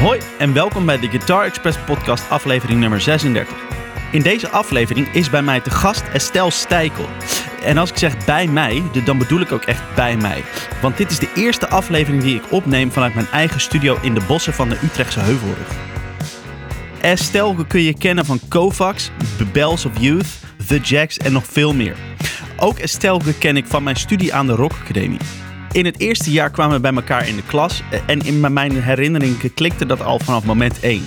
Hoi en welkom bij de Guitar Express podcast aflevering nummer 36. In deze aflevering is bij mij te gast Estelle Stijkel. En als ik zeg bij mij, dan bedoel ik ook echt bij mij. Want dit is de eerste aflevering die ik opneem vanuit mijn eigen studio in de bossen van de Utrechtse Heuvelrug. Estelle kun je kennen van Kovacs, The Bells of Youth, The Jacks en nog veel meer. Ook Estelle ken ik van mijn studie aan de Rock Academie. In het eerste jaar kwamen we bij elkaar in de klas en in mijn herinnering klikte dat al vanaf moment 1.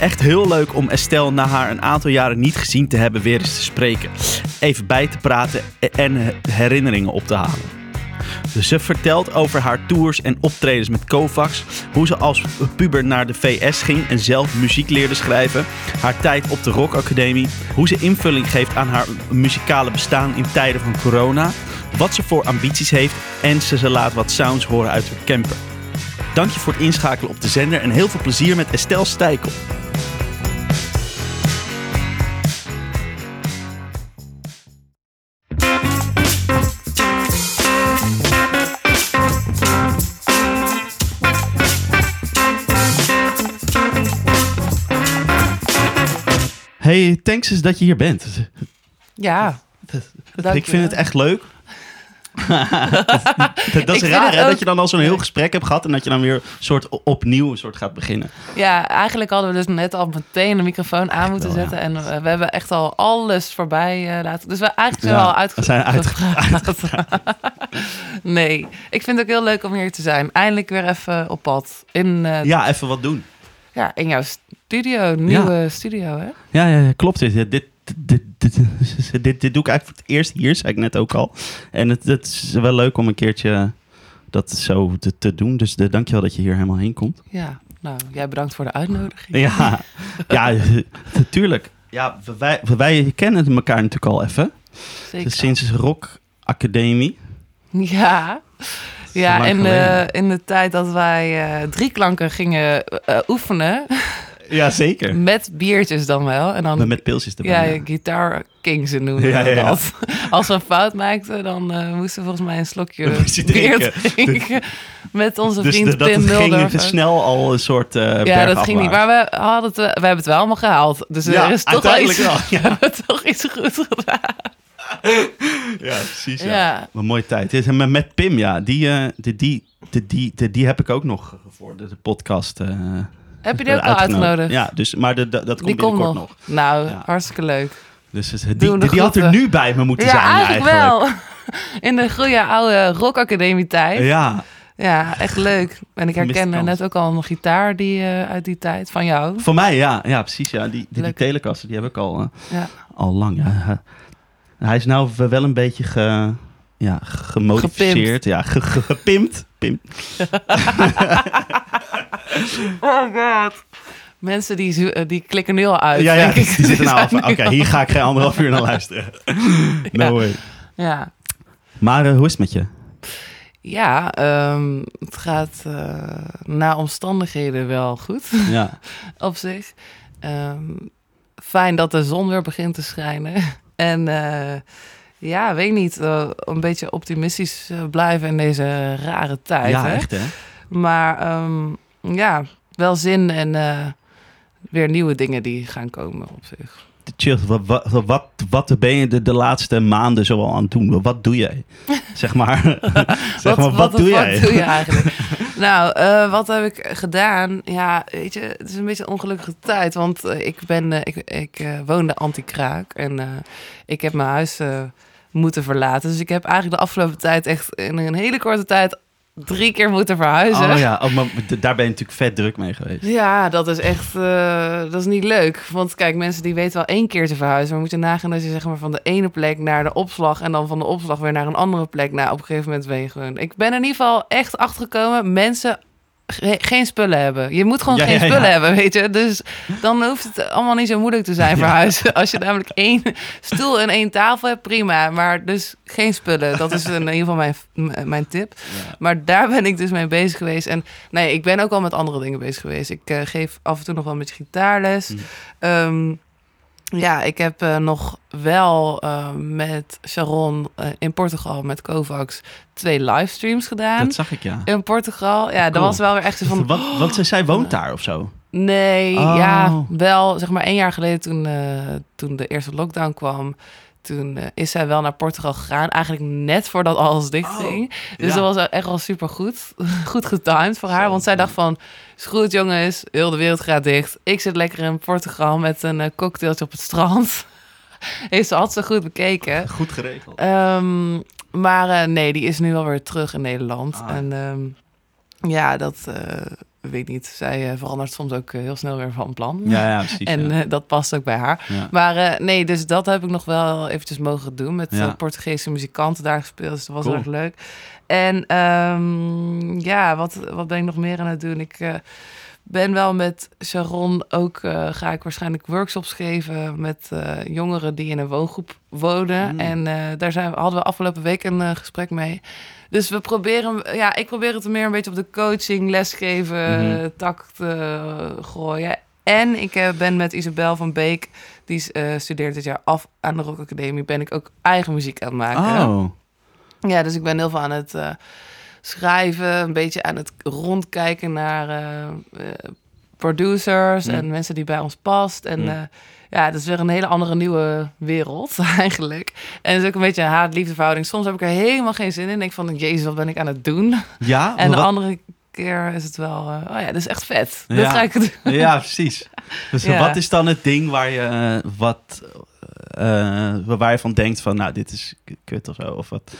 Echt heel leuk om Estelle na haar een aantal jaren niet gezien te hebben weer eens te spreken. Even bij te praten en herinneringen op te halen. Ze vertelt over haar tours en optredens met Kovacs, hoe ze als puber naar de VS ging en zelf muziek leerde schrijven, haar tijd op de Rock Academie, hoe ze invulling geeft aan haar muzikale bestaan in tijden van corona, wat ze voor ambities heeft en ze, ze laat wat sounds horen uit haar camper. Dank je voor het inschakelen op de zender en heel veel plezier met Estelle Stijkel. Hey, thanks is dat je hier bent. Ja. Ik vind het echt leuk. dat, is raar, hè? Dat je dan al zo'n heel gesprek hebt gehad en dat je dan weer soort opnieuw een soort gaat beginnen. Ja, eigenlijk hadden we dus net al meteen de microfoon aan moeten zetten. En uh, we hebben echt al alles voorbij uh, laten. Dus we eigenlijk zijn ja, al uitge zijn uitgepraat. nee, ik vind het ook heel leuk om hier te zijn. Eindelijk weer even op pad. In, uh, ja, even wat doen. Ja, in jouw studio, nieuwe ja. studio, hè? Ja, ja, klopt. Dit, dit, dit, dit, dit, dit doe ik eigenlijk voor het eerst hier, zei ik net ook al. En het, het is wel leuk om een keertje dat zo te, te doen. Dus de, dankjewel dat je hier helemaal heen komt. Ja, nou, jij bedankt voor de uitnodiging. Ja, ja natuurlijk. Ja, wij, wij kennen elkaar natuurlijk al even. Zeker. Sinds Rock Academie. Ja. Ja, in de, in de tijd dat wij uh, drie klanken gingen uh, oefenen. Ja, zeker. Met biertjes dan wel. En dan, met pilsjes erbij. Ja, ja. Guitar Kings noemen ja, ja, dat. Als we een fout maakten, dan uh, moesten we volgens mij een slokje bier drinken. met onze dus vriend de, Pim Mulder. Dus ging snel al een soort uh, Ja, dat ging niet. Maar we, hadden het, we hebben het wel allemaal gehaald. Dus er is toch wel iets, wel, ja. we hebben toch iets goed gedaan. ja, precies. Ja. ja. Een mooie tijd. Met, met Pim, ja. Die, uh, die, die, die, die, die, heb ik ook nog voor de, de podcast. Uh, heb je die ook al uitgenodigd? Ja, dus, maar de, de, dat komt die binnenkort nog. nog. Nou, ja. hartstikke leuk. Dus die, die, die, die had er nu bij me moeten ja, zijn eigenlijk. eigenlijk wel. In de goede oude rockacademie tijd. Ja. Ja, echt leuk. En ik herken net ook al een gitaar die, uh, uit die tijd van jou. Van mij, ja. Ja, precies. Ja. Die, die, die telekasten, die heb ik al, uh, ja. al lang. Ja. Hij is nou wel een beetje ge, ja, gemodificeerd. Gepimpt. Ja, ge, ge, gepimpt. Pimpt. oh god. Mensen die, die klikken nu al uit. Ja, ja die, zitten nou Oké, okay, hier ga ik geen anderhalf uur naar luisteren. No ja. way. Ja. Maar uh, hoe is het met je? Ja, um, het gaat uh, na omstandigheden wel goed. Ja. Op zich. Um, fijn dat de zon weer begint te schijnen. En uh, ja, weet niet, uh, een beetje optimistisch blijven in deze rare tijd. Ja, hè? echt hè? Maar um, ja, wel zin en uh, weer nieuwe dingen die gaan komen op zich. Chill, wat, wat, wat, wat ben je de, de laatste maanden zoal aan het doen? Wat doe jij? Zeg maar, zeg wat, maar, wat, wat doe jij? Wat doe je eigenlijk? nou, uh, wat heb ik gedaan? Ja, weet je, het is een beetje een ongelukkige tijd. Want ik, ben, uh, ik, ik woonde anti-kraak. En ik heb mijn huis moeten verlaten. Dus ik heb eigenlijk de afgelopen tijd echt in een hele korte tijd drie keer moeten verhuizen. Oh ja, oh, maar daar ben je natuurlijk vet druk mee geweest. Ja, dat is echt uh, dat is niet leuk. Want kijk, mensen die weten wel één keer te verhuizen. Maar moet je nagaan dat je zeg maar van de ene plek naar de opslag... en dan van de opslag weer naar een andere plek. Nou, op een gegeven moment ben je gewoon... Ik ben in ieder geval echt achtergekomen. Mensen geen spullen hebben. Je moet gewoon Ja, geen ja, ja. spullen hebben, weet je. Dus dan hoeft het allemaal niet zo moeilijk te zijn verhuizen. Als je namelijk één stoel en één tafel hebt, prima. Maar dus geen spullen. Dat is in ieder geval mijn, mijn tip. Maar daar ben ik dus mee bezig geweest. En nee, ik ben ook al met andere dingen bezig geweest. Ik eh, geef af en toe nog wel een beetje gitaarles. Mhm. Ehm, Ja, ik heb eh, nog wel eh, met Sharon eh, in Portugal met Kovacs twee livestreams gedaan. Dat zag ik, ja. In Portugal, ja, dat Cool. was wel weer echt zo van... Want, want zij- zij woont daar of zo. Nee, Oh. ja, wel zeg maar één jaar geleden toen, toen de eerste lockdown kwam. Toen eh, is zij wel naar Portugal gegaan. Eigenlijk net voordat alles dicht Oh, ging. Dus ja. dat was echt wel super goed. Goed getimed voor haar. Zo, Want zij dacht van... Is goed jongens, heel de wereld gaat dicht. Ik zit lekker in Portugal met een eh, cocktailtje op het strand. Heeft ze altijd zo goed bekeken. Goed geregeld. Ehm, maar eh, nee, die is nu wel weer terug in Nederland. Ah. En ehm, ja, dat weet niet. Zij eh, verandert soms ook eh, heel snel weer van plan. Ja, ja, precies. En ja. eh, dat past ook bij haar. Ja. Maar nee, dus dat heb ik nog wel eventjes mogen doen. Met Ja. Portugese muzikanten daar gespeeld. Dus dat was Cool. erg leuk. En ehm, ja, wat, wat ben ik nog meer aan het doen? Ik ben wel met Sharon ook... ga ik waarschijnlijk workshops geven met jongeren die in een woongroep wonen. Mm. En daar zijn, hadden we afgelopen week een gesprek mee. Dus we proberen... Ja, ik probeer het meer een beetje op de coaching, lesgeven, Mhm. tak te gooien. En ik eh, ben met Isabel van Beek, die eh, studeert dit jaar af aan de Rock Academie, ben ik ook eigen muziek aan het maken. Oh, Ja, dus ik ben heel veel aan het eh, schrijven, een beetje aan het rondkijken naar producers Mm. en mensen die bij ons past. En Mm. Ja, dat is weer een hele andere nieuwe wereld eigenlijk. En het is ook een beetje een haat-liefde verhouding. Soms heb ik er helemaal geen zin in. Ik denk van, jezus, wat ben ik aan het doen? ja? En de wat- andere keer is het wel, eh, oh ja, dat is echt vet. Ja. Dat ga ik doen. Ja, precies. Dus Ja. wat is dan het ding waar je, eh, wat, eh, waar je van denkt van, nou, dit is kut of zo? Of wat?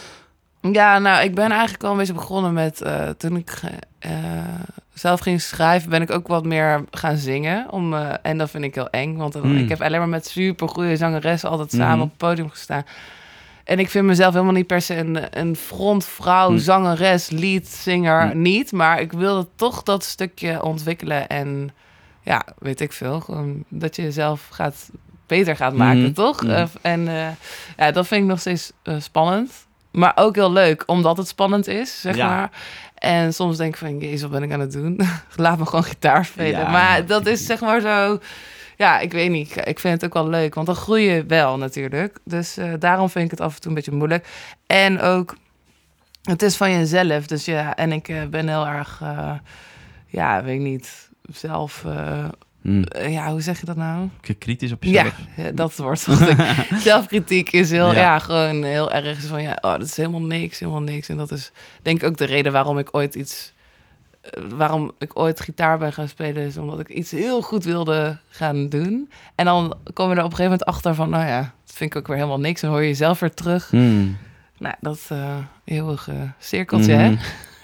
Ja, nou, ik ben eigenlijk al een beetje begonnen met... eh, toen ik eh, zelf ging schrijven, ben ik ook wat meer gaan zingen. Om, eh, en dat vind ik heel eng, want Hmm. ik heb alleen maar met super goede zangeressen altijd samen Mhm. op het podium gestaan. En ik vind mezelf helemaal niet per se een, een frontvrouw, Hmm. zangeres, leadzanger, Hmm. niet. Maar ik wilde toch dat stukje ontwikkelen en ja, weet ik veel. Gewoon dat je jezelf gaat, beter gaat maken, toch? En ja, dat vind ik nog steeds spannend. Maar ook heel leuk, omdat het spannend is, zeg Ja. maar. En soms denk ik van, jezus, wat ben ik aan het doen? Laat me gewoon gitaar spelen. Ja, maar dat- is zeg maar zo... Ja, ik weet niet. Ik vind het ook wel leuk, want dan groei je wel natuurlijk. Dus eh, daarom vind ik het af en toe een beetje moeilijk. En ook, het is van jezelf. Dus ja, en ik eh, ben heel erg, eh, ja, weet ik niet, zelf... eh, Hm, eh, ja, hoe zeg je dat nou? kritisch op jezelf? ja, dat wordt wat ik... Zelfkritiek is heel, Ja. ja. gewoon heel erg van, ja, oh, dat is helemaal niks, helemaal niks. En dat is denk ik ook de reden waarom ik ooit iets... eh, waarom ik ooit gitaar ben gaan spelen, is omdat ik iets heel goed wilde gaan doen. En dan kom je er op een gegeven moment achter van, nou ja, dat vind ik ook weer helemaal niks. En hoor je jezelf weer terug. Hm. Nou, dat eh eeuwige cirkeltje, hè?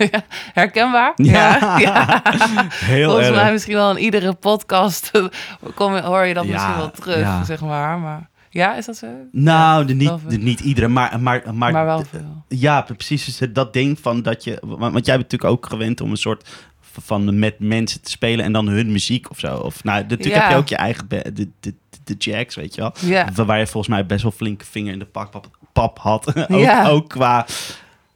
Herkenbaar? Ja. ja. Heel Volgens erg. mij misschien wel in iedere podcast kom, je- hoor je dat misschien wel terug, ja. zeg maar. Maar ja, is dat zo? Nou, de, niet, de, niet iedere, maar, maar, maar, Maar, wel veel. Ja, precies. Dus dat ding van dat je. Want jij bent natuurlijk ook gewend om een soort van met mensen te spelen en dan hun muziek of zo. Of nou, natuurlijk Ja. heb je ook je eigen de, de, de jacks, weet je wel. Ja, Waar je volgens mij best wel flinke vinger in de pak, pap, pap had. ook, Ja. ook qua.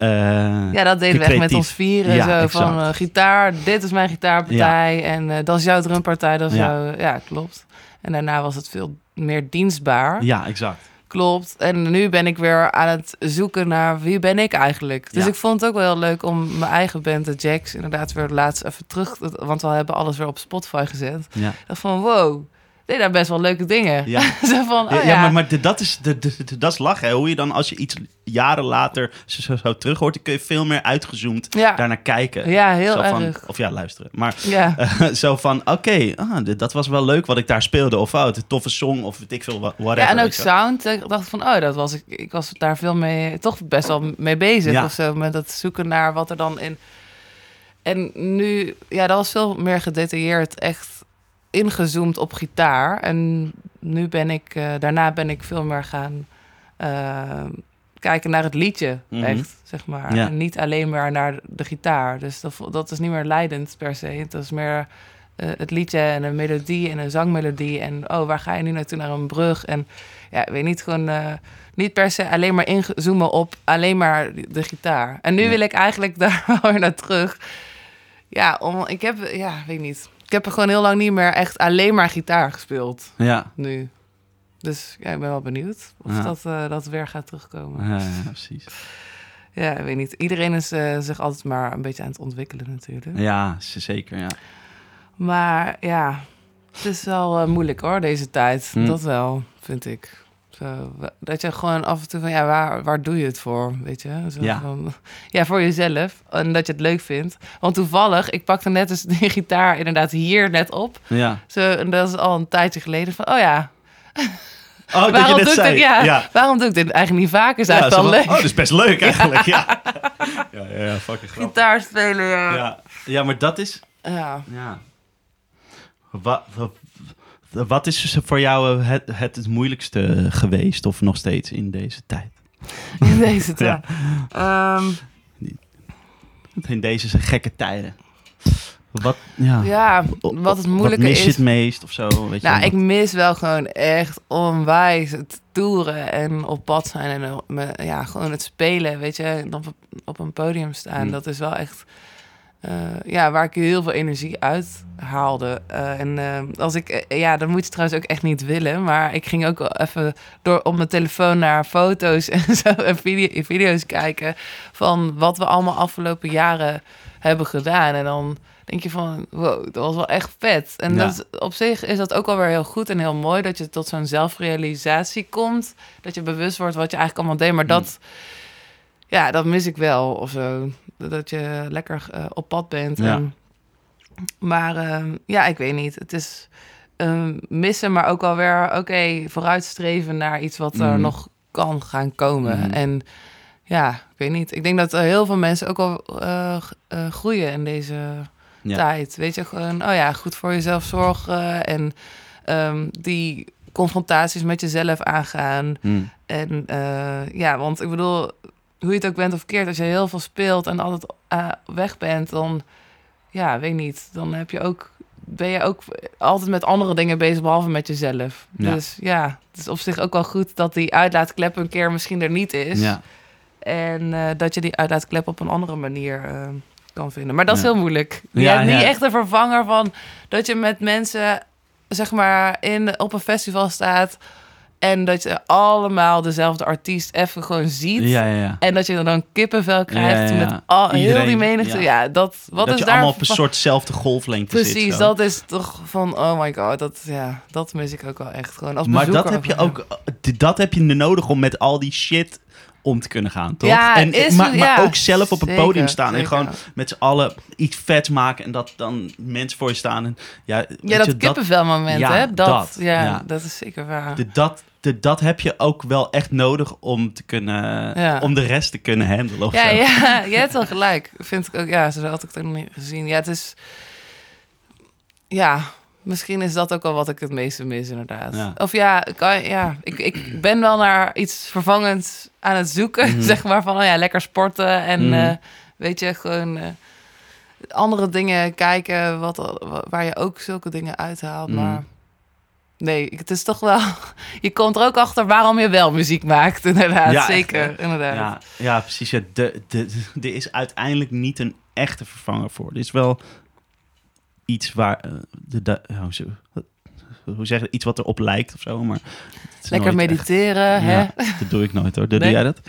Eh, ja dat deden we echt met ons vieren. Ja, zo exact. van eh, gitaar, dit is mijn gitaarpartij. En eh, dat is jouw drumpartij, dat is Ja. jouw... Ja, klopt. En daarna was het veel meer dienstbaar. ja, exact. Klopt. En nu ben ik weer aan het zoeken naar wie ben ik eigenlijk. Dus Ja. ik vond het ook wel heel leuk om mijn eigen band, de Jacks, inderdaad weer laatst even terug... Want we hebben alles weer op Spotify gezet. Ja. Ik dacht van, wow, deed daar best wel leuke dingen. Ja. zo van, oh Ja, ja, ja, maar, maar de- dat is, de, de, de- dat is lachen. Hè? Hoe je dan, als je iets jaren later zo, zo, terug hoort, dan kun je veel meer uitgezoomd ja. daarnaar kijken. ja, heel van- erg. of ja, luisteren. Maar Ja. zo van, oké, ah, dit- dat was wel leuk wat ik daar speelde. Of oh, een toffe song, of weet ik veel, whatever. ja, en ook sound. Ik dacht van, oh, dat was ik. Ik was daar veel mee, toch best wel mee bezig Ja. of zo. Met het zoeken naar wat er dan in. En nu, ja, dat was veel meer gedetailleerd, echt ingezoomd op gitaar. En nu ben ik, eh, daarna ben ik veel meer gaan eh, kijken naar het liedje, Mhm. echt, zeg maar. Ja. En niet alleen maar naar de gitaar. Dus dat, is niet meer leidend per se. Dat is meer eh, het liedje en een melodie en een zangmelodie. En oh, waar ga je nu naartoe? Naar een brug. En ja, weet niet, gewoon niet per se alleen maar inzoomen op alleen maar de gitaar. En nu Ja. wil ik eigenlijk daar wel weer naar terug. Ja, om, ik heb, ja, weet niet. Ik heb er gewoon heel lang niet meer echt alleen maar gitaar gespeeld. Ja, Nu. Dus ja, ik ben wel benieuwd of Ja. dat, eh, dat weer gaat terugkomen. Ja, ja, precies. Ja, ik weet niet. Iedereen is eh, zich altijd maar een beetje aan het ontwikkelen natuurlijk. Ja, zeker, ja. Maar ja, het is wel eh, moeilijk hoor, deze tijd. Hm. Dat wel, vind ik. Zo, dat je gewoon af en toe van, ja, waar, waar doe je het voor? Weet je? Zo Ja. Van, ja, voor jezelf. En dat je het leuk vindt. Want toevallig, ik pakte net eens de gitaar inderdaad hier net op. Ja. Zo, en dat is al een tijdje geleden. Van, oh ja, Oh, waarom doe ik dit? Ja, ja. waarom doe ik dit eigenlijk niet vaker? Is Ja, eigenlijk leuk. Oh, dat is best leuk eigenlijk, ja. Ja, ja, ja, fucking grappig. Gitaar spelen, ja. Ja. ja, maar dat is... ja. Ja. Wat, wat, wat is voor jou eh, het, het, het moeilijkste geweest of nog steeds in deze tijd? In deze tijd. Ehm, In deze gekke tijden. Wat, ja. ja, wat het moeilijke wat mis je is... het meest of zo? Weet Nou, ik mis wel gewoon echt onwijs het toeren en op pad zijn en eh, ja, gewoon het spelen, weet je, en op, op een podium staan. Hmm. Dat is wel echt, ja, waar ik heel veel energie uit haalde. Eh, en eh, als ik, eh, ja, dat moet je trouwens ook echt niet willen, maar ik ging ook wel even door op mijn telefoon naar foto's en zo en video, video's kijken van wat we allemaal afgelopen jaren hebben gedaan. En dan denk je van, wow, dat was wel echt vet. En Ja. dat, is- op zich is dat ook alweer heel goed en heel mooi... dat je tot zo'n zelfrealisatie komt. Dat je bewust wordt wat je eigenlijk allemaal deed. Maar dat, ja, dat mis ik wel of zo. Dat je lekker eh, op pad bent. Ja. En, maar ehm, ja, ik weet niet. Het is ehm, missen, maar ook alweer, oké, vooruitstreven naar iets wat er Mhm. nog kan gaan komen. Mhm. En ja, ik weet niet. Ik denk dat er heel veel mensen ook al eh, eh, groeien in deze Ja. tijd. Weet je, gewoon, oh ja, goed voor jezelf zorgen en ehm, die confrontaties met jezelf aangaan. Hm. En eh, ja, want ik bedoel, hoe je het ook bent of keert, als je heel veel speelt en altijd eh, weg bent, dan, ja, weet niet, dan heb je ook, ben je ook altijd met andere dingen bezig, behalve met jezelf. Ja. Dus ja, het is op zich ook wel goed dat die uitlaatklep een keer misschien er niet is. Ja. En eh, dat je die uitlaatklep op een andere manier eh, kan vinden. Maar dat is Ja. heel moeilijk. Je Ja, hebt niet echt een vervanger van dat je met mensen, zeg maar, in, op een festival staat. En dat je allemaal dezelfde artiest even gewoon ziet. Ja, ja, ja. En dat je dan kippenvel krijgt met al, heel Iedereen, die menigte. ja. Dat, wat dat is je daar allemaal op een soortzelfde golflengte zit. Precies, dat is toch van, oh my god, dat, ja, dat mis ik ook wel echt gewoon als Maar dat heb je ook, dat heb je nodig om met al die shit om te kunnen gaan, toch? Ja, en, is maar, maar ook zelf op een podium staan en gewoon met z'n allen iets vets maken en dat dan mensen voor je staan. En, ja, Ja, dat je, kippenvelmoment, ja, hè? Dat, dat, ja, dat is zeker waar. de, dat, de, dat heb je ook wel echt nodig om te kunnen, Ja. om de rest te kunnen handelen. Ja, zo. ja, je hebt wel gelijk. Vind ik ook, ja, zo had ik het ook nog niet gezien. Ja, het is, ja, misschien is dat ook wel wat ik het meeste mis, inderdaad. Ja. Of ja, kan, ja ik, ik ben wel naar iets vervangends aan het zoeken, Mhm. zeg maar, van, oh ja, lekker sporten en, Mhm. eh, weet je, gewoon eh, andere dingen kijken, wat, wa- waar je ook zulke dingen uithaalt, Mhm. maar... Nee, het is toch wel... Je komt er ook achter waarom je wel muziek maakt, inderdaad. Ja, Zeker, inderdaad. Ja, ja, precies. Ja, de, de, de, er is uiteindelijk niet een echte vervanger voor. Er is wel iets waar... eh, de, de, hoe, ze- hoe zeg je Iets wat erop lijkt of zo, maar... Lekker echt- mediteren, hè? Ja, dat doe ik nooit hoor. Doe Nee? jij dat?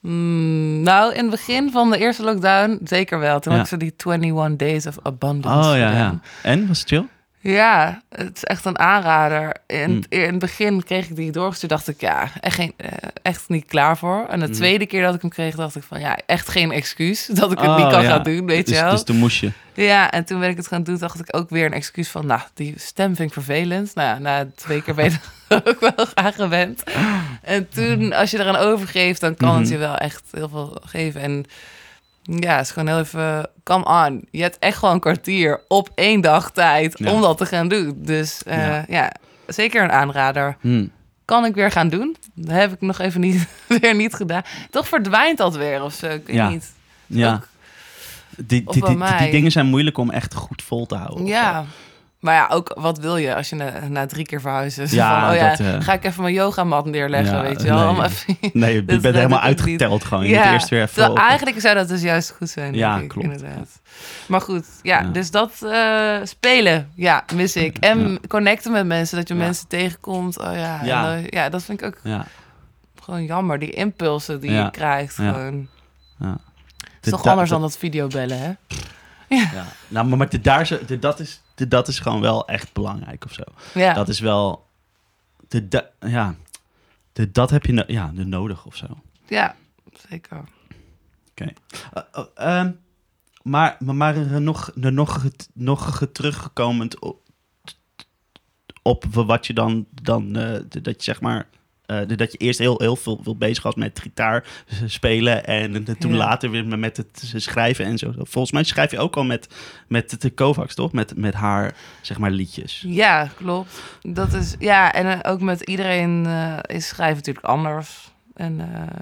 Mm, nou, in het begin van de eerste lockdown zeker wel. Toen Ja. had ik zo die 21 Days of Abundance Oh ja. En, was het chill? Ja, het is echt een aanrader. In, Mm. in het begin kreeg ik die doorgestuurd. dacht ik, ja, echt, geen, eh, echt niet klaar voor. En de Mm. tweede keer dat ik hem kreeg, dacht ik van... ja, echt geen excuus dat ik het Oh, niet kan ja. gaan doen, weet dus, je wel. Dus toen moest je. Ja, en toen ben ik het gaan doen, dacht ik ook weer een excuus van... nou, die stem vind ik vervelend. Nou ja, na twee keer ben je er ook wel aan gewend. En toen, als je eraan overgeeft, dan kan het Mhm. je wel echt heel veel geven. En ja, het is gewoon heel even... Come on, je hebt echt gewoon een kwartier op één dag tijd Ja. om dat te gaan doen. Dus eh, Ja. ja. zeker een aanrader. Hm. Kan ik weer gaan doen? Dat heb ik nog even niet, weer niet gedaan. Toch verdwijnt dat weer of zo, ik weet Ja. niet. Ja. Ook- Die, die, die, die, dingen zijn moeilijk om echt goed vol te houden. Ja, maar ja, ook wat wil je als je na, na drie keer verhuizen? Ja, van, oh ja, dat, eh, ga ik even mijn yogamat neerleggen, Ja, weet je wel. nee. Om even- Nee, je Dat- bent helemaal uitgeteld gewoon. Je moet eerst weer even terwijl op- eigenlijk zou dat dus juist goed zijn, denk Ja, ik, klopt. inderdaad. Maar goed, ja, Ja. dus dat eh, spelen, ja, mis ik. En Ja. connecten met mensen, dat je Ja. mensen tegenkomt. Oh ja, Ja. en, ja, dat vind ik ook Ja, gewoon jammer. Die impulsen die Ja. je krijgt, Ja. gewoon. ja. Het is toch anders da- dan dat videobellen, hè? Ja. Nou, maar, maar de, daar, de, dat, is, dat is gewoon wel echt belangrijk of zo. Ja, Dat is wel... De, ja, de, dat heb je no- ja, de nodig of zo. ja zeker. Eh, oh, ehm, maar, maar, maar nog, nog, nog teruggekomen op, op wat je dan, dan eh, dat je zeg maar, de- dat je eerst heel, heel veel, veel bezig was met gitaar spelen en toen Ja. later weer met het schrijven en zo. Volgens mij schrijf je ook al met, met de Kovacs, toch? Met, met haar, zeg maar, liedjes. Ja, klopt. Dat is, ja, en eh, ook met iedereen eh, is schrijven natuurlijk anders. En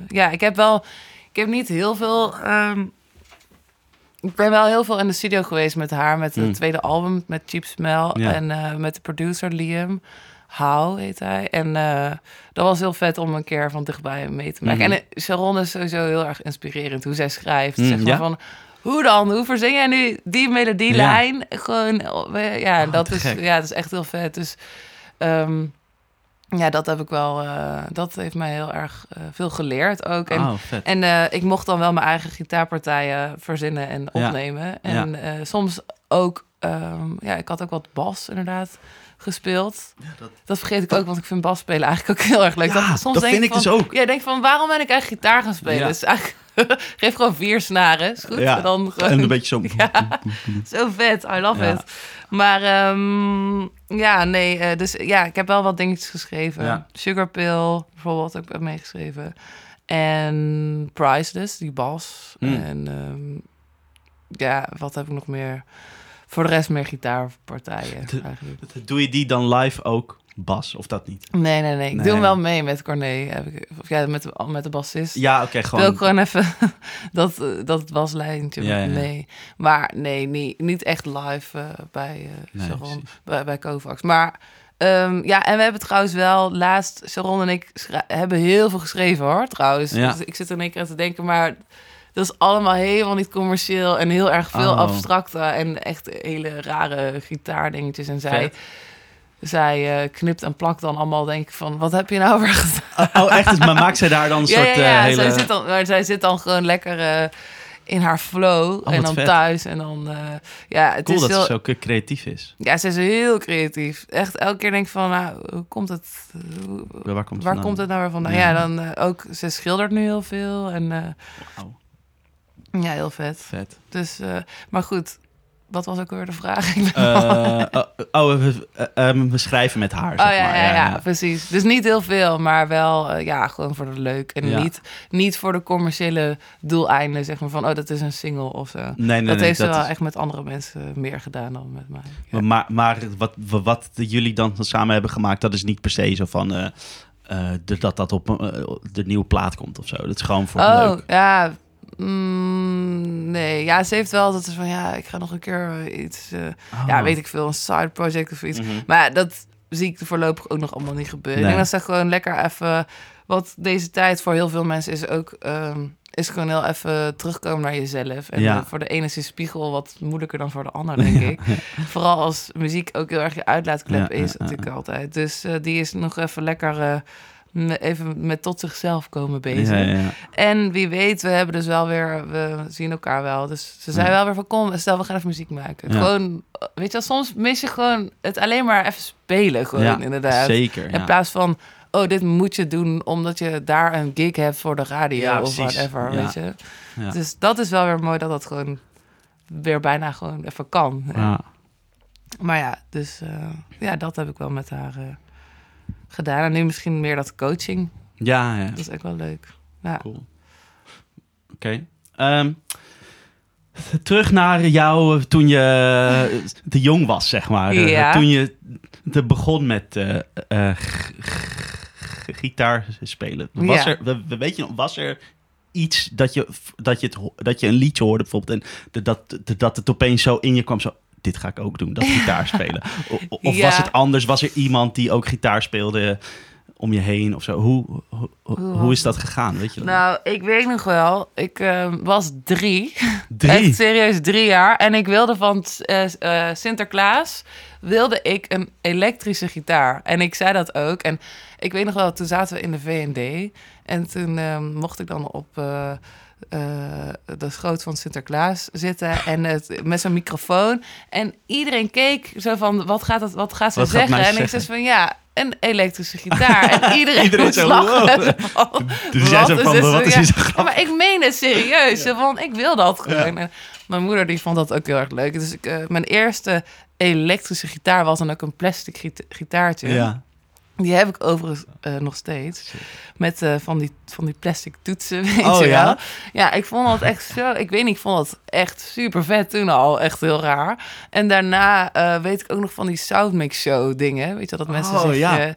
ja, ik heb wel, ik heb niet heel veel. ehm, ik ben wel heel veel in de studio geweest met haar, met het Mm. tweede album, met Cheap Smell Ja. en met de producer Liam. How heet hij. En eh, dat was heel vet om een keer van dichtbij mee te maken. Mhm. En eh, Sharon is sowieso heel erg inspirerend hoe zij schrijft. Mm, zeg maar ja? van, hoe dan? Hoe verzing jij nu die melodielijn? Gewoon, eh, ja, Oh, dat is, gek. ja, dat is echt heel vet. Dus ehm, ja, dat heb ik wel, eh, dat heeft mij heel erg eh, veel geleerd ook. En, oh, en eh, ik mocht dan wel mijn eigen gitaarpartijen verzinnen en Ja. opnemen. En soms ook, ehm, ja, ik had ook wat bas inderdaad gespeeld. dat- Dat vergeet ik ook, want ik vind bas spelen eigenlijk ook heel erg leuk. Ja, dat vind ik van, dus ook. Ja, denk van, waarom ben ik eigenlijk gitaar gaan spelen? Ja. Dus eigenlijk, geef gewoon vier snaren, is goed. Ja, En dan gewoon, En een beetje zo... Ja. zo vet, I love Ja. it. Maar ehm, ja, nee, eh, dus ja, ik heb wel wat dingetjes geschreven. Ja. Sugar Pill, bijvoorbeeld, ik meegeschreven. En Priceless, die bas. Mm. En ehm, ja, wat heb ik nog meer? Voor de rest meer gitaarpartijen eigenlijk. Doe je die dan live ook, Bas, of dat niet? Nee, nee, nee. Ik Nee. doe hem wel mee met Corné. Heb ik, of ja, met de, met de bassist. Ja, oké, Ik gewoon... wil ook gewoon even dat, eh, dat waslijntje Ja, ja. mee. Maar nee, niet, niet echt live eh, bij uh, Nee, Sharon, bij, bij Kovacs. Maar ehm, ja, en we hebben trouwens wel laatst, Sharon en ik hebben heel veel geschreven hoor, trouwens. Ja. Dus ik zit er in één keer aan te denken, maar dat is allemaal helemaal niet commercieel en heel erg veel Oh. abstracte en echt hele rare gitaardingetjes. En zij, Vet. Zij eh, knipt en plakt dan allemaal, denk ik van, wat heb je nou weer gedaan? Oh, echt? Maar maakt zij daar dan een Ja, soort ja, ja. eh, hele... Zij, zit dan, maar zij zit dan gewoon lekker eh, in haar flow. Oh, en dan vet. thuis. En dan, ja, het Cool is dat heel... ze zo creatief is. Ja, ze is heel creatief. Echt elke keer denk ik van, nou, hoe komt het... hoe- Waar komt het waar vandaan? komt het nou weer vandaan? Ja. Ja, dan ook... Ze schildert nu heel veel. En ja, heel vet. vet. Dus, maar goed. Wat was ook weer de vraag? Eh, oh, oh, we, eh, eh, we schrijven met haar, zeg Oh ja, maar. ja, ja, precies. Dus niet heel veel, maar wel eh, ja, gewoon voor de leuk. En Ja. niet, niet voor de commerciële doeleinden, zeg maar van, oh, dat is een single of zo. Nee, nee, dat nee, heeft ze wel is- echt met andere mensen meer gedaan dan met mij. Ja. Maar, maar wat, wat jullie dan samen hebben gemaakt, dat is niet per se zo van... de- dat dat op de nieuwe plaat komt of zo. Dat is gewoon voor Oh, leuk. ja. Mm, nee, ja, ze heeft wel dat ze van, ja, ik ga nog een keer eh, iets, eh, ja, Oh. weet ik veel, een side project of iets. Mhm. Maar dat zie ik voorlopig ook nog allemaal niet gebeuren. Nee. Ik denk dat ze gewoon lekker even... Wat deze tijd voor heel veel mensen is ook... ehm, is gewoon heel even terugkomen naar jezelf. En Ja. voor de ene is die spiegel wat moeilijker dan voor de ander, denk ik. Vooral als muziek ook heel erg je uitlaatklep Ja, is, natuurlijk altijd. Dus eh, die is nog even lekker... even met tot zichzelf komen bezig. Ja, ja, ja. En wie weet, we hebben dus wel weer, we zien elkaar wel. Dus ze zei Ja. wel weer van, kom, stel, we gaan even muziek maken. Gewoon, weet je wel, soms mis je gewoon het alleen maar even spelen, gewoon inderdaad. Zeker, In plaats van, oh, dit moet je doen omdat je daar een gig hebt voor de radio Ja, of whatever, weet je. Dus dat is wel weer mooi dat dat gewoon weer bijna gewoon even kan. Ja. Maar ja, dus eh, ja, dat heb ik wel met haar eh, gedaan. En nu misschien meer dat coaching. Ja, ja. Dat is ook wel leuk. Ja. Cool. Oké. Ehm, terug naar jou eh, toen je te jong was, zeg maar. Eh, Ja. Toen je te begon met eh, eh, gitaar spelen. Was Ja. er, we, we- weet je, nog, was er iets dat je, dat je, het, dat je een liedje hoorde bijvoorbeeld en dat, dat, dat het opeens zo in je kwam, zo, dit ga ik ook doen, dat gitaar spelen? O- Of Ja. was het anders? Was er iemand die ook gitaar speelde om je heen of zo? Hoe, hoe, is dat gegaan, weet je? Nou, ik weet nog wel. Ik eh, was drie. Drie? Echt serieus drie jaar. En ik wilde van eh, eh, Sinterklaas wilde ik een elektrische gitaar. En ik zei dat ook. En ik weet nog wel, toen zaten we in de V&D. En toen eh, mocht ik dan op eh, de schoot van Sinterklaas zitten. En het, met zo'n microfoon. En iedereen keek zo van, wat gaat, het, wat gaat ze Wat zeggen? en ik zei van, ja, een elektrische gitaar. En iedereen, Iedereen zo, lachen. wow. Dus jij zo is van, wat is Ja. zo maar ik meen het serieus. Want ik wil dat gewoon. Mijn moeder die vond dat ook heel erg leuk. Dus ik, eh, mijn eerste elektrische gitaar was dan ook een plastic gita- gitaartje. Ja. Die heb ik overigens eh, nog steeds. Met eh, van, die, van die plastic toetsen, weet Oh, je ja? wel. Ja, ik vond dat echt zo... Ik weet niet, ik vond dat echt super vet toen al. Echt heel raar. En daarna eh, weet ik ook nog van die Soundmix Show dingen. Weet je dat mensen Oh, zich... ja.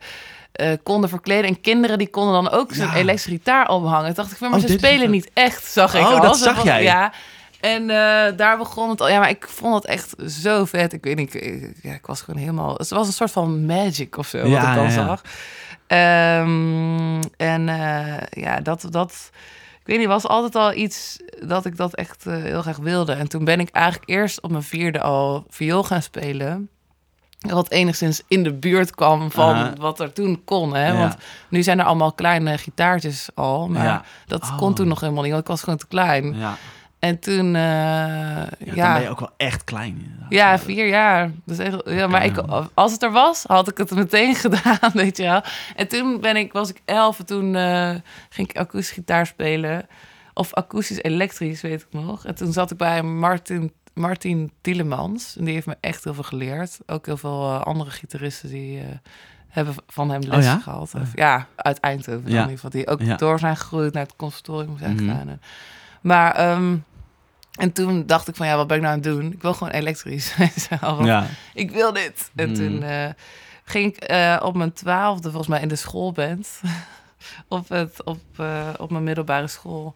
konden verkleden. En kinderen die konden dan ook zo'n Ja. elektrische gitaar ophangen. Dacht ik, maar Oh, ze spelen niet echt, zag ik Oh, al. dat zag jij? Ja. En eh, daar begon het al. Ja, maar ik vond het echt zo vet. Ik weet niet, ik, ja, ik was gewoon helemaal... Het was een soort van magic of zo, wat Ja, ik dan ja, zag. Ehm, en eh, ja, dat, dat... Ik weet niet, was altijd al iets dat ik dat echt eh, heel graag wilde. En toen ben ik eigenlijk eerst op mijn vierde al viool gaan spelen. Wat enigszins in de buurt kwam van wat er toen kon. Hè? Ja. Want nu zijn er allemaal kleine gitaartjes al. Maar Ja. dat Oh. kon toen nog helemaal niet, want ik was gewoon te klein. Ja. En toen, eh, Ja, ja, Dan ben je ook wel echt klein. inderdaad. ja, vier jaar. Dus echt, ja, maar ik, als het er was, had ik het meteen gedaan, weet je wel. En toen ben ik, was ik elf en toen eh, ging ik akoestisch gitaar spelen. Of akoestisch elektrisch, weet ik nog. En toen zat ik bij Martin, Martin Tielemans. En die heeft me echt heel veel geleerd. Ook heel veel eh, andere gitaristen die hebben van hem les Oh ja? gehad. Of, ja, uit Eindhoven dan Ja. in ieder geval. Die ook Ja. door zijn gegroeid naar het conservatorium zijn Mhm. gegaan. En- Maar... ehm, en toen dacht ik van ja, wat ben ik nou aan het doen? Ik wil gewoon elektrisch. Ja. Ik wil dit. En Hmm. toen eh, ging ik eh, op mijn twaalfde volgens mij in de schoolband. op, het, op, eh, op mijn middelbare school.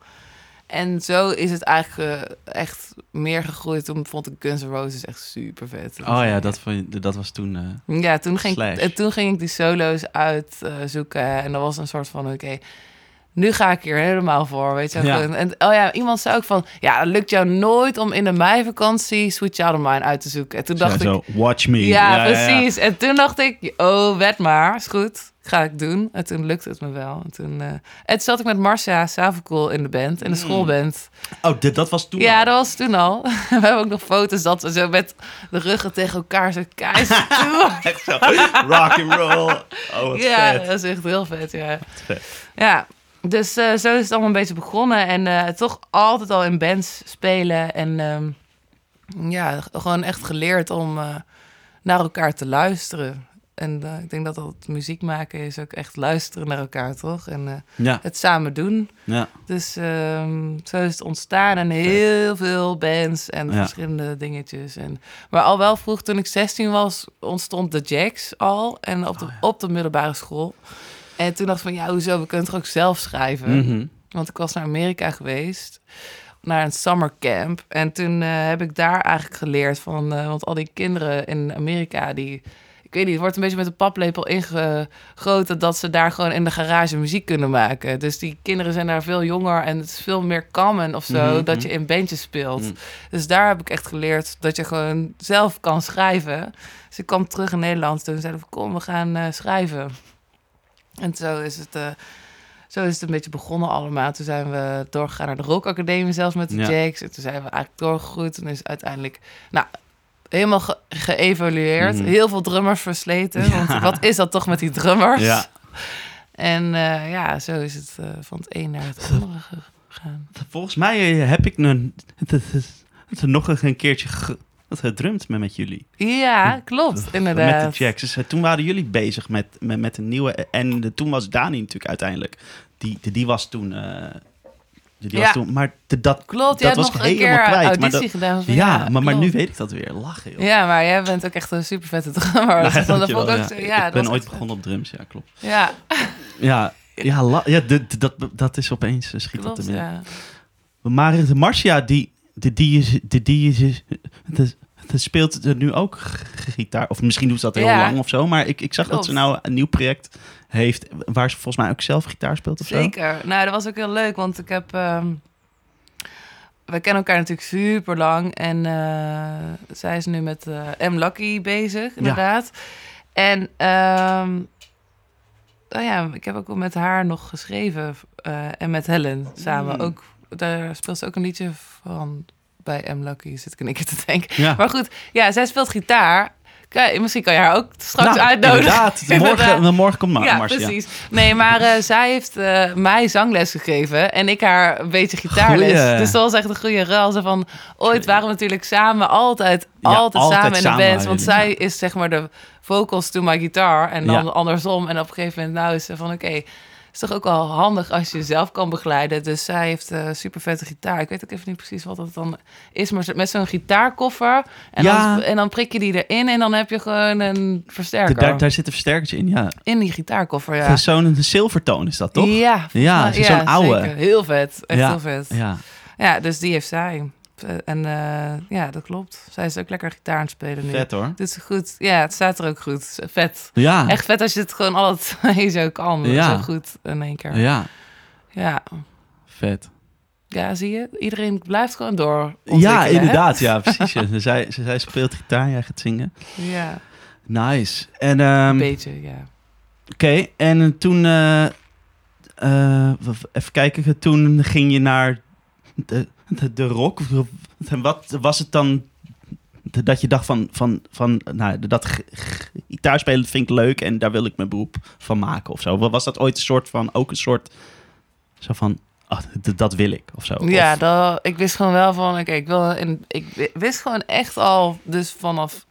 En zo is het eigenlijk echt meer gegroeid. Toen vond ik Guns N' Roses echt super vet. Oh ja, dat, vond je- dat was toen... Ja, toen ging, Slash. ik, en toen ging ik die solo's uitzoeken. en dat was een soort van, oké, nu ga ik hier helemaal voor, weet je. wel. Ja. En, oh ja, iemand zei ook van, ja, het lukt jou nooit om in de meivakantie Sweet Child of Mine uit te zoeken. En toen dacht ja, ik, zo, watch me. ja, precies. En toen dacht ik, oh, wet maar, is goed. Ga ik doen. En toen lukte het me wel. En toen, eh, en toen zat ik met Marcia Savenkool in de band, in de Mm. schoolband. Oh, dit, dat was toen Ja, al? dat was toen al. We hebben ook nog foto's dat we zo met de ruggen tegen elkaar zo toe. Echt zo, rock and roll. Oh, wat Ja, vet. dat is echt heel vet, ja. vet. Ja, dus eh, zo is het allemaal een beetje begonnen. En eh, toch altijd al in bands spelen. En ehm, ja, gewoon echt geleerd om eh, naar elkaar te luisteren. En ik denk dat dat muziek maken is ook echt luisteren naar elkaar, toch? En Ja, het samen doen. ja. Dus ehm, zo is het ontstaan. En heel veel bands en Ja. verschillende dingetjes. En, maar al wel vroeg, toen ik 16 was, ontstond de Jacks al. En op de, Oh op de middelbare school. En toen dacht ik van, ja, hoezo? We kunnen toch ook zelf schrijven? Mhm. Want ik was naar Amerika geweest. Naar een summercamp. En toen eh, heb ik daar eigenlijk geleerd van... eh, want al die kinderen in Amerika, die... Ik weet niet, het wordt een beetje met een paplepel ingegoten... dat ze daar gewoon in de garage muziek kunnen maken. Dus die kinderen zijn daar veel jonger... en het is veel meer common of zo... Mhm, dat mhm. je in bandjes speelt. Mhm. Dus daar heb ik echt geleerd dat je gewoon zelf kan schrijven. Dus ik kwam terug in Nederland. Toen zeiden we, kom, we gaan eh, schrijven. En zo is het... eh, zo is het een beetje begonnen allemaal. Toen zijn we doorgegaan naar de Rock Academie, zelfs met de Ja. Jakes. En toen zijn we eigenlijk doorgegroeid. En is uiteindelijk, nou, helemaal ge- geëvalueerd. Mhm. Heel veel drummers versleten. Ja. Want wat is dat toch met die drummers? Ja. En eh, ja, zo is het eh, van het een naar het andere gegaan. Volgens mij heb ik een, het, het, het, het nog een keertje ge- gedrumd met, met jullie. Ja, klopt, inderdaad. Met de Jacks. Dus, eh, toen waren jullie bezig met, met, met een nieuwe. En de, toen was Dani natuurlijk uiteindelijk. Die, die, die was toen. eh, die Ja. was toen maar de, dat, Klopt, dat was nog een helemaal keer kwijt. maar dat, gedaan. ja, maar, maar nu weet ik dat weer. Lachen, joh. Ja, maar jij bent ook echt een super vette drummer. Nou, dat, dat vond ik ook ja. zo, ja, ik dat ben ooit begonnen op drums, ja, klopt. Ja, Ja, ja, la- ja de, de- dat, dat is opeens, eh, schiet dat klopt, er binnen. ja. Maar de Marcia, die, die, die is, die, die is, het is, speelt ze nu ook gitaar. Of misschien doet ze dat heel Ja. lang of zo. Maar ik, ik zag dat ze nou een nieuw project heeft... waar ze volgens mij ook zelf gitaar speelt of zo. Zeker. Nou, dat was ook heel leuk, want ik heb... ehm we kennen elkaar natuurlijk super lang. En eh, zij is nu met eh M. Lucky bezig, inderdaad. En ehm nou ja, ik heb ook met haar nog geschreven. eh, en met Helen samen. Mm. Ook, daar speelt ze ook een liedje van bij M. Lucky, zit ik keer te denken. Ja. Maar goed, ja, zij speelt gitaar. Kijk, misschien kan je haar ook straks Nou, uitnodigen. Inderdaad. Morgen, morgen komt Mar Ja, precies. Nee, maar eh, zij heeft eh, mij zangles gegeven en ik haar een beetje gitaarles. Goeie. Dus dat was echt een goede ruil. Van, ooit waren we natuurlijk samen, altijd, Ja, altijd, altijd samen in samen de band. Want zij is zeg maar de vocals to my guitar en dan Ja. andersom. En op een gegeven moment nou is ze van, oké, is toch ook wel handig als je jezelf kan begeleiden. Dus zij heeft eh super vette gitaar. Ik weet ook even niet precies wat dat dan is, maar met zo'n gitaarkoffer. En, Ja. dan, en dan prik je die erin en dan heb je gewoon een versterker. Daar, daar zitten versterkers in, ja. In die gitaarkoffer, ja. Zo'n zilvertoon is dat, toch? Ja, Ja, zo'n oude. zeker. Heel vet. Echt Ja, heel vet. Ja. Ja, dus die heeft zij. En eh, ja, dat klopt. Zij is ook lekker gitaar aan het spelen nu. vet hoor. Dit is goed. Ja, het staat er ook goed. Vet. Ja, Echt vet als je het gewoon alle twee zo kan. Ja. Zo goed in één keer. Ja. ja, ja. vet. zie je? Iedereen blijft gewoon door. Ja, hè? inderdaad. Ja, precies. ja. Zij, zij, speelt gitaar, jij gaat zingen. Ja, Nice. En een ehm, beetje, ja. Oké, en toen, eh, eh, w- even kijken, toen ging je naar de, de, de rock. Wat was het dan dat je dacht van, van, van nou, dat gitaarspelen vind ik leuk en daar wil ik mijn beroep van maken of zo? Was dat ooit een soort van, ook een soort, zo van, d- dat wil ik of zo? Ja, Of- dat, ik wist gewoon wel van, oké, ik wil, in, ik wi- wist gewoon echt al, dus vanaf,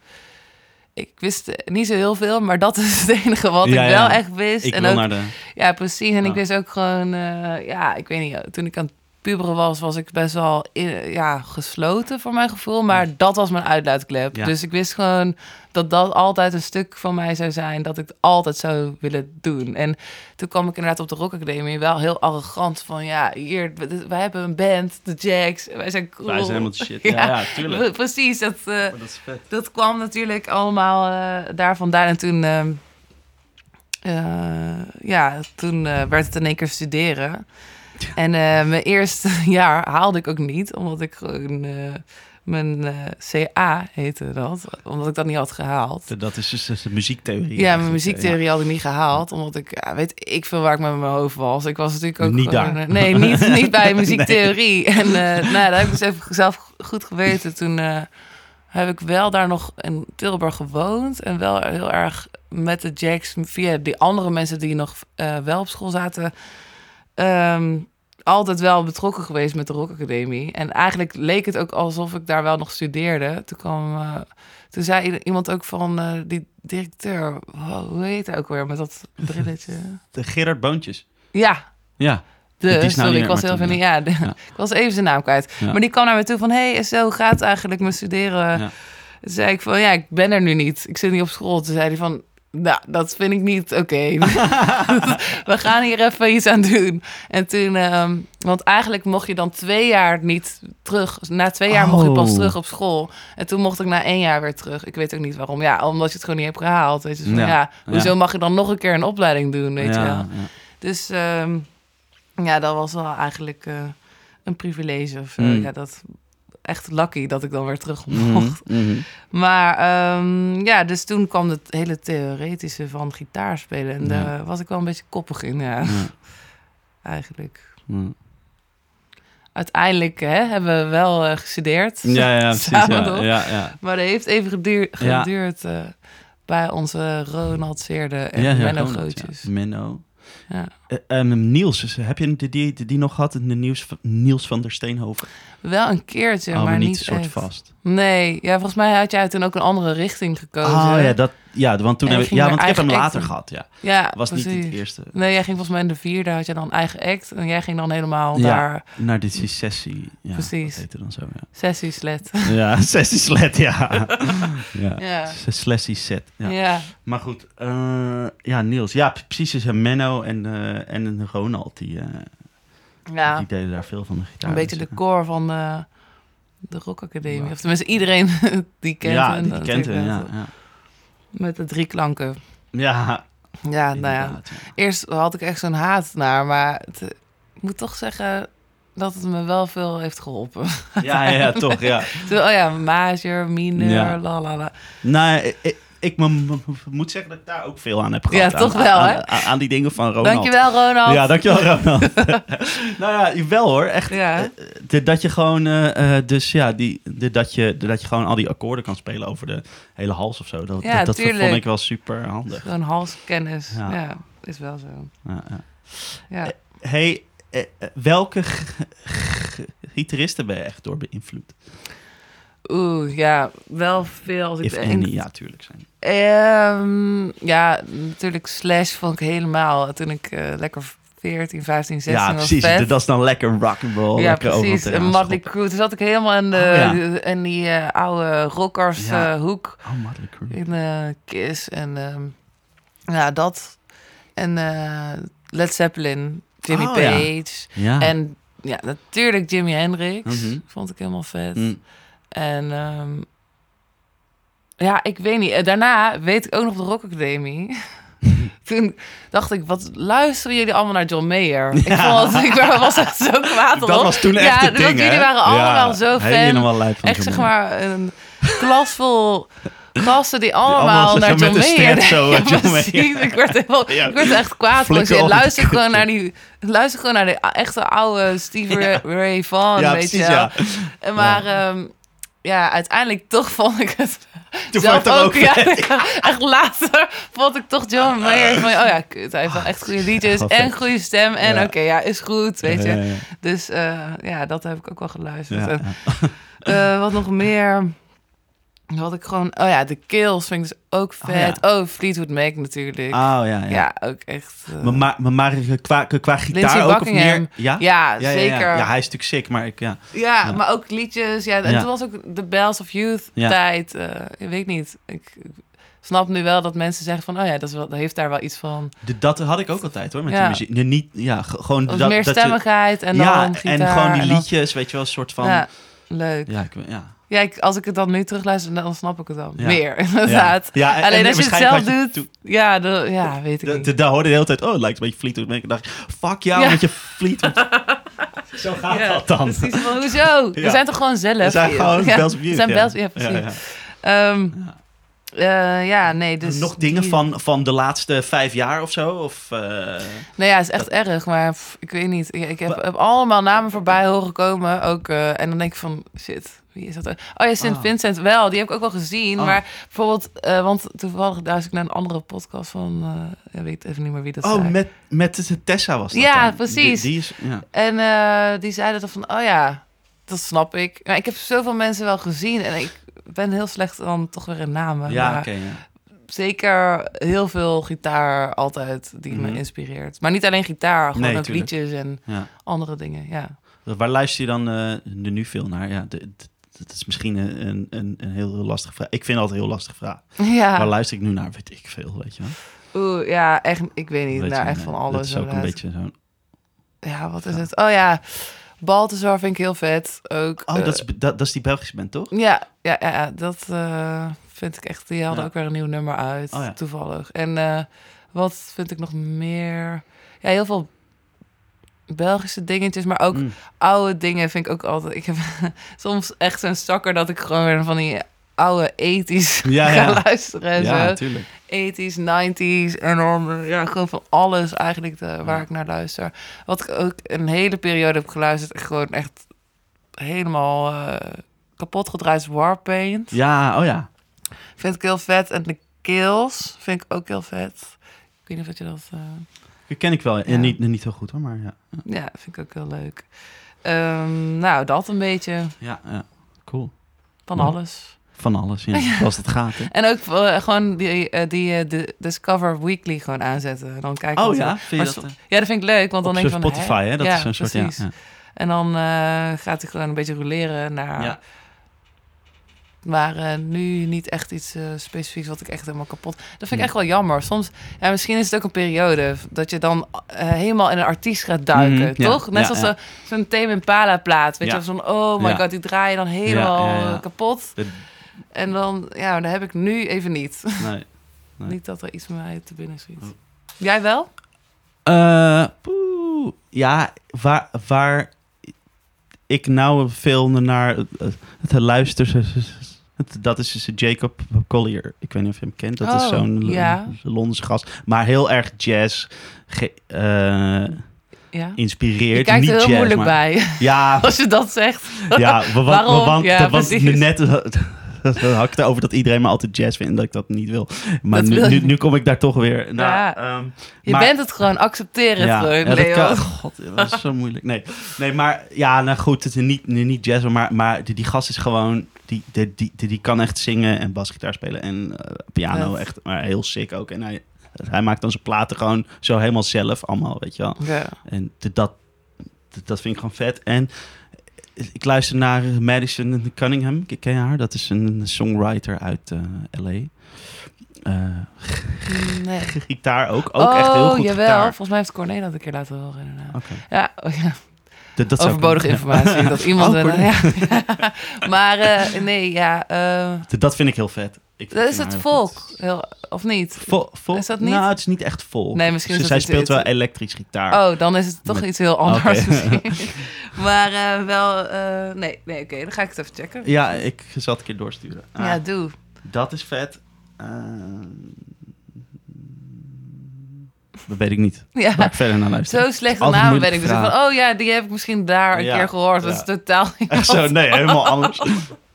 ik wist niet zo heel veel, maar dat is het enige wat Ja, ik ja. wel echt wist. ik en ook, de... ja, precies. En ik wist ook gewoon, eh, ja, ik weet niet, toen ik aan het puberen was, was ik best wel ja, gesloten voor mijn gevoel, maar dat was mijn uitlaatklep. Ja. Dus ik wist gewoon dat dat altijd een stuk van mij zou zijn, dat ik het altijd zou willen doen. En toen kwam ik inderdaad op de Rock Academie wel heel arrogant van, ja, hier, wij hebben een band, de Jacks, wij zijn cool. Wij zijn helemaal shit. Ja, ja, tuurlijk. Precies, dat, eh, Maar dat is vet. dat kwam natuurlijk allemaal eh, daar vandaan. En toen, ehm, eh, ja, toen werd het in één keer studeren. En eh, mijn eerste jaar haalde ik ook niet, omdat ik gewoon... eh, mijn eh, CA heette dat, omdat ik dat niet had gehaald. Dat is dus de muziektheorie. Ja, mijn muziektheorie had ik niet gehaald, omdat ik, ja, weet ik veel waar ik met mijn hoofd was. Ik was natuurlijk ook Niet gewoon, daar. nee, niet, niet bij muziektheorie. En nou, dat heb ik dus even zelf goed geweten. Toen heb ik wel daar nog in Tilburg gewoond en wel heel erg met de Jacks via die andere mensen die nog wel op school zaten. Ehm, altijd wel betrokken geweest met de Rock Academie. En eigenlijk leek het ook alsof ik daar wel nog studeerde. Toen kwam, eh, toen zei iemand ook van eh, die directeur, wow, hoe heet hij ook weer met dat brilletje? De Gerard Boontjes. ja, Ja. de, Die sorry, ik was heel van ja, de- Ja. ik was even zijn naam kwijt. Ja. Maar die kwam naar me toe van, hey, zo gaat eigenlijk met studeren. Ja. Toen zei ik van, ja, ik ben er nu niet. Ik zit niet op school. Toen zei hij van, nou, dat vind ik niet oké. We gaan hier even iets aan doen. En toen, ehm, want eigenlijk mocht je dan twee jaar niet terug. Na twee jaar mocht je pas Oh. terug op school. En toen mocht ik na één jaar weer terug. Ik weet ook niet waarom. Ja, omdat je het gewoon niet hebt gehaald. Weet je, van, Ja. ja. hoezo Ja. mag je dan nog een keer een opleiding doen, weet je wel. Dus ehm, ja, dat was wel eigenlijk eh, een privilege. Of, eh, Mm. ja, dat, echt lucky dat ik dan weer terug Mhm, mocht. mhm. Maar ehm, ja, dus toen kwam het hele theoretische van gitaar spelen. En Ja. daar was ik wel een beetje koppig in, ja, Ja, eigenlijk. ja. Uiteindelijk hè, hebben we wel eh, gestudeerd. Ja, ja, precies. Samen Ja. Maar dat heeft even geduur- geduurd eh, bij onze Ronald Seerde en Menno ja. Menno. Ja. Ehm, Niels, heb je die, die, die nog gehad? De Niels, van- Niels van der Steenhoven? Wel een keertje, oh, maar, maar niet niet soort echt. vast. Nee, ja, volgens mij had jij toen ook een andere richting gekozen. Oh ja, dat, ja want toen heb ik, ja, want ik heb hem later gehad. Ja. Ja, Was niet precies. het eerste. Nee, jij ging volgens mij in de vierde, had je dan eigen act. En jij ging dan helemaal Ja. daar Naar de sessie. Ja, Precies. Dat dan zo, ja. sessieslet. Ja, sessie slet, ja. ja. Ja. Slessie set. Ja. Ja. Maar goed, eh, ja, Niels. Ja, precies. Een Menno en, eh en Ronald, die, eh, ja, die deden daar veel van de gitaar. een beetje de core van, eh, de Rock Academie. Of tenminste, iedereen die kent ja, hem. die kent hem, ja. Ja, Met de drie klanken. ja Ja, nou ja. Eerst had ik echt zo'n haat naar, maar het, eh, ik moet toch zeggen dat het me wel veel heeft geholpen. Ja, ja, ja, toch, ja. Oh ja, major, minor, la la la. Nou, ik, ik mo- mo- moet zeggen dat ik daar ook veel aan heb gehad. Ja, toch Aan- wel, hè? Aan, aan die dingen van Ronald. Dankjewel, Ronald. Ja, dankjewel, Ronald. nou ja, wel hoor. Echt, Ja. eh, de- dat je gewoon, eh, eh, dus ja, die, de, dat, je, de- dat je gewoon al die akkoorden kan spelen over de hele hals of zo. Dat, Ja, dat, dat vond ik wel super handig. Gewoon halskennis. Ja. Ja. is wel zo. Ja, ja. Ja. Hey, welke gitaristen ben je echt door beïnvloed? Oeh, ja, wel veel als ik If denk. any, ja, tuurlijk zijn. Ehm, ja, natuurlijk Slash vond ik helemaal. Toen ik eh, lekker 14, 15, 16 Ja, was precies. vet. Dat is dan lekker rock'n'roll. ja, lekker precies. En Motley. Crue. Toen zat ik helemaal in, de, Oh, ja. in die eh, oude rockers Ja. hoek. Oh. In eh, Kiss. En ehm, ja, dat. En Led Zeppelin. Jimmy Oh. Page. En ja, natuurlijk Jimi Hendrix. Mhm. Vond ik helemaal vet. Mm. En ehm, ja, ik weet niet. Eh, Daarna weet ik ook nog op de Rock Academie. Toen dacht ik, wat luisteren jullie allemaal naar John Mayer? Ik, vond, ik was echt zo kwaad erop. Dat was toen echt ja, ding, want jullie waren allemaal Ja, zo fan. Echt zeg maar een klas vol gasten die allemaal, allemaal naar John Mayer zo, Ja, John. Mayer. Ik werd, helemaal, Ja. ik werd echt kwaad. Ik Flikker op luister gewoon naar die... Luister gewoon naar de echte oude Steve. Ray Vaughan, Ja, weet je ja. Maar ja. Ja, uiteindelijk toch vond ik het Toen zelf vond je het ook. ook ja, echt later vond ik toch John Mayer van, oh ja, kut, hij heeft wel echt goede liedjes Wel en goede stem. En Ja. oké, ja, is goed, weet je. Dus eh, ja, dat heb ik ook wel geluisterd. En, eh, wat nog meer? Wat ik gewoon... Oh ja, de Kills vind ik dus ook Oh, vet. Oh, Fleetwood Mac natuurlijk. Oh, ja, ja. ja. ook echt... eh, Maar, maar, maar, maar qua, qua gitaar ook of meer? Ja? ja, zeker. Ja, ja, hij is natuurlijk sick, maar ik, ja. Ja, maar ook liedjes. Ja, en toen was ook de Bells of Youth tijd. eh, ik weet niet. Ik, snap nu wel dat mensen zeggen van... oh ja, dat, is wel, dat heeft daar wel iets van. De- dat had ik ook altijd hoor, met die muziek. Nee, niet, ja, gewoon dat, meer stemmigheid en dan gitaar. en gewoon die liedjes, weet je wel, een soort van... Leuk. ja, ik, ja. Ja, ik, als ik het dan nu terugluister, dan snap ik het dan. Ja. Meer, inderdaad. Ja, Alleen en als je het zelf doet... Ja, de, ja, weet ik De, niet. daar hoorde de hele tijd, oh, het lijkt een beetje Fleetwood Mac. Ik dacht, fuck jou Ja. met je Fleetwood. Zo gaat dat dan. Precies, van, hoezo? We zijn toch gewoon zelf? We zijn gewoon. Bells We zijn ja. Bells, ja, precies. Ehm, eh, ja, nee, dus... Nog dingen die- van, van de laatste vijf jaar of zo? Of, eh, Nou ja, het is echt erg, maar pff, ik weet niet. Ik, ik heb, heb allemaal namen voorbij horen komen. Ook, eh, en dan denk ik van, shit, wie is dat? Oh ja, Sint Ah. Vincent wel. Die heb ik ook wel gezien. Oh. Maar bijvoorbeeld, eh, want toevallig luister ik naar een andere podcast van... eh ik weet even niet meer wie dat oh, zei. met, met de Tessa was dat Ja, dan. precies. Die, die is, ja. En eh, die zeiden dan van, oh ja, dat snap ik. Maar ik heb zoveel mensen wel gezien. En ik ben heel slecht dan toch weer in namen. Ja, Maar ja. zeker heel veel gitaar altijd die Mhm. me inspireert. Maar niet alleen gitaar, gewoon Nee, ook tuurlijk. liedjes en ja. andere dingen. Ja. Waar luister je dan nu veel naar? Ja, de- de- dat is misschien een, een, een, heel, heel lastige vraag. Ik vind altijd een heel lastige vraag. Waar Ja, luister ik nu naar? Weet ik veel, weet je wel. oeh, ja, echt, ik weet niet. Weet Nou, je, echt nee, van alles. Dat is ook een beetje zo'n... Ja, wat is het? Oh ja, Balthazar vind ik heel vet. Ook, Oh, eh, dat is, dat, dat is die Belgische band, toch? Ja, ja, ja, ja, dat eh, vind ik echt. Die hadden Ja. ook weer een nieuw nummer uit, Oh toevallig. En eh, wat vind ik nog meer? Ja, heel veel Belgische dingetjes, maar ook Mm. oude dingen vind ik ook altijd. Ik heb soms echt zo'n stakker dat ik gewoon weer van die oude 80s Ja, ga ja. luisteren en Ja, natuurlijk. 80s, 90s en dan eh, ja, gewoon van alles eigenlijk de, waar Ja. ik naar luister. Wat ik ook een hele periode heb geluisterd, gewoon echt helemaal eh, kapot gedraaid Warpaint. Ja, oh ja. Vind ik heel vet. En de Kills vind ik ook heel vet. Ik weet niet of je dat... eh, Die ken ik wel. Ja. Niet, niet heel goed hoor, maar ja. ja, vind ik ook heel leuk. Ehm, nou, dat een beetje Ja, ja. Cool. van alles. Van alles, ja. Zoals het gaat, hè. En ook eh, gewoon die, eh, die de Discover Weekly gewoon aanzetten. En dan kijken Oh ja, vind je dat? Ja, dat vind ik leuk, want dan denk ik van... Spotify, hè? Dat Ja, is zo'n soort, ja. En dan gaat hij gewoon een beetje roleren naar Ja. Maar eh, nu niet echt iets eh, specifieks wat ik echt helemaal kapot... Dat vind ik echt wel jammer. Soms, ja, misschien is het ook een periode... dat je dan eh, helemaal in een artiest gaat duiken, Mhm, toch? Net Ja, zoals ja. zo- zo'n Tame Impala plaat. Weet je, van oh my god, die draai je dan helemaal kapot. De- En dan, ja, dat heb ik nu even niet. nee. Nee. Niet dat er iets met mij te binnen schiet. Jij wel? Poeh. ja, waar, waar ik nou veel naar het luister, het- dat is dus Jacob Collier. Ik weet niet of je hem kent. Dat is Oh, zo'n ja. Londense gast, maar heel erg jazz ge- eh, Ja. inspireert. Je kijkt Niet er heel jazz, moeilijk maar- bij Ja, als je dat zegt. ja, wa- wa- Waarom? want Ja, dat was precies. net. Dan had ik het erover dat iedereen me altijd jazz vindt en dat ik dat niet wil. Maar Dat nu, wil nu, nu kom ik daar toch weer. Nou, Ja. ehm, Je maar- bent het gewoon, accepteer het gewoon, ja, dat Leo. kan- God, dat is zo moeilijk. Nee, nee maar ja, nou goed, het is niet, niet jazz, maar, maar die, die gast is gewoon, die, die, die, kan echt zingen en basgitaar spelen en eh, piano, echt maar heel sick ook. En hij, hij maakt dan zijn platen gewoon zo helemaal zelf, allemaal, weet je wel. Ja. En dat, dat, vind ik gewoon vet. En ik luister naar Madison Cunningham, ken je haar? Dat is een songwriter uit eh, L.A. Eh, Nee. gitaar ook, ook echt heel oh, goed jawel. gitaar. Volgens mij heeft Corné dat een keer laten horen. Inderdaad. Ja, oh, ja. Dat, overbodige informatie. Dat iemand... Oh, ja. maar eh, nee, ja. eh, Dat- Dat vind ik heel vet. Ik dat is het heel volk, goed. heel, of niet? Volk? Is dat niet? Nou, het is niet echt vol. Nee, misschien dat zij iets- speelt wel elektrisch gitaar. Oh, dan is het toch Met- iets heel anders Oké. misschien. maar eh, wel... nee, nee oké. dan ga ik het even checken. Ja, ik zal het een keer doorsturen. Ah, Ja, doe. Dat is vet. Dat weet ik niet. Ja. Waar ik verder naar luister. Zo slechte namen ben ik. Dus van, oh ja, die heb ik misschien daar een Ja, keer gehoord. Dat ja. is totaal niet Echt zo, nee, helemaal anders.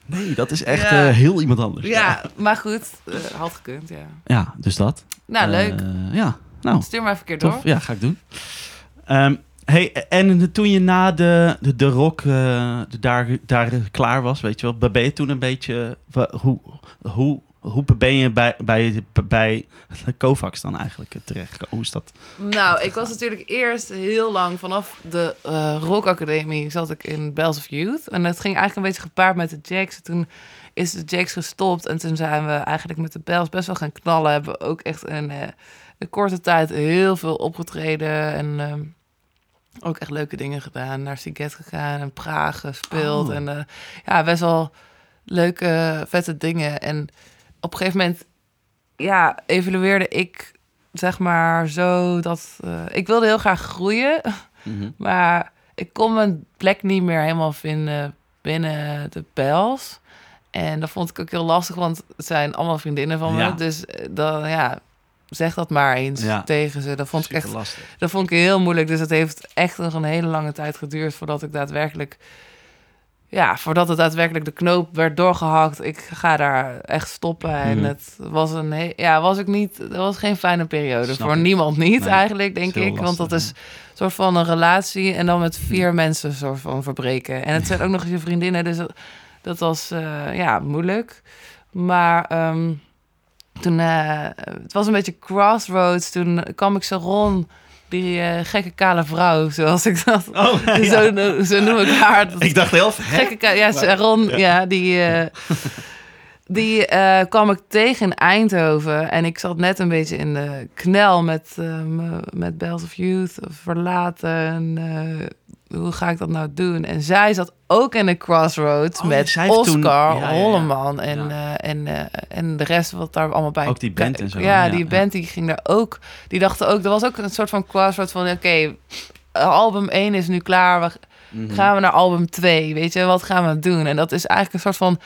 Nee, dat is echt Ja. eh, heel iemand anders. Ja, maar goed. eh, had gekund, ja. Ja, dus dat. Nou, leuk. Eh, ja, nou, Stuur maar even keer door. Ja, ga ik doen. Ehm, hey, en toen je na de, de, de rock de- daar, daar klaar was, weet je wel, ben je toen een beetje, hoe, hoe, hoe ben je bij, bij, bij Kovacs dan eigenlijk terecht? Hoe is dat? Nou, ik was natuurlijk eerst heel lang vanaf de eh Rock Academie zat ik in Bells of Youth. En dat ging eigenlijk een beetje gepaard met de Jacks. Toen is de Jacks gestopt en toen zijn we eigenlijk met de Bells best wel gaan knallen. Hebben we ook echt een, eh, een korte tijd heel veel opgetreden en ehm, ook echt leuke dingen gedaan. Naar Siget gegaan en Praag gespeeld Oh. en eh, ja, best wel leuke, vette dingen. En op een gegeven moment, ja, evalueerde ik zeg maar zo dat eh, ik wilde heel graag groeien, maar ik kon mijn plek niet meer helemaal vinden binnen de pels. En dat vond ik ook heel lastig, want het zijn allemaal vriendinnen van me. Ja. Dus eh, dan ja, zeg dat maar eens Ja. tegen ze. Dat vond ik echt lastig. dat vond ik heel moeilijk. Dus het heeft echt nog een hele lange tijd geduurd voordat ik daadwerkelijk. Ja, voordat het daadwerkelijk de knoop werd doorgehakt. Ik ga daar echt stoppen. En Mhm. het was een. Ja, was ik niet. Dat was geen fijne periode. Snap voor ik. niemand niet, Nee, eigenlijk, denk ik. Want dat is een soort van een relatie. En dan met vier mensen soort van verbreken. En het zijn ook nog eens je vriendinnen. Dus dat, dat was eh, ja, moeilijk. Maar. ehm, toen, eh, het was een beetje crossroads. Toen kwam ik Sharon, die eh, gekke kale vrouw, zoals ik dat... Oh, ja. zo, zo noem ik haar. Dat Ik dacht heel gekke ja, Sharon, ja, die, eh, die eh, kwam ik tegen in Eindhoven. En ik zat net een beetje in de knel met, met Bells of Youth, verlaten. Hoe ga ik dat nou doen? En zij zat ook in de crossroads Oh, met Oscar toen- ja, ja, ja. Holleman en, eh, en, eh, en de rest wat daar allemaal bij. Ook die band en zo, Ja, die band die ging daar ook. Die dachten ook, er was ook een soort van crossroad van: oké, album 1 is nu klaar. We, Mhm. gaan we naar album 2? Weet je, wat gaan we doen? En dat is eigenlijk een soort van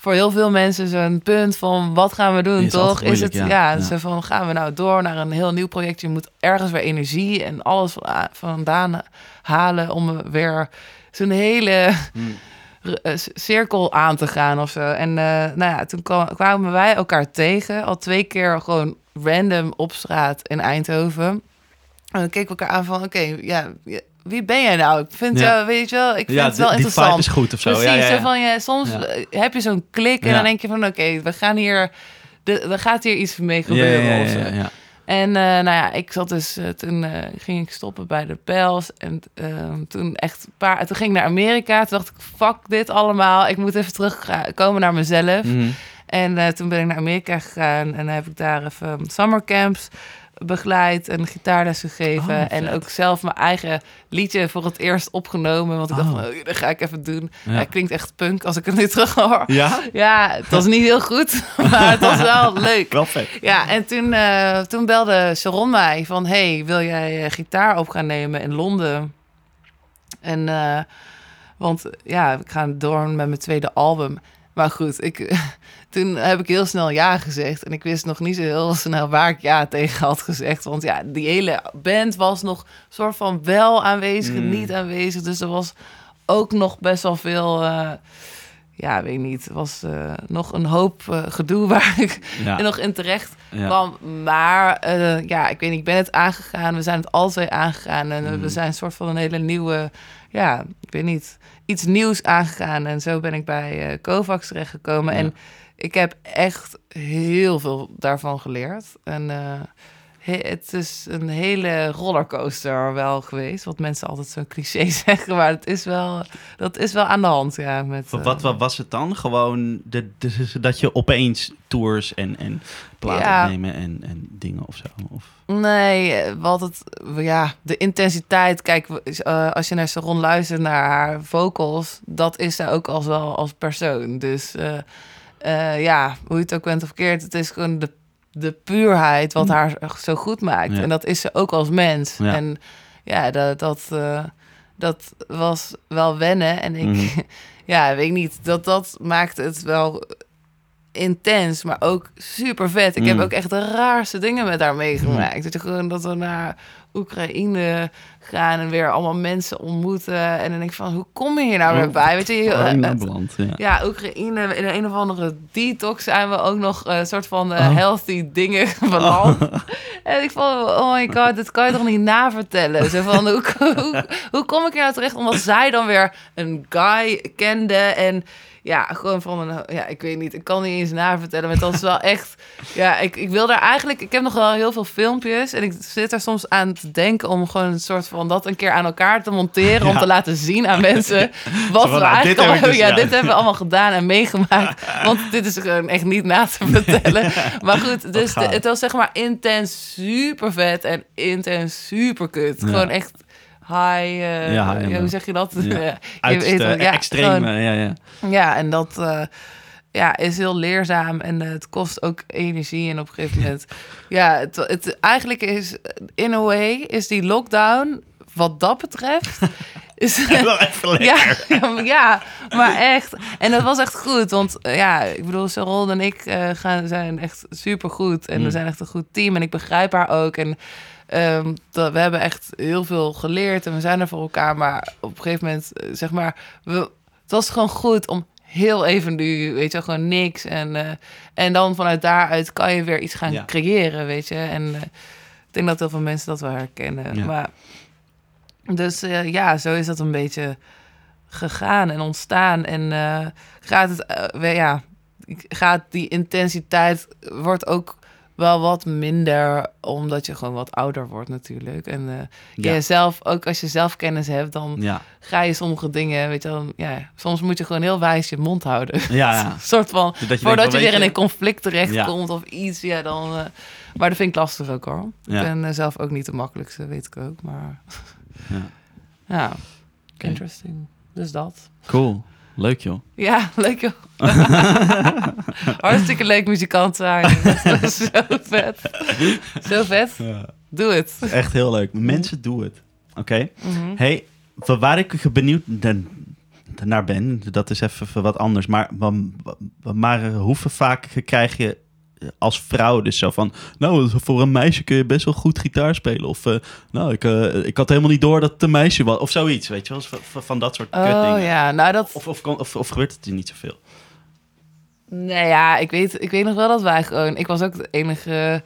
voor heel veel mensen zo'n punt van wat gaan we doen, Is toch? Is het ja, ja. Ja. zo van gaan we nou door naar een heel nieuw project? Je moet ergens weer energie en alles van, vandaan halen om weer zo'n hele Hmm. eh, cirkel aan te gaan of zo. En eh, nou ja, toen kwam- kwamen wij elkaar tegen, al twee keer gewoon random op straat in Eindhoven. En dan keken we elkaar aan van, oké, ja, wie ben jij nou? Ik vind Ja. jou, weet je wel, ik vind Ja, het wel die, die vibe interessant. is goed of zo. Precies, ja, ja, ja. zo van je, soms Ja. eh, heb je zo'n klik en Ja. dan denk je van, oké, we gaan hier, de, er gaat hier iets mee Ja, gebeuren ja, ja, of zo. ja, ja. En uh, nou ja, ik zat dus, uh, toen ging ik stoppen bij de Pels. En ehm, toen echt een paar, toen ging ik naar Amerika. Toen dacht ik, fuck dit allemaal. Ik moet even terugkomen naar mezelf. Mhm. En toen ben ik naar Amerika gegaan. En dan heb ik daar even summercamps begeleid en gitaarles gegeven. Oh, en ook zelf mijn eigen liedje voor het eerst opgenomen. Want ik dacht, Oh. van, oh, dat ga ik even doen. Ja. Klinkt echt punk als ik het nu terug hoor. Ja? Ja, het was niet heel goed, maar het was wel leuk. Wel vet. Ja, en toen, eh, toen belde Sharon mij van... hey, wil jij eh, gitaar op gaan nemen in Londen? En, eh, want ja, ik ga door met mijn tweede album. Maar goed, ik, toen heb ik heel snel ja gezegd. En ik wist nog niet zo heel snel waar ik ja tegen had gezegd. Want ja, die hele band was nog soort van wel aanwezig en Mm. niet aanwezig. Dus er was ook nog best wel veel... eh, ja, weet niet. Het was eh, nog een hoop eh, gedoe waar ik Ja. nog in terecht ja. kwam. Maar ja, ik weet niet, ik ben het aangegaan. We zijn het alle twee aangegaan. En we zijn een soort van een hele nieuwe, ja, ik weet niet, iets nieuws aangegaan. En zo ben ik bij Kovacs terechtgekomen. Ja. En ik heb echt heel veel daarvan geleerd. En eh, he- het is een hele rollercoaster wel geweest. Wat mensen altijd zo'n cliché zeggen. Maar het is wel, dat is wel aan de hand, ja. Met, Wat, eh, wat, wat was het dan? Gewoon de, de- dat je opeens tours en, en platen Ja. opnemen en, en dingen of zo? Of... Nee, wat het, ja, de intensiteit. Kijk, eh, als je naar Sharon luistert, naar haar vocals, dat is zij ook als wel als persoon. Dus eh, ja, hoe je het ook bent of keert, het is gewoon de, de puurheid wat Mm. haar zo goed maakt. Ja. En dat is ze ook als mens. Ja. En ja, dat, dat, eh, dat was wel wennen. En ik, Mhm. ja, weet ik niet, dat, dat maakt het wel intens, maar ook super vet. Ik heb Mm. ook echt de raarste dingen met haar meegemaakt. Dat, je gewoon, dat we naar Oekraïne gaan en weer allemaal mensen ontmoeten. En dan denk ik van, hoe kom je hier nou weer Oh, bij? Weet je, Oh, in het- Nederland, ja. ja, Oekraïne, in een of andere detox zijn we ook nog een soort van eh, Oh. healthy dingen beland. En ik vond, oh my god, dit kan je toch niet navertellen? Zo van, hoe, hoe, hoe kom ik hier nou terecht? Omdat zij dan weer een guy kende en ja, gewoon van een, ja, ik weet niet, ik kan niet eens navertellen, maar dat is wel echt, ja, ik, ik wil daar eigenlijk, ik heb nog wel heel veel filmpjes en ik zit er soms aan te denken om gewoon een soort van dat een keer aan elkaar te monteren, om te laten zien aan mensen wat Zo we nou, eigenlijk al hebben, dus, ja, dit hebben we allemaal gedaan en meegemaakt, want dit is gewoon echt niet na te vertellen. Maar goed, dus de- het was zeg maar intens super vet en intens super kut. Ja. Gewoon echt high, eh, Ja, high ja, hoe zeg je dat? Ja. Ja, wel, ja, extreme, gewoon- ja, ja. ja, en dat eh, ja, is heel leerzaam en eh, het kost ook energie. En op een gegeven moment, ja, het, het, eigenlijk is in a way is die lockdown wat dat betreft. Is, Wel even lekker. ja, ja, maar- echt. En dat was echt goed. Want eh, ja, ik bedoel, Sharon en ik eh, gaan, zijn echt super goed. En Mm. we zijn echt een goed team. En ik begrijp haar ook. En ehm, dat, we hebben echt heel veel geleerd. En we zijn er voor elkaar. Maar op een gegeven moment, eh, zeg maar, we, het was gewoon goed om heel even nu, weet je, gewoon niks. En, eh, en dan vanuit daaruit kan je weer iets gaan Ja. creëren, weet je. En eh, ik denk dat heel veel mensen dat wel herkennen. Ja. Maar dus ja, zo is dat een beetje gegaan en ontstaan. En gaat het, ja, gaat die intensiteit wordt ook wel wat minder, omdat je gewoon wat ouder wordt natuurlijk. En eh Ja. je zelf, ook als je zelfkennis hebt, dan Ja, ga je sommige dingen, weet je dan, ja, soms moet je gewoon heel wijs je mond houden. ja, ja. Soort van, Dat je voordat je weer in een conflict terechtkomt Ja. of iets, ja, dan... eh, maar dat vind ik lastig ook hoor. Ja. Ik ben eh, zelf ook niet de makkelijkste, weet ik ook, maar... Ja. Ja, Oké. interesting. Dus dat. Cool. Leuk, joh. Ja, leuk joh. Hartstikke leuk muzikant zijn. Dat is zo vet. Zo vet. Doe het. Echt heel leuk. Mensen, doe het. Oké. Mhm. Hey, wa- waar ik benieuwd na- naar ben, dat is even wat anders. Maar, maar, maar hoeveel vaak krijg je als vrouw dus zo van... Nou, voor een meisje kun je best wel goed gitaar spelen. Of, eh, nou, ik, eh, ik had helemaal niet door dat het een meisje was. Of zoiets, weet je wel. Van, van- dat soort Oh kutdingen. ja, nou dat... Of, of, of, of gebeurt het er niet zoveel? Nee ja, ik weet, ik weet nog wel dat wij gewoon... Ik was ook de enige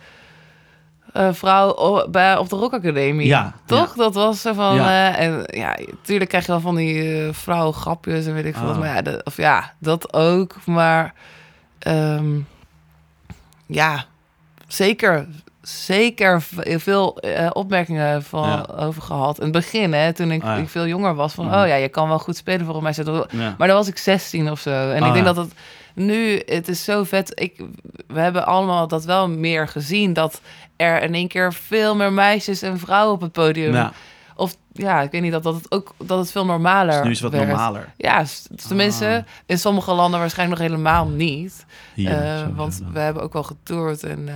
eh, vrouw o- bij, op de Rock Academie. Ja, Toch? Dat was zo van... Ja. en ja, tuurlijk krijg je wel van die eh vrouwengrapjes en weet ik veel. Ah. Maar ja, dat, of ja, dat ook. Maar ehm, ja, zeker. zeker veel eh, opmerkingen van, Ja. over gehad. In het begin, hè, toen ik, Ah, ja. ik veel jonger was. Van, Mhm. oh ja, je kan wel goed spelen voor mij. Maar Ja. dan was ik 16 of zo. En Ah, ik denk ja. dat het nu, het is zo vet. Ik, we hebben allemaal dat wel meer gezien. Dat er in één keer veel meer meisjes en vrouwen op het podium. Of ja, ik weet niet, dat, dat, het ook, dat het veel normaler dus nu is het wat werd. normaler. Ja, s- tenminste, Ah. in sommige landen waarschijnlijk nog helemaal niet. Eh, want we hebben ook wel getoerd in, eh,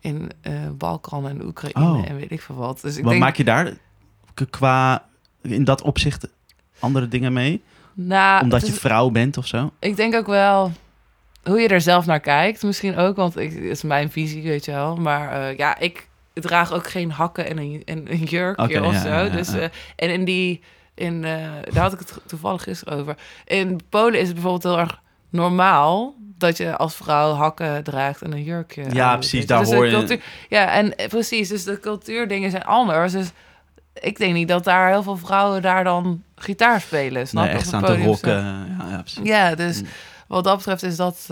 in eh, Balkan en Oekraïne Oh. en weet ik veel wat. Dus ik Wat denk, maak je daar qua, in dat opzicht, andere dingen mee? nou, Omdat je is- vrouw bent of zo? ik denk ook wel hoe je er zelf naar kijkt, misschien ook, want ik, het is mijn visie, weet je wel. Maar ja, ik draag ook geen hakken en een, en een jurkje Oké, of ja, zo. ja, dus, eh, en in die, in, eh, daar had ik het toevallig gisteren over. In Polen is het bijvoorbeeld heel erg normaal dat je als vrouw hakken draagt en een jurkje. Ja, aan, precies, daar Dus hoor je- cultuur- ja, en eh, precies, dus de cultuurdingen zijn anders. Dus ik denk niet dat daar heel veel vrouwen daar dan gitaar spelen. Snap Nee, je? echt staan te rocken. Ja, ja, precies. Ja, dus Mm. wat dat betreft is dat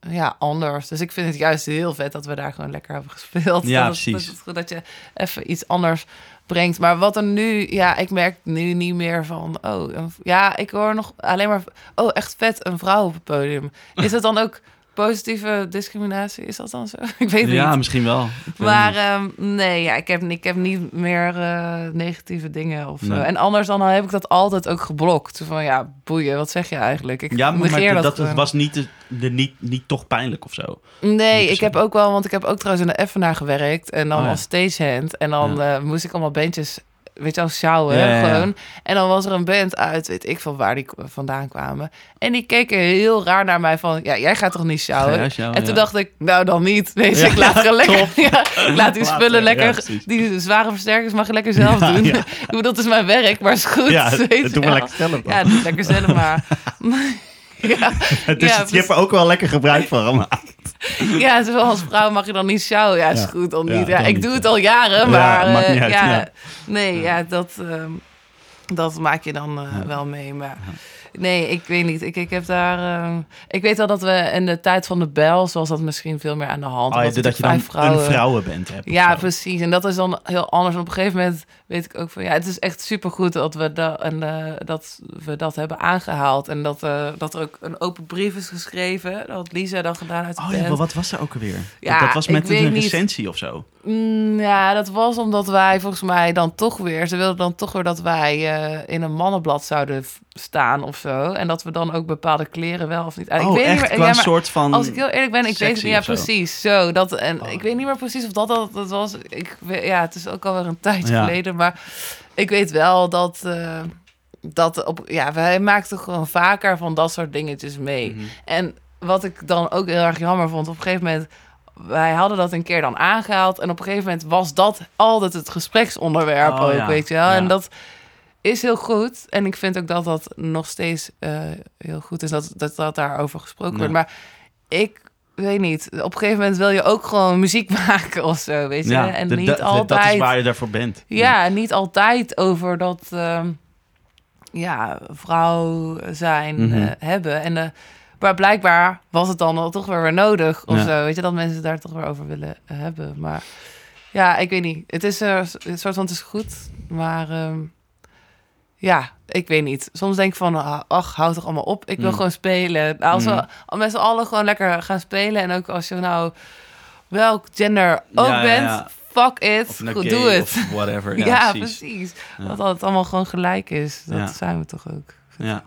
ja, anders. Dus ik vind het juist heel vet dat we daar gewoon lekker hebben gespeeld. Ja, dat, precies. Dat, je even iets anders brengt. Maar wat er nu, ja, ik merk nu niet meer van, oh, ja, ik hoor nog alleen maar, oh, echt vet, een vrouw op het podium. Is het dan ook positieve discriminatie? Is dat dan zo? Ik weet het Ja, niet. misschien wel. Maar het ehm, nee, ja, ik, heb, ik heb niet meer eh, negatieve dingen of zo. Nee. En anders dan heb ik dat altijd ook geblokt. Van ja, boeien, wat zeg je eigenlijk? Ik niet. ja, maar, dat, dat, gewoon. was niet, de, de- niet, niet toch pijnlijk of zo. Nee, niet ik heb ook wel, want ik heb ook trouwens in de Effenaar gewerkt. En dan Oh ja. als stagehand. En dan eh, moest ik allemaal bandjes, weet je wel, sjouwen gewoon. En dan was er een band uit, weet ik van waar die vandaan kwamen. En die keken heel raar naar mij van, ja, jij gaat toch niet sjouwen? En toen ja. dacht ik, nou dan niet. Weet je, Ja, ik laat gewoon lekker, ik laat die spullen lekker, die zware versterkers mag je lekker zelf doen. ik bedoel, dat is mijn werk, maar is goed. Ja, weet we wel. lekker zelf dan. Ja, doe het lekker zelf maar. ja, dus je hebt er ook wel lekker gebruik van gemaakt. Ja, terwijl als vrouw mag je dan niet sjouwen. Ja, is Ja. goed, dan niet. Ja, dan ik niet, doe het al jaren, Ja, maar... maakt niet uit, ja, ja. Nee, ja, dat, ehm, dat maak je dan eh, wel mee. Maar nee, ik weet niet. Ik, ik heb daar... ehm, ik weet wel dat we in de tijd van de bel, zoals dat misschien veel meer aan de hand. Oh, ja, dat je dan vrouwen... een vrouwenband hebt. of Ja, zo. precies. En dat is dan heel anders. En op een gegeven moment weet ik ook van ja, het is echt supergoed dat we, da en, eh, dat, we dat hebben aangehaald. En dat, eh, dat er ook een open brief is geschreven. Dat had Lisa dan gedaan uit de Oh band. ja, maar wat was er ook alweer? Ja, dat, dat was met een niet. recensie of zo. Mm, ja, dat was omdat wij volgens mij dan toch weer... Ze wilden dan toch weer dat wij eh, in een mannenblad zouden staan of zo. En dat we dan ook bepaalde kleren wel of niet... Ah, oh, ik weet echt? niet meer, Qua ja, maar soort van... als ik heel eerlijk ben, ik weet het niet. Ja, zo. precies. Zo, dat, en Oh. ik weet niet meer precies of dat dat, dat was. Ik, ja, het is ook alweer een tijdje Ja. geleden. Maar ik weet wel dat... eh, dat op, ja, wij maakten gewoon vaker van dat soort dingetjes mee. Mhm. En wat ik dan ook heel erg jammer vond, op een gegeven moment, wij hadden dat een keer dan aangehaald en op een gegeven moment was dat altijd het gespreksonderwerp Oh, ook, ja. weet je wel. Ja. En dat is heel goed en ik vind ook dat dat nog steeds eh, heel goed is dat, dat dat daarover gesproken Ja. wordt. Maar ik weet niet, op een gegeven moment wil je ook gewoon muziek maken of zo, weet je. En niet altijd. Dat is waar je daarvoor bent. Ja, niet altijd over dat ehm, ja, vrouw zijn Mhm. eh, hebben. En, eh, maar blijkbaar was het dan al toch weer weer nodig of Ja. zo. Weet je, dat mensen daar toch weer over willen eh, hebben. Maar ja, ik weet niet. Het is eh, een soort van, het is goed. Maar ehm, ja, ik weet niet. Soms denk ik van, ah, ach, houd toch allemaal op. Ik wil Mm. gewoon spelen. Nou, Als Mm. we al met z'n allen gewoon lekker gaan spelen. En ook als je nou welk gender ook Ja, bent, ja. fuck it. Goed, gay doe het. Whatever. Ja, Ja, precies. precies. Ja. Dat het allemaal gewoon gelijk is. Dat zijn we toch ook. Ja.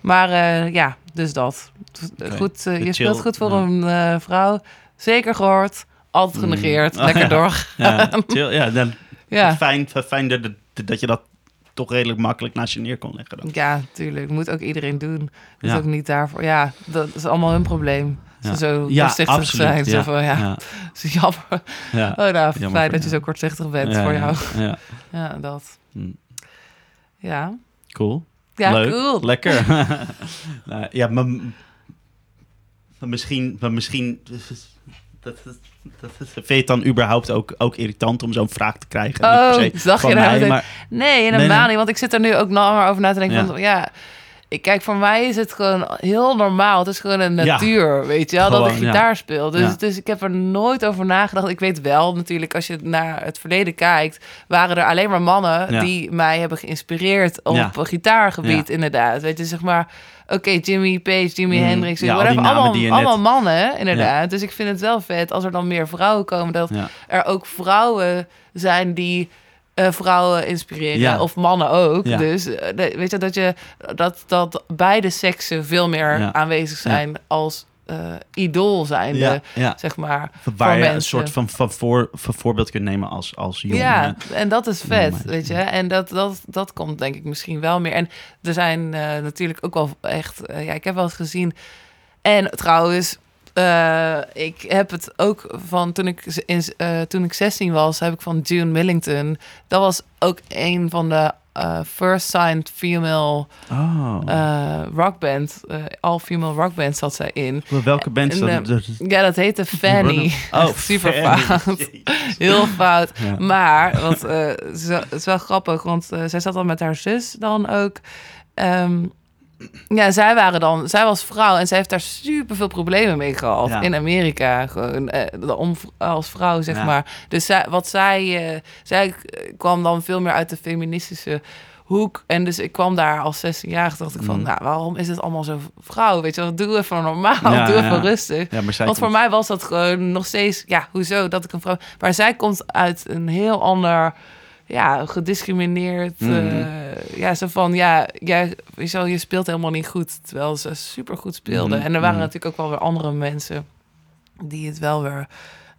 Maar eh, ja, dus dat. Goed, eh, je chill, speelt goed voor ja. een eh, vrouw. Zeker gehoord. Altijd Mm. genegeerd. Oh, Lekker ja. door. Ja, chill. Ja, dan, Ja. Fijn, fijn dat, dat- dat je dat toch redelijk makkelijk naast je neer kon leggen. Dan. ja, tuurlijk. Moet ook iedereen doen. Dat is ook niet daarvoor. Ja, dat is allemaal hun probleem. Ze zo kortzichtig zijn. Zo ja. van, ja, Ja. is jammer. Ja. Oh, nou, Jammer fijn dat je zo kortzichtig bent voor jou. Ja. Ja, dat. Hm. Ja. Cool. Ja, Leuk. cool. Lekker. Nou, ja, maar, maar misschien... Maar misschien dat, dat, dat, vind je het dan überhaupt ook, ook irritant om zo'n vraag te krijgen? Oh, dacht van je nou mij, maar Nee, helemaal Nee, nee. niet. Want ik zit er nu ook nog maar over na te denken. Ja. Van, ja, ik kijk, voor mij is het gewoon heel normaal. Het is gewoon een Ja. natuur, weet je wel, dat ik ja. gitaar speel. Dus, Ja. dus ik heb er nooit over nagedacht. Ik weet wel natuurlijk, als je naar het verleden kijkt, waren er alleen maar mannen die mij hebben geïnspireerd op gitaargebied, inderdaad. Weet je, zeg maar, oké, Jimmy Page, Jimi Mm, Hendrix, ja, whatever, allemaal, net- allemaal mannen, inderdaad. Dus ik vind het wel vet als er dan meer vrouwen komen, dat Ja. er ook vrouwen zijn die eh, vrouwen inspireren. Ja. Of mannen ook. Ja. Dus eh, de- weet je dat je dat, dat beide seksen veel meer Ja. aanwezig zijn als eh idool zijnde, Ja, ja. zeg maar. Waar voor je een soort van, van, voor, van voorbeeld kunt nemen als, als jongen. Ja, en dat is vet, weet je. En dat, dat, dat komt denk ik misschien wel meer. En er zijn natuurlijk ook wel echt... ja, ik heb wel eens gezien... En trouwens, eh, ik heb het ook van toen ik, in, eh, toen ik 16 was... heb ik van June Millington... Dat was ook een van de eh, first signed female Oh. rockband. eh all-female rockband zat zij in. Welke band dat? Dat- Ja, dat heette Fanny. Oh, Super Fanny. fout. Heel fout. Ja. Maar, wat, eh, het is wel- grappig, want zij zat dan met haar zus dan ook. Ehm, ja, zij waren dan, zij was vrouw en zij heeft daar super veel problemen mee gehad Ja. in Amerika, gewoon eh, om, als vrouw zeg Ja. maar. Dus zij, wat zij, eh, zij kwam dan veel meer uit de feministische hoek en dus ik kwam daar als 16-jarige dacht ik van, Mhm. nou, waarom is het allemaal zo vrouw? Weet je, wel, doe even normaal, Ja, doe ja. even rustig. Ja, maar zij Want voor mij was dat gewoon nog steeds, ja, hoezo dat ik een vrouw. Maar zij komt uit een heel ander, ja, gediscrimineerd. Mhm. eh, ja, zo van, ja, jij, zo, je speelt helemaal niet goed. Terwijl ze super goed speelde. Mhm, En er waren mhm. natuurlijk ook wel weer andere mensen die het wel weer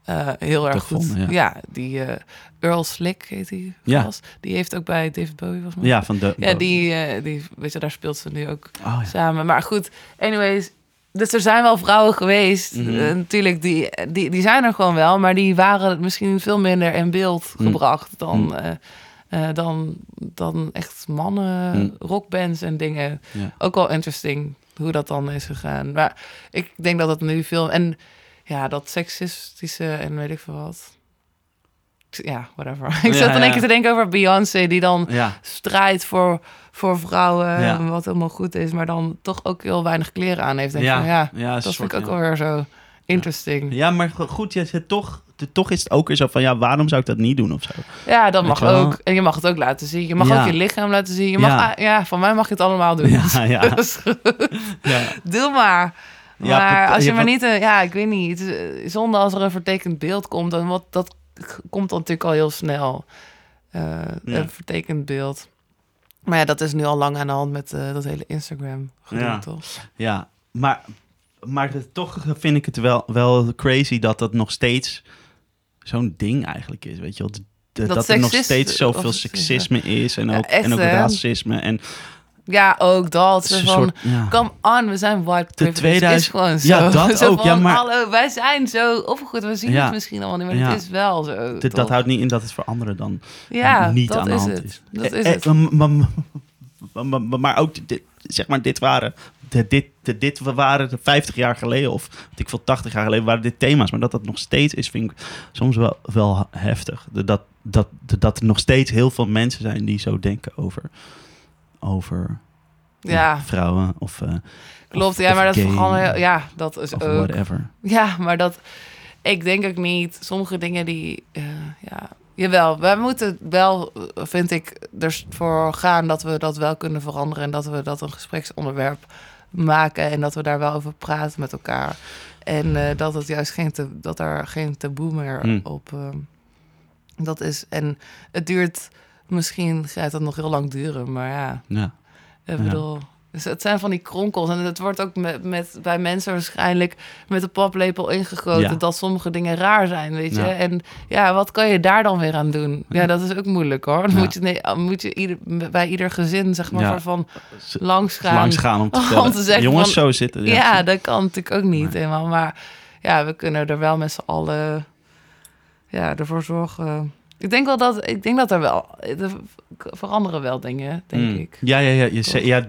eh, heel erg goed. vonden, ja. ja. die eh, Earl Slick heet die Ja. Die heeft ook bij David Bowie mij. Ja, van de... Ja, die, die, weet je, daar speelt ze nu ook Oh, ja. samen. Maar goed, anyways. Dus er zijn wel vrouwen geweest, Mhm. eh, natuurlijk, die, die, die zijn er gewoon wel, maar die waren misschien veel minder in beeld Mhm. gebracht dan, Mhm. eh, eh, dan, dan echt mannen, rockbands en dingen. Ja. Ook wel interesting hoe dat dan is gegaan. Maar ik denk dat het nu veel. En ja, dat seksistische en weet ik veel wat. Ja, whatever. Ik Ja, zat één ja. keer te denken over Beyoncé, die dan Ja, strijdt voor, voor vrouwen, Ja. wat helemaal goed is, maar dan toch ook heel weinig kleren aan heeft. Denk ja, van, ja, ja, dat soort, vind ik ook ja. wel weer zo interesting. Ja, Ja, maar go- goed, je zit toch, toch is het ook weer zo van, ja, waarom zou ik dat niet doen of zo? dat Weet mag ook. En je mag het ook laten zien. Je mag Ja. ook je lichaam laten zien. Je mag, Ja. ja. ja, van mij mag je het allemaal doen. Ja, ja. Dat is goed. Ja, Doe maar. Ja, Maar dat- als je ja, maar niet, ja, ik weet niet. Eh, Zonde als er een vertekend beeld komt, dan wat dat komt dan natuurlijk al heel snel. Ja. Een vertekend beeld. Maar ja, dat is nu al lang aan de hand met eh, dat hele Instagram gedoe, Ja. toch? ja. maar, maar toch vind ik het wel, wel crazy dat dat nog steeds zo'n ding eigenlijk is, weet je wel. Dat dat er nog steeds zoveel seksisme is en Ja, ook, echt, en ook racisme. En Ja, ook dat. Zo een van, soort, ja. come on, we zijn white privilege. 2000 is gewoon zo. Ja, dat Zo ook, ja, maar- Hallo, wij zijn zo opgegroeid. We zien Ja. het misschien allemaal niet, maar Ja. het is wel zo. Dit- dat houdt niet in dat het voor anderen dan ja, niet aan de hand het. is. Dat Eh, is eh, het. maar- ook, dit, zeg maar, dit waren, dit, dit, waren de 50 jaar geleden of ik veel 80 jaar geleden waren dit thema's. Maar dat dat nog steeds is, vind ik soms wel, wel heftig. Dat, dat, dat, dat er nog steeds heel veel mensen zijn die zo denken over, over Ja, vrouwen of, eh, klopt. of- Ja, maar dat is gay vooral heel- Ja, dat is ook. whatever. Ja, maar dat... Ik denk ook niet... Sommige dingen die... eh, ja, jawel, wij moeten wel, eh, vind ik, ervoor gaan dat we dat wel kunnen veranderen. En dat we dat een gespreksonderwerp maken. En dat we daar wel over praten met elkaar. En eh, dat het juist geen, te, dat er geen taboe meer Hmm. op... eh, dat is... En het duurt... Misschien gaat het nog heel lang duren, maar ja... Ja. Ik Ja. bedoel, dus het zijn van die kronkels. En het wordt ook met, met, bij mensen waarschijnlijk met de paplepel ingegoten... Ja. dat sommige dingen raar zijn, weet je. En ja, wat kan je daar dan weer aan doen? Ja, dat is ook moeilijk, hoor. Dan moet je, nee, moet je ieder, bij ieder gezin, zeg maar, van langs gaan. Langs gaan om te Om vertellen. te zeggen Jongens, van- zo zitten. Ja, dat kan natuurlijk ook niet helemaal. Maar ja, we kunnen er wel met z'n allen ja, ervoor zorgen... Ik denk wel dat, ik denk dat er wel, er veranderen wel dingen, denk Mm. ik. Ja, ja, ja. Je zei, ja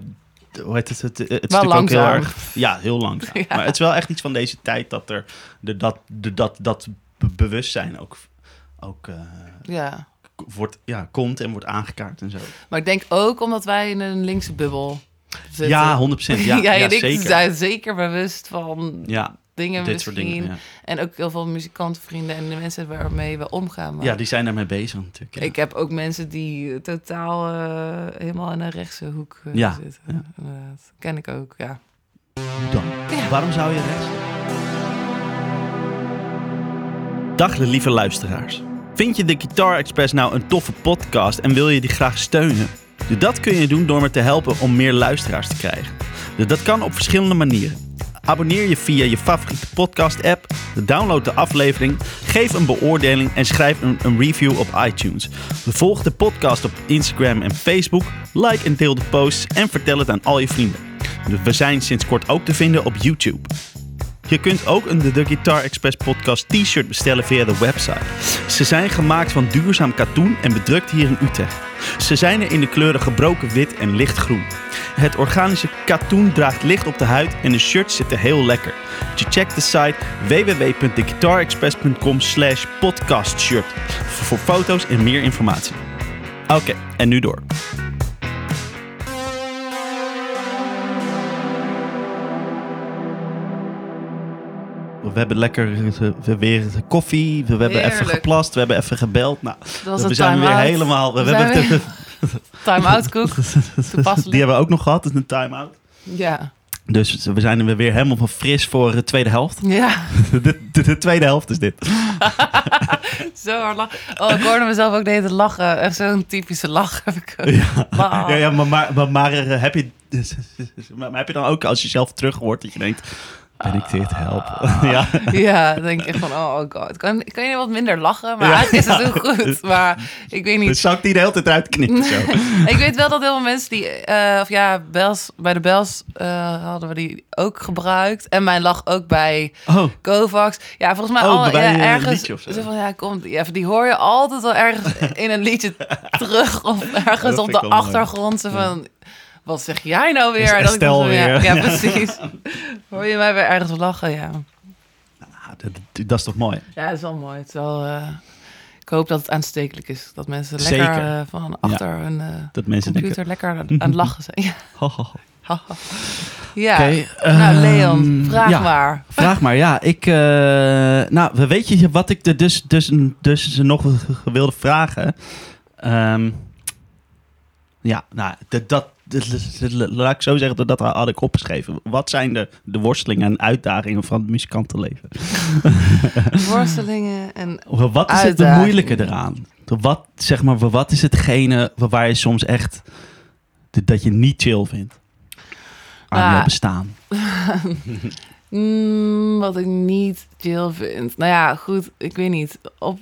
hoe heet het? Het, het, het Wel natuurlijk ook heel langzaam. erg. Ja, heel langzaam. Ja. Maar het is wel echt iets van deze tijd dat er de, dat, de, dat, dat be- bewustzijn ook, ook eh, Ja. wordt, ja, komt en wordt aangekaart en zo. Maar ik denk ook omdat wij in een linkse bubbel zitten. Ja, 100%. Ja, ja, ik zeker. zijn zeker bewust van Ja, dingen dit soort dingen. Ja. En ook heel veel muzikantenvrienden en de mensen waarmee we omgaan. Maar ja, die zijn daarmee bezig natuurlijk. ja. Ik heb ook mensen die eh, totaal eh, helemaal in een rechtse hoek eh, Ja, zitten. ja. Inderdaad. Ken ik ook, ja. Dan? Waarom zou je rechts? Dag lieve luisteraars. Vind je de Guitar Express nou een toffe podcast en wil je die graag steunen? Dat kun je doen door me te helpen om meer luisteraars te krijgen. Dus dat kan op verschillende manieren. Abonneer je via je favoriete podcast-app, download de aflevering, geef een beoordeling en schrijf een, review op iTunes. Volg de podcast op Instagram en Facebook, like en deel de posts en vertel het aan al je vrienden. We zijn sinds kort ook te vinden op YouTube. Je kunt ook een The Guitar Express podcast t-shirt bestellen via de website. Ze zijn gemaakt van duurzaam katoen en bedrukt hier in Utrecht. Ze zijn er in de kleuren gebroken wit en lichtgroen. Het organische katoen draagt licht op de huid en de shirts zitten heel lekker. Je checkt de site www.theguitarexpress.com slash podcastshirt voor foto's en meer informatie. Oké, en nu door. We hebben lekker we weer koffie, we hebben even geplast, we hebben even gebeld. Nou, Dat we zijn weer helemaal... We We hebben Time-out koek. Die hebben we ook nog gehad, een time-out. Ja. Dus we zijn er weer helemaal van fris voor de tweede helft. Ja, De, de, de tweede helft is dit. zo hard lachen. Oh, ik hoorde mezelf ook de hele lachen. Echt zo'n typische lach heb ik ja, ja maar, maar, maar, maar, eh, heb, je, maar heb je dan ook als je zelf terug hoort dat je denkt... Ben ik dit help? ja. Ja, dan denk ik echt van, oh, oh god. Kan, kan je wat minder lachen? Maar Ja. eigenlijk is het heel goed. Maar ik weet niet. Dus zou ik die de hele tijd eruit knippen zo? ik weet wel dat heel veel mensen die, eh, of ja, Bels, bij de Bels eh, hadden we die ook gebruikt. En mijn lag ook bij Oh, Kovacs. Ja, volgens mij Oh, al ja, ergens. liedje of zo. van, ja, komt, ja, die hoor je altijd wel ergens in een liedje terug. Of ergens op de mooi. achtergrond. Zo van, wat zeg jij nou weer? Is Dat ik zo, ja, weer. ja, precies. Hoor je mij weer ergens lachen, ja. ah, dat, dat is toch mooi? Ja, dat is wel mooi. Het is wel, eh, ik hoop dat het aanstekelijk is. Dat mensen lekker eh, van achter hun eh, Dat mensen computer denken... lekker aan het lachen zijn. Ja. ho, ho, ho. Haha. ja. Oké, nou, ehm, Leon, vraag ja. maar. Vraag maar, ja. Ik, nou, we- weet je wat ik er dus, dus, dus nog wilde vragen? Ehm, ja, nou, dat- laat ik zo zeggen, dat, dat had ik opgeschreven. Wat zijn de, de worstelingen en uitdagingen van het muzikantenleven? Worstelingen en Wat is het de moeilijke eraan? Wat, zeg maar, wat is hetgene waar je soms echt, dat je niet chill vindt aan Nou, jouw bestaan? mm, wat ik niet chill vind. Nou ja, goed, ik weet niet. Op,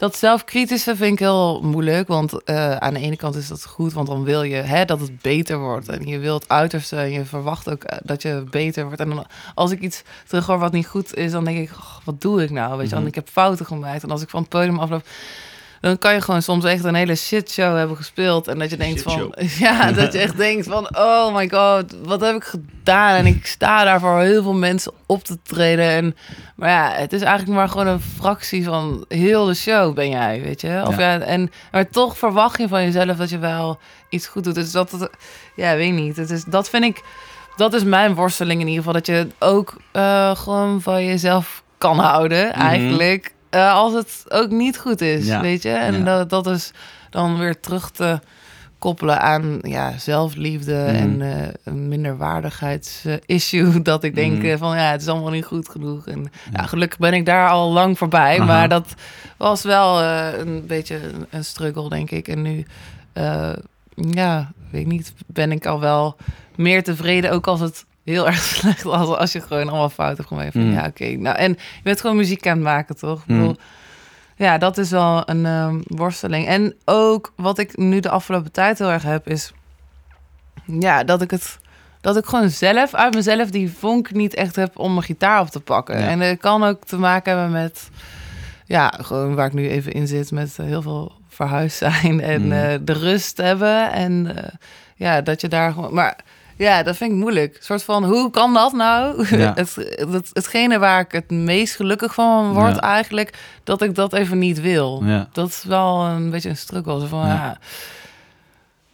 dat zelfkritische vind ik heel moeilijk. Want eh, aan de ene kant is dat goed, want dan wil je hè, dat het beter wordt. En je wilt het uiterste en je verwacht ook eh, dat je beter wordt. En dan, als ik iets terug hoor wat niet goed is, dan denk ik, "Goh, wat doe ik nou? Weet je, want ik heb fouten gemaakt. En als ik van het podium afloop, dan kan je gewoon soms echt een hele shitshow hebben gespeeld. En dat je denkt van, ja, dat je echt denkt van, oh my god, wat heb ik gedaan? En ik sta daar voor heel veel mensen op te treden. En, maar ja, het is eigenlijk maar gewoon een fractie van heel de show ben jij, weet je? Of ja. en, maar toch verwacht je van jezelf dat je wel iets goed doet. Dus dat, ja, weet niet. Het is, dat vind ik, dat is mijn worsteling in ieder geval. Dat je ook eh, gewoon van jezelf kan houden, eigenlijk. Eh, als het ook niet goed is, Ja. weet je? En Ja. dat, dat is dan weer terug te koppelen aan ja, zelfliefde Mhm. en eh, een minderwaardigheidsissue. dat ik denk Mhm. eh, van ja, het is allemaal niet goed genoeg. En ja, Ja. gelukkig ben ik daar al lang voorbij. Aha. Maar dat was wel een beetje een, struggle, denk ik. En nu, ja, weet ik niet, ben ik al wel meer tevreden. Ook als het heel erg slecht was. Als je gewoon allemaal fout hebt gemaakt. Van, Mhm. Ja, oké. Nou, en je bent gewoon muziek aan het maken, toch? Ik Mhm. bedoel, ja, dat is wel een ehm, worsteling. En ook wat ik nu de afgelopen tijd heel erg heb, is ja, dat ik het. Dat ik gewoon zelf uit mezelf die vonk niet echt heb om mijn gitaar op te pakken. Ja. En dat kan ook te maken hebben met. Ja, gewoon waar ik nu even in zit met eh, heel veel verhuisd zijn en Mm. eh, de rust hebben. En eh, ja, dat je daar gewoon. Maar ja, dat vind ik moeilijk. Een soort van, hoe kan dat nou? Ja. het, het, hetgene waar ik het meest gelukkig van word Ja. eigenlijk, dat ik dat even niet wil. Ja. Dat is wel een beetje een struggle. Van, Ja.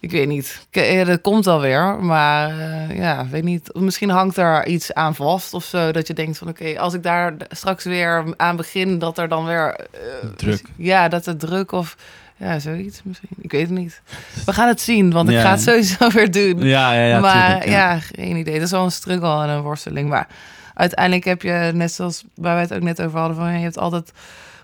ik weet niet. Dat komt alweer, maar eh, ja, weet niet. Misschien hangt er iets aan vast of zo. Dat je denkt van oké, als ik daar straks weer aan begin, dat er dan weer... eh, Druk. Ja, dat het druk of... Ja, zoiets misschien. Ik weet het niet. We gaan het zien, want ik Ja. ga het sowieso weer doen. Ja, ja, ja. maar tuurlijk, ja. geen idee. Dat is wel een struggle en een worsteling. Maar uiteindelijk heb je, net zoals waar wij het ook net over hadden, van je hebt altijd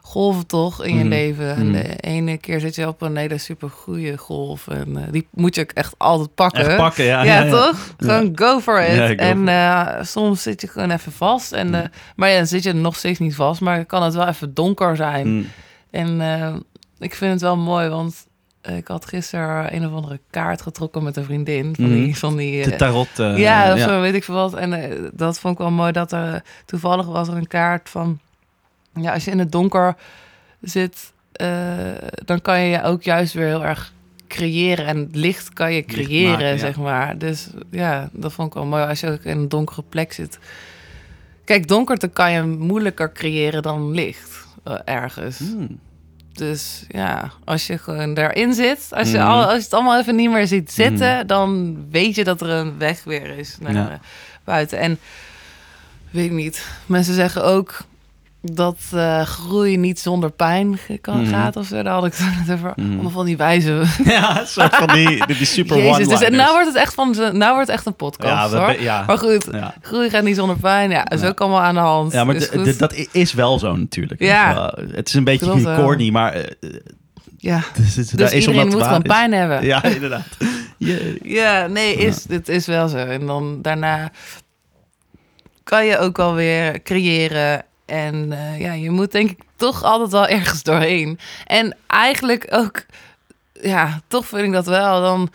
golven toch in je Mhm. leven. En Mhm. de ene keer zit je op een hele super goede golf. En eh, die moet je ook echt altijd pakken. Echt pakken, ja. ja, ja, ja. toch? Gewoon go for it. Go en eh, soms zit je gewoon even vast. En, eh, maar ja, dan zit je nog steeds niet vast. Maar kan het wel even donker zijn. Mm. En ik vind het wel mooi, want ik had gisteren een of andere kaart getrokken met een vriendin. Van Mhm. die, van die De eh, tarot. eh, ja, of zo, weet ik veel wat. En eh, dat vond ik wel mooi dat er toevallig was er een kaart van... Ja, als je in het donker zit, eh, dan kan je je ook juist weer heel erg creëren. En het licht kan je creëren, maken, ja. zeg maar. Dus ja, dat vond ik wel mooi als je ook in een donkere plek zit. Kijk, donkerte kan je moeilijker creëren dan licht eh, ergens. Mm. Dus ja, als je gewoon daarin zit, als je, Mhm. al, als je het allemaal even niet meer ziet zitten, dan weet je dat er een weg weer is naar Ja. eh, buiten. En weet ik niet, mensen zeggen ook dat eh, groei niet zonder pijn kan Mhm. gaat of zo. Daar had ik het over. Mhm. Allemaal van die wijze. Ja, een soort van die, die super Jezus, dus, one-liners. nou wordt het echt van, nou wordt het echt een podcast ja, hoor. be- ja. Maar goed, Ja. groei gaat niet zonder pijn. Ja, is ook allemaal aan de hand. Ja, maar Dus goed. dat is wel zo natuurlijk. Ja. Dus, uh, het is een beetje Klopt corny, maar uh, ja. dus, het- Dus daar is iedereen het moet gewoon pijn hebben. Ja, inderdaad. Ja, nee, is, dit is wel zo. En dan daarna kan je ook alweer creëren. En eh, ja, je moet denk ik toch altijd wel ergens doorheen. En eigenlijk ook, ja, toch vind ik dat wel. Dan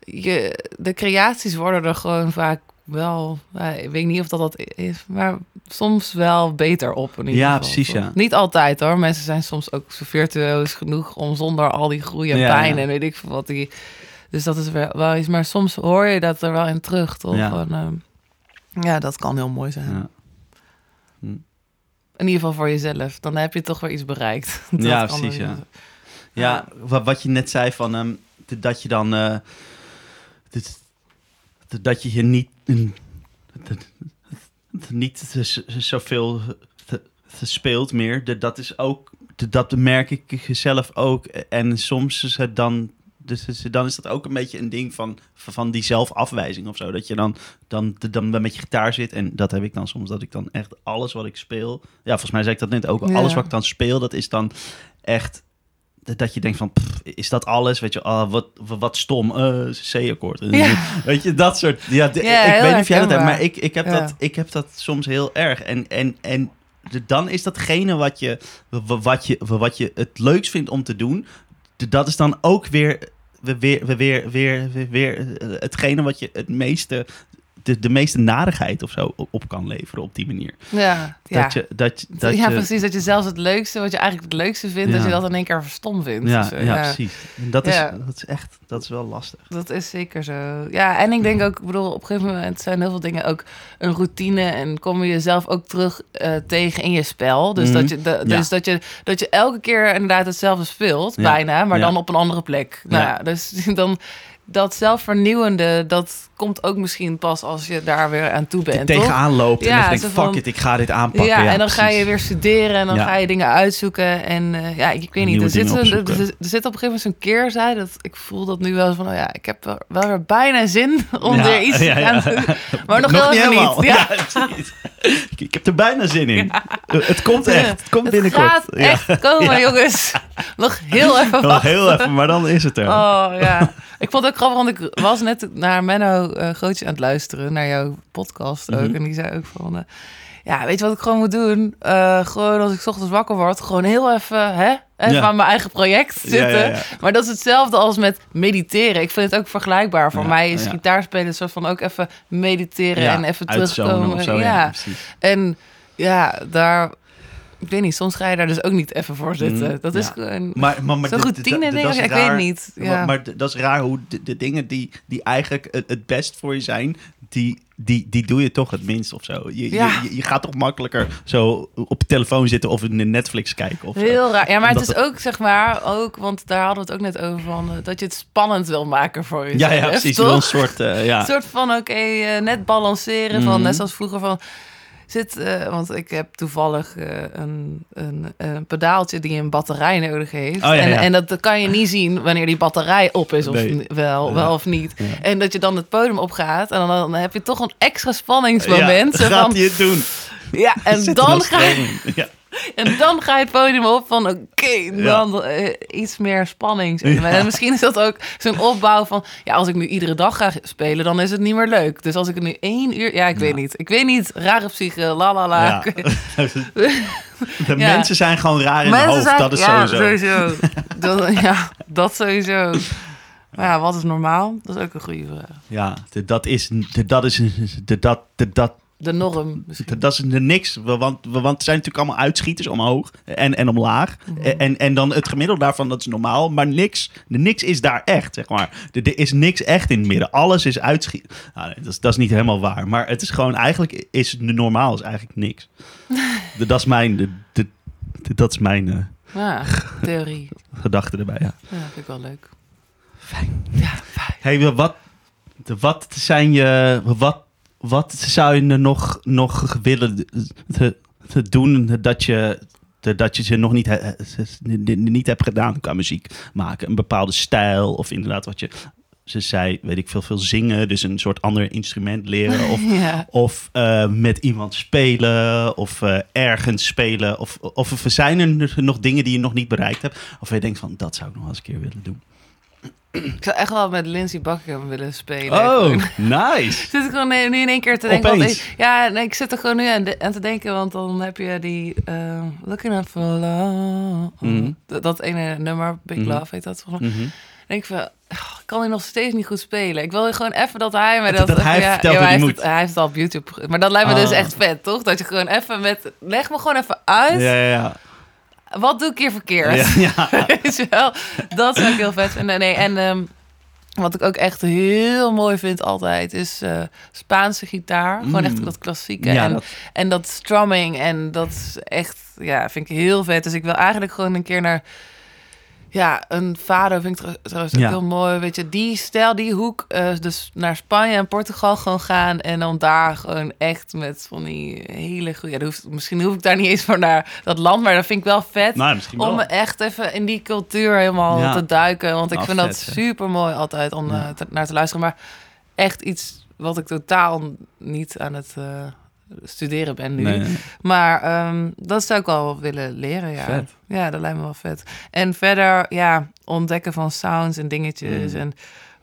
je, de creaties worden er gewoon vaak wel, ik weet niet of dat dat is, maar soms wel beter op. In ieder Ja, geval, precies, toch? ja. Niet altijd hoor. Mensen zijn soms ook zo virtuoos genoeg om zonder al die groei en Ja, pijn ja. en weet ik veel wat die. Dus dat is wel, wel iets. Maar soms hoor je dat er wel in terug, toch? Ja. Ehm, ja, dat kan heel mooi zijn. In ieder geval voor jezelf. Dan heb je toch weer iets bereikt. Ja, precies, ja. Ja, wa- wat je net zei van ehm, dat je dan eh, dat je je niet niet zoveel speelt meer. Dat is ook dat merk ik zelf ook. En soms is het dan dus dus dan is dat ook een beetje een ding van, van die zelfafwijzing of zo. Dat je dan, dan, dan met je gitaar zit. En dat heb ik dan soms, dat ik dan echt alles wat ik speel... Ja, volgens mij zei ik dat net ook. Alles wat ik dan speel, dat is dan echt... dat- je denkt van, pff, is dat alles? Weet je, ah, wat, wat, wat stom, eh, C-akkoord. Ja. Weet je, dat soort... Ja, de- Ja, ik weet niet of jij dat hebt, maar ik, ik, heb Ja. dat, ik heb dat soms heel erg. En, en, en dan is datgene wat je, wa- wat, je, wat je het leukst vindt om te doen... dat is dan ook weer, weer, weer, weer, weer, weer, weer eh, hetgene wat je het meeste... De, de meeste narigheid of zo op, kan leveren op die manier. Ja, ja. Dat je, dat, dat ja, je, precies. Dat je zelfs het leukste, wat je eigenlijk het leukste vindt, Ja. dat je dat in één keer verstom vindt. Ja, ja, precies. En dat, is, dat is echt, dat is wel lastig. Dat is zeker zo. Ja, en ik denk ook, ik bedoel, op een gegeven moment zijn heel veel dingen ook een routine en kom je jezelf ook terug eh, tegen in je spel. Dus, Mhm. dat, je, de, Ja. dus dat, je, dat je elke keer inderdaad hetzelfde speelt, bijna, maar dan op een andere plek. Nou ja, dus dan dat zelfvernieuwende, dat komt ook misschien pas als je daar weer aan toe bent. Tegenaan loopt en dan denk fuck van- it, ik ga dit aanpakken. Ja, en dan ga je weer studeren en dan Ja. ga je dingen uitzoeken. En eh, ja, ik, weet niet, er zit, een, er, er zit op een gegeven moment zo'n keerzijde. Dat ik voel dat nu wel van, oh ja, ik heb wel- wel weer bijna zin om weer iets te gaan doen. Maar nog, wel even helemaal. niet. Ja. precies. ik, heb er bijna zin in. Het komt echt. Het komt Het binnenkort. gaat echt komen, jongens. Nog heel even Nog heel even, maar dan is het er. Oh ja. Ik vond ook grappig, want ik was net naar Menno eh Grootje aan het luisteren, naar jouw podcast ook. Mhm. En die zei ook van, eh, ja, weet je wat ik gewoon moet doen? Eh, gewoon als ik 's ochtends wakker word, gewoon heel even, hè? Even Ja. aan mijn eigen project zitten. ja, ja. Maar dat is hetzelfde als met mediteren. Ik vind het ook vergelijkbaar. Voor mij is gitaarspelen een soort van ook even mediteren en even terugkomen. zo, ja. En ja, daar ik weet niet, soms ga je daar dus ook niet even voor zitten. Mm, dat is ja. gewoon Maar, maar, maar zo'n routine dit- ding. dat is Ik raar. weet niet. Maar, Ja. maar dat is raar hoe de, de dingen die, die eigenlijk het, het best voor je zijn, die, die, die doe je toch het minst of zo. Je, Ja. je, gaat toch makkelijker zo op je telefoon zitten of in Netflix kijken of zo. Heel raar. Ja, maar het is ook, zeg maar, ook, want daar hadden we het ook net over van, eh, dat je het spannend wil maken voor jezelf. Ja, ja, precies. Toch? een soort, eh, ja. Een soort van, oké, eh, net balanceren van, Mhm. net zoals vroeger van, zit, eh, want ik heb toevallig eh, een, een, een pedaaltje die een batterij nodig heeft. Oh, ja, en, ja. en dat kan je niet zien wanneer die batterij op is of Nee. wel, Ja. wel of niet. En dat je dan het podium opgaat en dan, dan heb je toch een extra spanningsmoment. Ja, gaat van, hij het doen? ja, en dan ga je... Ja. En dan ga je het podium op van oké, dan eh, iets meer spanning. zeg maar. En misschien is dat ook zo'n opbouw van... ja, als ik nu iedere dag ga spelen, dan is het niet meer leuk. Dus als ik nu één uur... Ja, ik weet niet. Ik weet niet. Rare psyche, la la la. De mensen zijn gewoon raar in Mensen hoofd, zijn- dat is ja, sowieso. dat, ja, dat sowieso. Maar ja, wat is normaal? Dat is ook een goede vraag. Ja, dat is, dat is, dat, dat, De norm misschien. Dat, dat is niks, want, want het zijn natuurlijk allemaal uitschieters omhoog en, en omlaag. En, en dan het gemiddelde daarvan, dat is normaal, maar niks, niks is daar echt, zeg maar. Er, er is niks echt in het midden, alles is uitschiet. Nou, nee, dat, is, dat is niet helemaal waar, maar het is gewoon, eigenlijk is de normaal is eigenlijk niks. De- dat is mijn, de, de, de- dat is mijn eh, Ja, theorie. gedachte erbij, ja. Ja, vind ik wel leuk. Fijn. Ja, fijn. Hey, wat, de- wat zijn je, wat, wat zou je er nog, nog willen te, te doen dat je, dat je ze nog niet, he- niet hebt gedaan qua muziek maken? Een bepaalde stijl of inderdaad wat je, ze zei, weet ik veel, veel zingen, dus een soort ander instrument leren of, Ja. of eh, met iemand spelen of eh, ergens spelen of, of zijn er nog dingen die je nog niet bereikt hebt of je denkt van, dat zou ik nog wel eens een keer willen doen. Ik zou echt wel met Lindsay Buckingham willen spelen. Oh, nice. zit ik gewoon nu in één keer te denken. Ik, ja, nee, ik zit er gewoon nu aan, de- aan te denken, want dan heb je die eh, Looking Up for Love. Dat, dat ene nummer, Big Mhm. Love heet dat volgens mij. Mhm. Denk ik van, oh, ik kan hij nog steeds niet goed spelen. Ik wil gewoon even dat hij me Dat- hij ja, vertelt ja, hij, heeft hij heeft al op YouTube. Maar dat lijkt me dus Ah. echt vet, toch? Dat je gewoon even met... Leg me gewoon even uit. Ja, ja, ja. Wat doe ik hier verkeerd? Ja, ja. Wel? Dat zou ik heel vet vinden. Nee, en ehm, wat ik ook echt heel mooi vind altijd is eh, Spaanse gitaar. Gewoon echt Mm. dat klassieke. Ja, en, dat- en dat strumming. En dat is echt, ja, vind ik heel vet. Dus ik wil eigenlijk gewoon een keer naar... Ja, een vader vind ik trouw- trouwens ook Ja. heel mooi. Weet je, die stijl, die hoek. eh, dus naar Spanje en Portugal gewoon gaan. En dan daar gewoon echt met van die hele goede... Ja, misschien hoef ik daar niet eens voor naar dat land. Maar dat vind ik wel vet Nou, wel. om echt even in die cultuur helemaal Ja. te duiken. Want ik Ah, vind dat super mooi altijd om eh, te- naar te luisteren. Maar echt iets wat ik totaal niet aan het eh, studeren ben nu. Nee, nee. Maar ehm, dat zou ik wel willen leren, ja. Vet. Ja, dat lijkt me wel vet. En verder, ja, ontdekken van sounds en dingetjes. Mm. En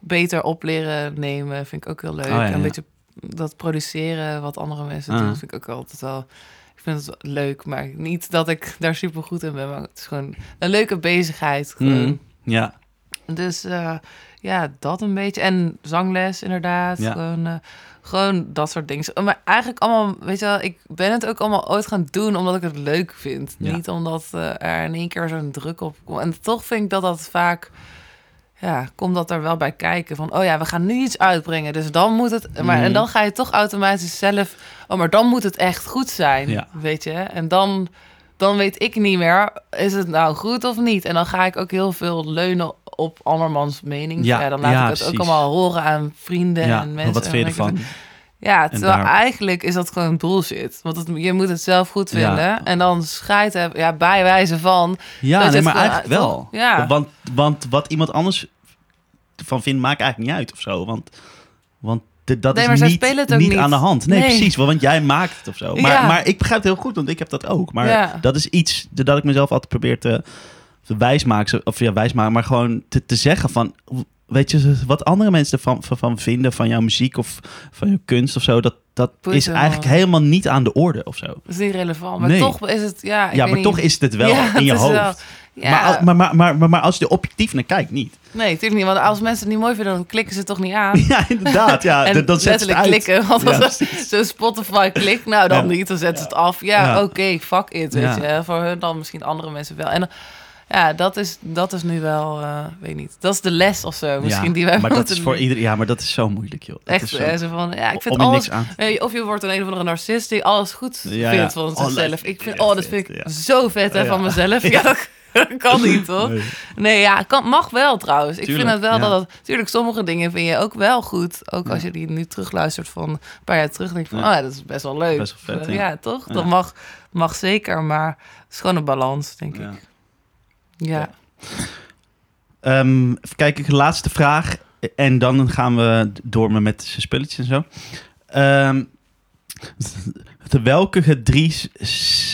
beter op leren nemen vind ik ook heel leuk. Oh, ja, En ja. een beetje dat produceren wat andere mensen Ah. doen, vind ik ook altijd wel... Ik vind het leuk, maar niet dat ik daar super goed in ben. Maar het is gewoon een leuke bezigheid. Mhm. Ja, Dus eh, ja, dat een beetje. En zangles inderdaad. Ja. Gewoon, eh, gewoon dat soort dingen. Maar eigenlijk allemaal, weet je wel, ik ben het ook allemaal ooit gaan doen omdat ik het leuk vind. Ja. Niet omdat eh, er in één keer zo'n druk op komt. En toch vind ik dat dat vaak, ja, komt dat er wel bij kijken. Van, oh ja, we gaan nu iets uitbrengen. Dus dan moet het, maar Mhm. en dan ga je toch automatisch zelf, oh maar dan moet het echt goed zijn. Ja. Weet je? En dan dan weet ik niet meer, is het nou goed of niet? En dan ga ik ook heel veel leunen op andermans mening. Ja, Ja, dan laat ja, ik het precies. ook allemaal horen aan vrienden ja. en mensen. wat vind je ervan? Ja, terwijl daar- eigenlijk is dat gewoon bullshit. Want het, je moet het zelf goed Ja. vinden. En dan scheid hebben, ja, bij wijze van... Ja, nee, maar gewoon- eigenlijk wel. Ja. Want, want wat iemand anders van vindt, maakt eigenlijk niet uit of zo. Want, want de- dat Nee, is niet, niet niet. aan de hand. Nee, Nee. precies. Want jij maakt het of zo. Maar, Ja. maar ik begrijp het heel goed, want ik heb dat ook. Maar dat is iets dat ik mezelf altijd probeer te, te wijsmaken. Of ja, wijsmaken, maar gewoon te, te zeggen van... Weet je, wat andere mensen ervan van, van vinden van jouw muziek of van je kunst of zo... dat, dat Boeit is eigenlijk wel. helemaal niet aan de orde of zo. Dat is niet relevant. Maar nee. toch is het... Ja, ik ja, maar toch is het wel Ja, in je hoofd. wel- Ja. Maar, maar, maar, maar, maar, als je er objectief naar kijkt, niet. Nee, natuurlijk niet. Want als mensen het niet mooi vinden, dan klikken ze het toch niet aan. Ja, inderdaad. Ja, en dan zet ze het klikken. Want Ja, als zo'n Spotify-klik, nou dan niet. Dan zetten ze het af. Ja, oké, fuck it. Weet je. Voor hun dan misschien andere mensen wel. En ja, dat is, dat is nu wel, eh, weet niet. Dat is de les of zo misschien Ja, die wij maar dat is voor doen. ieder, Ja, maar dat is zo moeilijk, joh. Dat Echt, is zo, eh, zo van, ja, ik vind om je alles... niks aan eh, Of je wordt een een of andere narcist die alles goed Ja, vindt van zichzelf. Ik vind, oh, dat vind ik zo vet hè, van mezelf. Ja, dat kan niet, toch? Nee. Nee, ja, kan, mag wel trouwens. Ik vind het wel dat dat... Tuurlijk, sommige dingen vind je ook wel goed. Ook als je die nu terugluistert van een paar jaar terug. denk je van, Ja. oh ja, dat is best wel leuk. Best wel vet, ja. toch? Dat mag, mag zeker, maar het is gewoon een balans, denk Ja. ik. Ja. Ja. Ehm, even kijken, de laatste vraag. En dan gaan we door me met zijn spulletjes en zo. Ehm, welke drie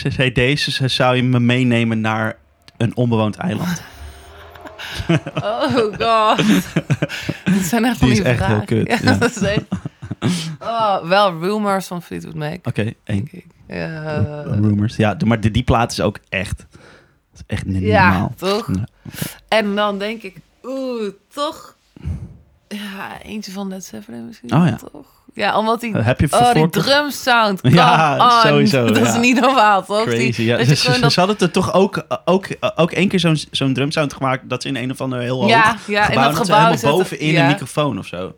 cd's zou je me meenemen naar een onbewoond eiland? Oh god. dat zijn echt van Die die, is echt heel vragen. kut, Ja, ja. dat is echt- Oh, wel Rumors van Fleetwood Mac, Oké, één. denk ik. Ja, Rumors. Ja, maar de, die plaat is ook echt... Dat echt niet ja normaal. toch? Ja. En dan denk ik, oeh, toch? Ja, eentje van Led Zeppelin misschien. Oh ja. Toch? Ja, omdat die... Heb je Oh, die drum sound. Ja, on. sowieso, Dat ja. is niet normaal, toch? Die- Crazy, ja. dat Ze, ze, gewoon ze dat- hadden er toch ook, ook, ook één keer zo'n zo'n drumsound gemaakt... dat ze in een of ander heel hoog Ja, ja, gebouw... dat dat ze gebouw helemaal bovenin ja. een microfoon of zo.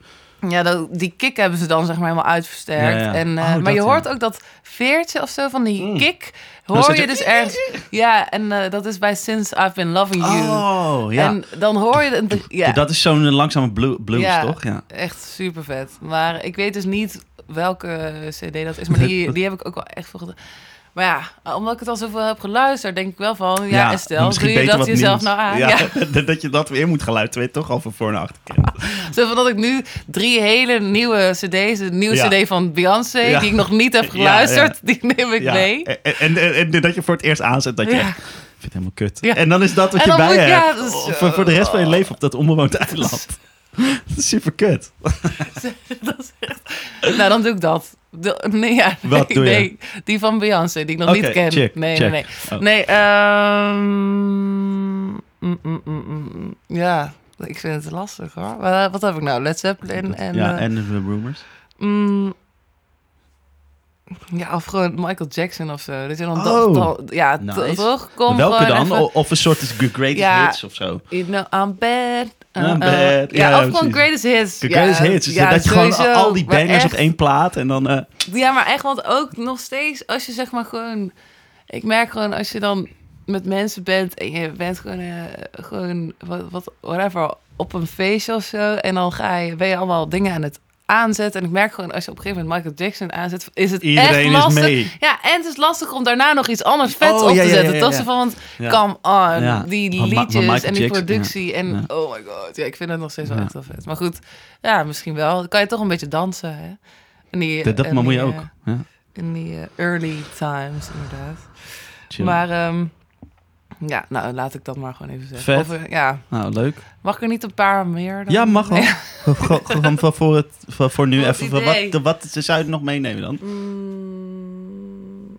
Ja, dat, die kick hebben ze dan zeg maar helemaal uitversterkt. Ja, ja. En, eh, Oh, maar je ja. hoort ook dat veertje of zo van die Mm. kick. Hoor je je- dus ergens... Ja, en eh, dat is bij Since I've Been Loving You. Oh, ja. En dan hoor je... Ja, Dat is zo'n langzame blu- blues, toch? Ja. echt super vet. Maar ik weet dus niet welke cd dat is. Maar die, die heb ik ook wel echt veel gedaan. Maar ja, omdat ik het al zoveel heb geluisterd, denk ik wel van... Ja, Estelle, misschien doe je dat jezelf nieuws. nou aan? Ja, Ja. dat je dat weer moet gaan luisteren, weet toch al van voor en achter. Zo van dat ik nu drie hele nieuwe cd's... Een nieuwe Ja. cd van Beyoncé, Ja. die ik nog niet heb Ja, geluisterd... die neem ik Ja. mee. En, en, en, dat je voor het eerst aanzet, dat je Ja. echt... Ik vind het helemaal kut. Ja. En dan is dat wat je bij moet- ja, hebt. is zo- voor, voor de rest van je leven op dat onbewoond eiland. Dat is super kut. dat is echt... Nou, dan doe ik dat. De- nee, ja, nee, Wat doe je? nee, die van Beyoncé, die ik nog niet ken. check, nee, check. nee, nee. Oh. Nee, ehm, mm, mm, mm, mm, ja, ik vind het lastig hoor. Wat, wat heb ik nou? Led Zeppelin en... ja, eh, en de rumors. Ja, of gewoon Michael Jackson of zo. Dat je dan Oh, dat- ja, nice. toch? Kom Welke dan? even- Of een soort greatest Ja. hits of zo? You know, I'm bad. Uh, I'm uh, bad. Ja, Ja, of gewoon greatest hits. Ja, greatest hits. Dus ja, dat je gewoon al die bangers op één plaat en dan... eh, Ja, maar echt, want ook nog steeds als je zeg maar gewoon... Ik merk gewoon als je dan met mensen bent en je bent gewoon, eh, gewoon wat, wat, whatever, op een feestje of zo. En dan ga je, ben je allemaal dingen aan het aanzetten. En ik merk gewoon als je op een gegeven moment Michael Jackson aanzet, is het Iedereen echt is lastig. mee. Ja, en het is lastig om daarna nog iets anders vets Oh, op te ja, ja, ja, zetten. ja, Toch? ja. Zo van, want come on, die Maar Ma- maar liedjes en die Jackson, productie. En oh my god, ja, ik vind het nog steeds wel echt wel vet. Maar goed, ja, misschien wel. Dan kan je toch een beetje dansen, hè? En die, dat dat en maar moet je ook. eh, Ja. in die eh, early times, inderdaad. Chill. Maar ehm, ja, nou laat ik dat maar gewoon even zeggen. Vet. Of, eh, ja, Nou, leuk. mag ik er niet een paar meer? Dan? Ja, mag wel. Gewoon- Gewoon voor, voor, het, voor, voor nu even. Wat, wat zou je nog meenemen dan? Mm,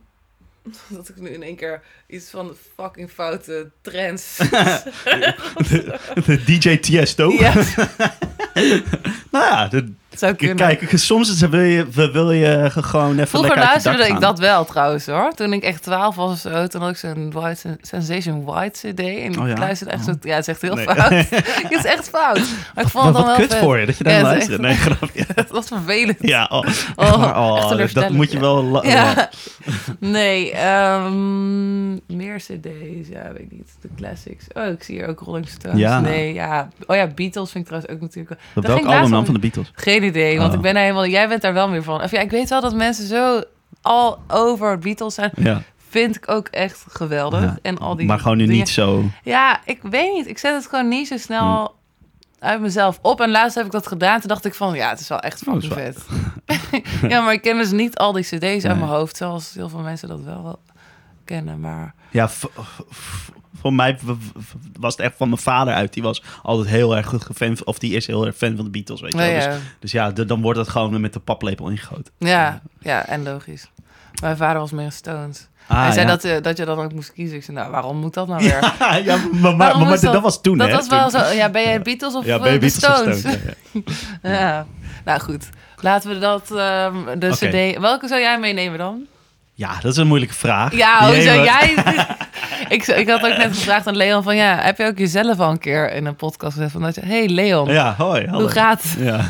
dat ik nu in één keer iets van fucking foute trends. De DJ Tiesto. ja, Nou ja, de, zou kunnen. kijk, soms wil je, wil je gewoon even Vroeger luisterde ik dat wel trouwens hoor. Toen ik echt 12 was of zo, toen had ik zo'n White Sensation White CD. En Oh ja? ik luisterde echt Oh. zo. Ja, het is echt heel Nee. fout. het is echt fout. Maar ik vond Wat, het dan wat wel kut voor je, dat je daar Ja, luistert. Nee, grapje. Het was vervelend. Ja, oh, Oh, waar. Oh, dat- dat moet je wel... Ja. Nee, ehm, meer CD's. Ja, weet ik niet. De classics. Oh, ik zie hier ook Rolling Stones. Ja. Nee, ja. Oh ja, Beatles vind ik trouwens ook natuurlijk. welk album dan van de Beatles? Geen idee, want Oh. ik ben helemaal. Jij bent daar wel meer van. Of ja, ik weet wel dat mensen zo al over Beatles zijn. Ja. Vind ik ook echt geweldig. Ja. En al die maar gewoon nu dingen. niet zo... Ja, ik weet niet. Ik zet het gewoon niet zo snel Hmm. uit mezelf op. En laatst heb ik dat gedaan. Toen dacht ik van, ja, het is wel echt Oh, fucking vet. ja, maar ik ken dus niet al die cd's Nee. uit mijn hoofd. Zoals heel veel mensen dat wel, wel kennen. Maar Ja, voor mij was het echt van mijn vader uit. Die was altijd heel erg goed fan, of die is heel erg fan van de Beatles, weet je wel. ja, Dus, dus ja, dan wordt het gewoon met de paplepel ingegoten. ja, ja, en logisch. Mijn vader was meer Stones. Ah, hij zei ja. dat, eh, dat je dan ook moest kiezen. Ik zei, nou, waarom moet dat nou weer? Ja, ja, maar, maar, dat, dat- was toen, dat hè? was wel zo. Ja, ben jij Beatles of Ja, eh, ben je de Beatles of Stones? Stones? Ja. Nou goed, laten we dat, ehm, de cd... Welke zou jij meenemen dan? Ja, dat is een moeilijke vraag. Ja, hoe zou jij... ik, ik had ook net gevraagd aan Leon van... Ja, heb je ook jezelf al een keer in een podcast gezegd van... dat je, Hey Leon, Ja, hoi. Hallo. hoe gaat het? Ja.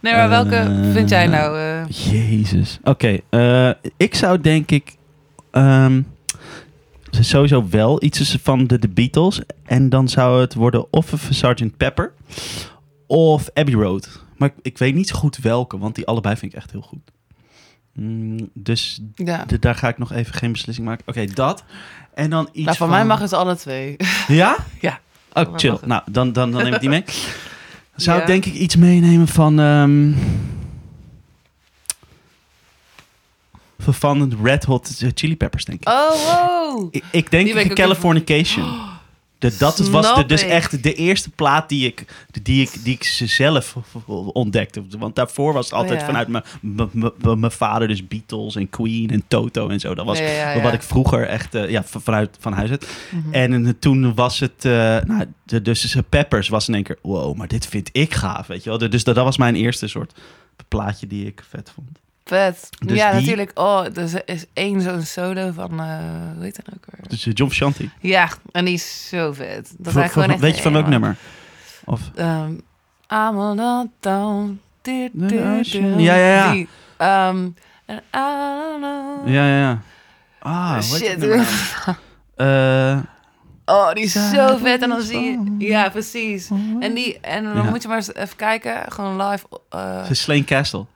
Nee, maar welke Eh, vind jij nou... eh, Jezus. Oké, eh, ik zou denk ik ehm, sowieso wel iets van de, de Beatles. En dan zou het worden of een Sgt. Pepper of Abbey Road. Maar ik, ik weet niet zo goed welke, want die allebei vind ik echt heel goed. Mm, dus ja. daar ga ik nog even geen beslissing maken. Oké, dat. En dan iets Nou, van mij mag het alle twee. Ja? Ja. Oh, Dan chill. Nou, dan, dan, dan neem ik die mee. Zou Ja. ik denk ik iets meenemen van... ehm, van- de Red Hot Chili Peppers, denk ik. Oh, wow. Ik, ik denk ook Californication. De, dat was de, dus ik. echt de eerste plaat die ik, die ik, die ik ze zelf ontdekte. Want daarvoor was het altijd Oh ja. vanuit mijn- vader, dus Beatles en Queen en Toto en zo. Dat was Ja, ja, ja. wat ik vroeger echt eh, ja, vanuit van huis uit. Mhm. En eh, toen was het, eh, nou, de, dus Peppers was in één keer, wow, maar dit vind ik gaaf, weet je wel. Dus dat, dat was mijn eerste soort plaatje die ik vet vond. Vet. Dus ja, die- natuurlijk. Oh, er is één zo'n solo van... eh hoe heet dat ook weer? Dus John Shanti. Ja, en die is zo vet. Dat hij gewoon echt weet je van welk nummer? Of, Ehm, I'm on down. Du, du, du, Ja, ja, ja. Die, ehm, I don't know. ja, ja, ja. Ah, dat Shit. nou? Eh, Oh, die is zo vet. En dan zie je... Ja, precies. En, die, en dan Ja. moet je maar eens even kijken. Gewoon live. eh, Slain Castle.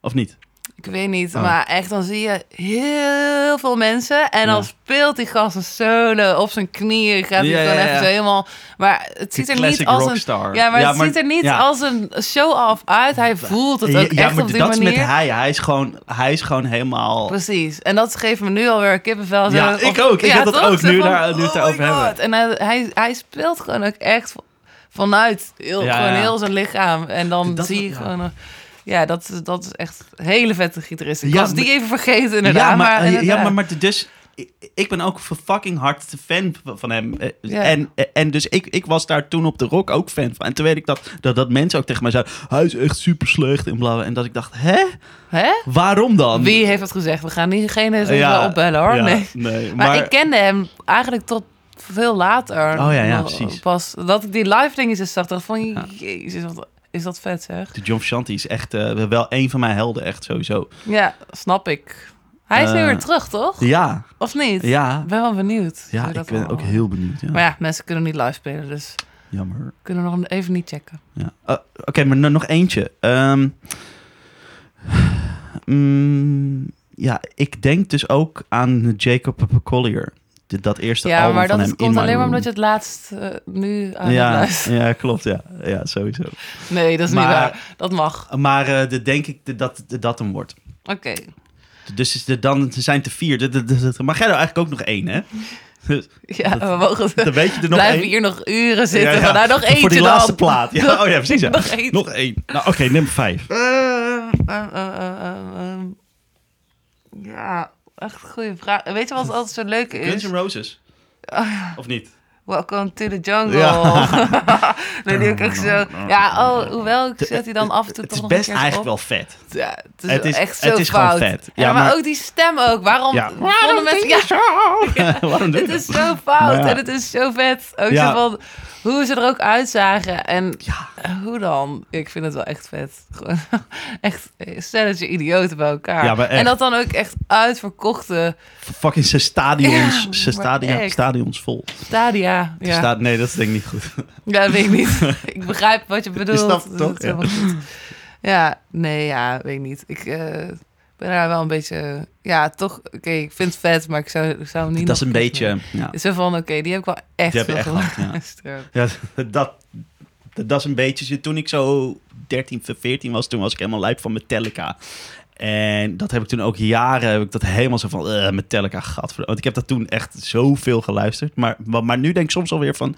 Of niet? Ik weet niet. Oh. Maar echt, dan zie je heel veel mensen. En dan Ja. speelt die gast een solo op zijn knieën. Gaat hij Ja, gewoon ja, even ja. zo helemaal... Maar het ziet er niet als een... Ja, maar het ziet er niet als een show-off uit. Hij voelt het ook ja, echt maar op die dat manier. is met hij. Hij is gewoon, hij is gewoon helemaal... Precies. En dat geeft me nu alweer kippenvel. Ja, ik ook. Ik heb dat ook, nu van, daar- nu het oh erover my hebben. En hij, hij, hij speelt gewoon ook echt vanuit heel, gewoon heel zijn lichaam. En dan Dat- zie je gewoon... Ja, dat, is- dat is echt een hele vette gitarist. Ik Ja, was die even vergeten inderdaad. ja, maar, maar, ja, maar, maar dus... Ik, ben ook fucking hard fan van hem. Eh, Ja. En, en dus ik, ik was daar toen op de rock ook fan van. En toen weet ik dat, dat, dat mensen ook tegen mij zeiden... Hij is echt super slecht en bla. En dat ik dacht, hè? Hè? Waarom dan? Wie heeft dat gezegd? We gaan diegene Ja, opbellen hoor. ja, nee. nee. Maar, Maar, ik kende hem eigenlijk tot veel later. Oh ja, ja, precies. Pas dat ik die live dingetjes zag, dacht van... Jezus, wat is dat vet zeg. de John Shanti is echt eh, wel een van mijn helden, echt sowieso. Ja, snap ik. Hij is nu Eh, weer terug, toch? Ja, Of niet? ja. Ik ben wel benieuwd. Ja, ik dat ben ook heel benieuwd. Ja. Maar ja, mensen kunnen niet live spelen, dus Jammer. kunnen we nog even niet checken. Ja. Uh, Oké, maar no- nog eentje. Ehm, mm, ja, ik denk dus ook aan Jacob Collier. Dat eerste Ja, album maar van dat hem. komt alleen maar omdat je het laatst eh, nu aan het ja, luisteren. ja, klopt. Ja, ja sowieso. Nee, dat is Maar- niet waar. Dat mag. Maar eh, de, denk ik de- dat de, dat hem wordt. Oké. Dus is de, dan er zijn er vier. De, de, de- mag jij er eigenlijk ook nog één, hè? Dus Ja, Dat- we mogen... Dan weet je er nog blijven één. hier nog uren zitten. Ja, ja. Maar nou, nog eentje Voor die dan. laatste plaat. Ja, oh ja, precies. Ja. nog eentje. Nog één. Nou, oké, nummer vijf. Eh, eh, eh, eh, eh, eh. ja, echt een goede vraag. Weet je wat altijd zo leuk Guns is? N' Roses. Ah, Of niet? Welcome to the jungle. Ja. nee, die ik echt zo... Ja, oh, hoewel ik zet die dan af en toe Het toch is nog een best keer eigenlijk op. wel vet. Ja, het is, Het is- echt zo het is gewoon fout. vet. Ja, Ja, maar, maar- ook die stem ook. Waarom Ja. vonden mensen... Ja, Waarom doe je het is zo fout en het is zo vet. Ook zo van hoe ze er ook uitzagen. En Ja. eh, hoe dan? Ik vind het wel echt vet. Gewoon echt stelletje idioten bij elkaar. Ja, en dat dan ook echt uitverkochte Fucking zijn stadions, Ja, stadia, stadions vol. stadia. Ja, Staat, nee, dat is denk ik niet goed. ja dat weet ik niet. ik begrijp wat je bedoelt. snapt het Dat toch? is helemaal goed. Ja, nee, ja, weet ik niet. Ik eh, ben daar wel een beetje... Ja, toch... Oké, ik vind het vet, maar ik zou, ik zou hem niet Dat is een beetje... Ja. Zo van, oké, die heb ik wel echt Die veel echt gehad, ja. geluisterd. ja dat, dat, dat is een beetje... Toen ik zo 13, 14 was, toen was ik helemaal lijp van Metallica. En dat heb ik toen ook jaren, heb ik dat helemaal zo van, eh, Metallica, gat. Want ik heb dat toen echt zoveel geluisterd. Maar, maar, maar nu denk ik soms alweer van,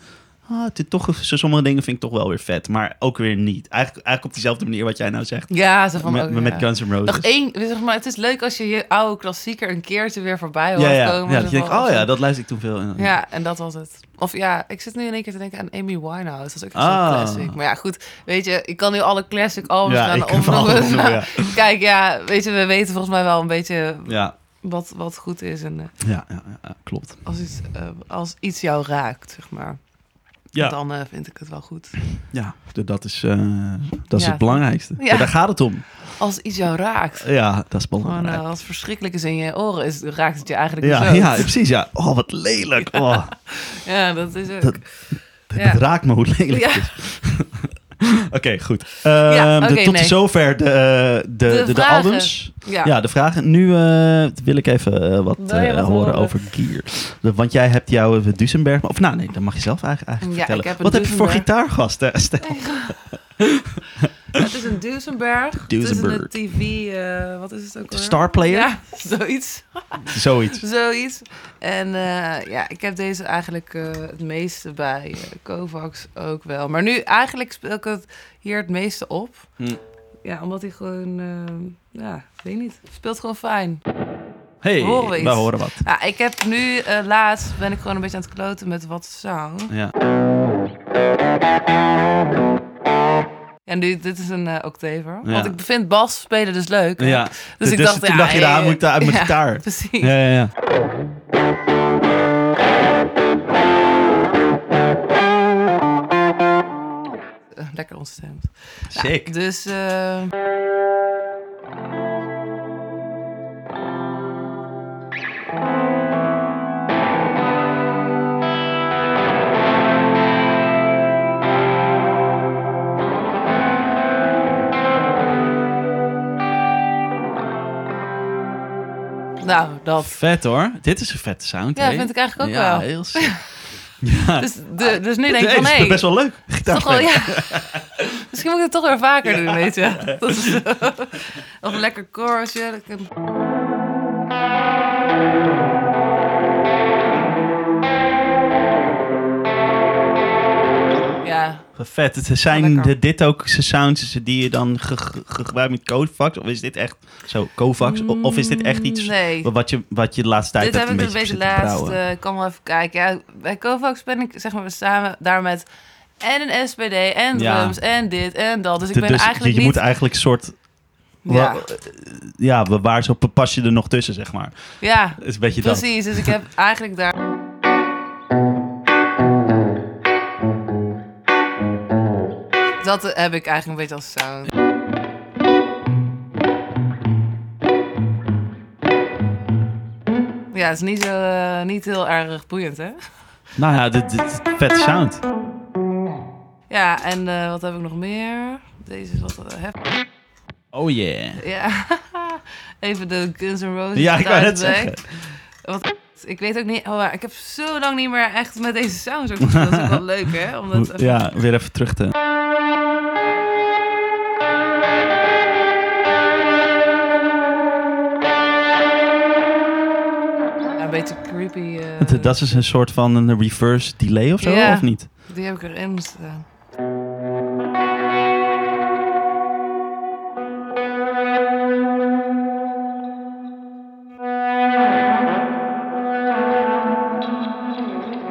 ah, dit toch, sommige dingen vind ik toch wel weer vet. Maar ook weer niet. Eigenlijk, eigenlijk op diezelfde manier wat jij nou zegt. Ja, zo van... met, ook, met ja. Guns N' Roses. Nog één, zeg maar, het is leuk als je je oude klassieker een keertje weer voorbij hoort ja, ja, komen. ja. dat je van- oh ja, dat luister ik toen veel. Ja, en dat was het. Of ja, ik zit nu in één keer te denken aan Amy Winehouse. Dat is ook Ah. zo'n classic. Maar ja, goed, weet je, ik kan nu alle classic albums Ja, gaan ik opnoemen, ja. Kijk, ja, weet je, we weten volgens mij wel een beetje Ja, wat, wat goed is. En eh, ja, ja, ja, klopt. als, iets, eh, als iets jou raakt, zeg maar, Ja, dan eh, vind ik het wel goed. ja dat is, eh, dat is Ja. het belangrijkste. Ja. Daar gaat het om. Als iets jou raakt. Ja, dat is Gewoon, belangrijk. eh, als het verschrikkelijk is in je oren, is, raakt het je eigenlijk ja, zo. ja, precies. Ja. Oh, wat lelijk. Oh, Ja, dat is ook. Dat-. Het raakt me hoe lelijk Ja. het is. Oké, goed. Ehm, Ja, de- tot nee. zover de, eh, de, de, de, vragen. albums. ja. Ja. de vragen. Nu eh, wil ik even eh, wat, horen horen? over Gear. De- Want jij hebt jouw Duesenberg... Of nou, nee, dat mag je zelf eigenlijk, eigenlijk Ja, vertellen. wat heb je voor Duesenberg. gitaargast? Het is een Duesenberg. Duesenberg. Het is een TV, eh, wat is het ook alweer? Star Player? Ja, zoiets. Zoiets. Zoiets. En eh, ja, ik heb deze eigenlijk eh, het meeste bij Kovacs ook wel. Maar nu eigenlijk speel ik het hier het meeste op. Hm. Ja, omdat hij gewoon, ja, ik weet niet, speelt gewoon fijn. Hey, Horen we horen wat. Ja, ik heb nu laatst ben ik gewoon een beetje aan het kloten met wat sound. Ja. En nu, dit is een eh octaver. Ja. Want ik vind bas spelen dus leuk. ja. Dus, ik dacht, toen ja, dacht je, daar eh, moet ik uit mijn ja, gitaar. Precies. Ja, ja, ja. Eh, Lekker ontstemd. Sick. Dus eh, nou, dat. Vet hoor. Dit is een vette sound. Ja, hè? vind ik eigenlijk ook ja, wel. heel ja. Dus, de, dus nu denk ik Nee, van, is nee, best wel leuk. toch wel, ja. Misschien moet ik het toch weer vaker doen, weet je. Dat is, of een lekker chorusje. Vet. Het zijn de, dit ook de sounds die je dan ge- ge- ge- gebruikt met Kovacs? Of is dit echt zo? O- Of is dit echt iets Mm, Nee. wat, je, wat je de laatste tijd Dit hebt heb een beetje laatst. eh, Ik kan wel even kijken. Ja, bij Kovacs ben ik, zeg maar, we samen daar met en een SPD en Ja. drums en dit en dat. Dus ik De- ben dus eigenlijk je, je niet... moet eigenlijk een soort... ja, wa- ja, wa- waar zo pas je er nog tussen, zeg maar. ja, is een beetje dat. precies. Dus ik heb eigenlijk daar... Dat heb ik eigenlijk een beetje als sound. Ja, het is niet, zo, eh, niet heel erg boeiend, hè? Nou ja, dit, dit, vette sound. Ja, en eh, wat heb ik nog meer? Deze is wat eh, heftig. Oh yeah. Ja, even de Guns N' Roses. Ja, ik net thuisback. zeggen. Want ik weet ook niet... Oh, ik heb zo lang niet meer echt met deze sounds ook gespeeld. Dat is ook wel leuk, hè? Om dat Hoe- even- Ja, weer even terug te... beetje creepy. eh, Dat is een soort van een reverse delay of zo, of niet? Die heb ik erin staan.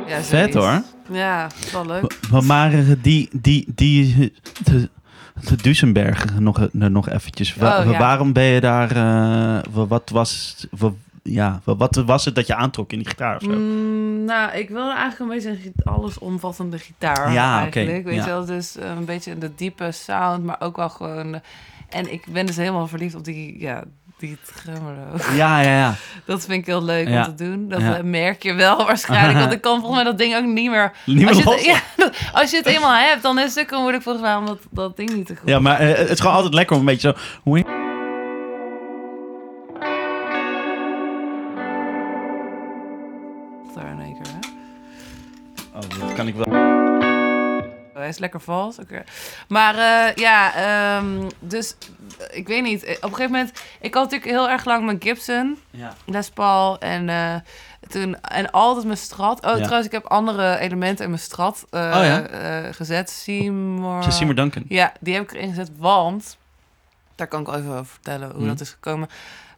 Ja, Vet hoor. Ja, wel leuk. Maar, eh, die, die, die, de, de nog, nog eventjes. Wa- Oh, ja. Waarom ben je daar, eh, wa- wat was, wa- ja, wa- wat was het dat je aantrok in die gitaar of zo? Mm, nou, ik wilde eigenlijk een beetje een allesomvattende gitaar. Ja, eigenlijk. Weet ja. je wel, dus eh, een beetje de diepe sound, maar ook wel gewoon. eh, en ik ben dus helemaal verliefd op die, ja, die tremolo. Ja, ja, ja. Dat vind ik heel leuk Ja. om te doen. Dat Ja. eh, merk je wel waarschijnlijk. Want ik kan volgens mij dat ding ook niet meer. Niet meer Als je, het, ja, als je het eenmaal hebt, dan is het stukken moeilijk volgens mij om dat, dat ding niet te goed. Ja, maar het is gewoon altijd lekker om een beetje zo... kan ik wel. Hij is lekker vals. oké. Maar eh, ja, ehm, dus ik weet niet. Op een gegeven moment, ik had natuurlijk heel erg lang mijn Gibson, Ja. Les Paul en eh, toen en altijd mijn Strat. Oh, Ja. trouwens, ik heb andere elementen in mijn Strat eh, Oh ja? eh, gezet. Seymour. Ze Seymour Duncan. Ja, die heb ik erin gezet, want daar kan ik wel even over vertellen hoe Mhm. dat is gekomen.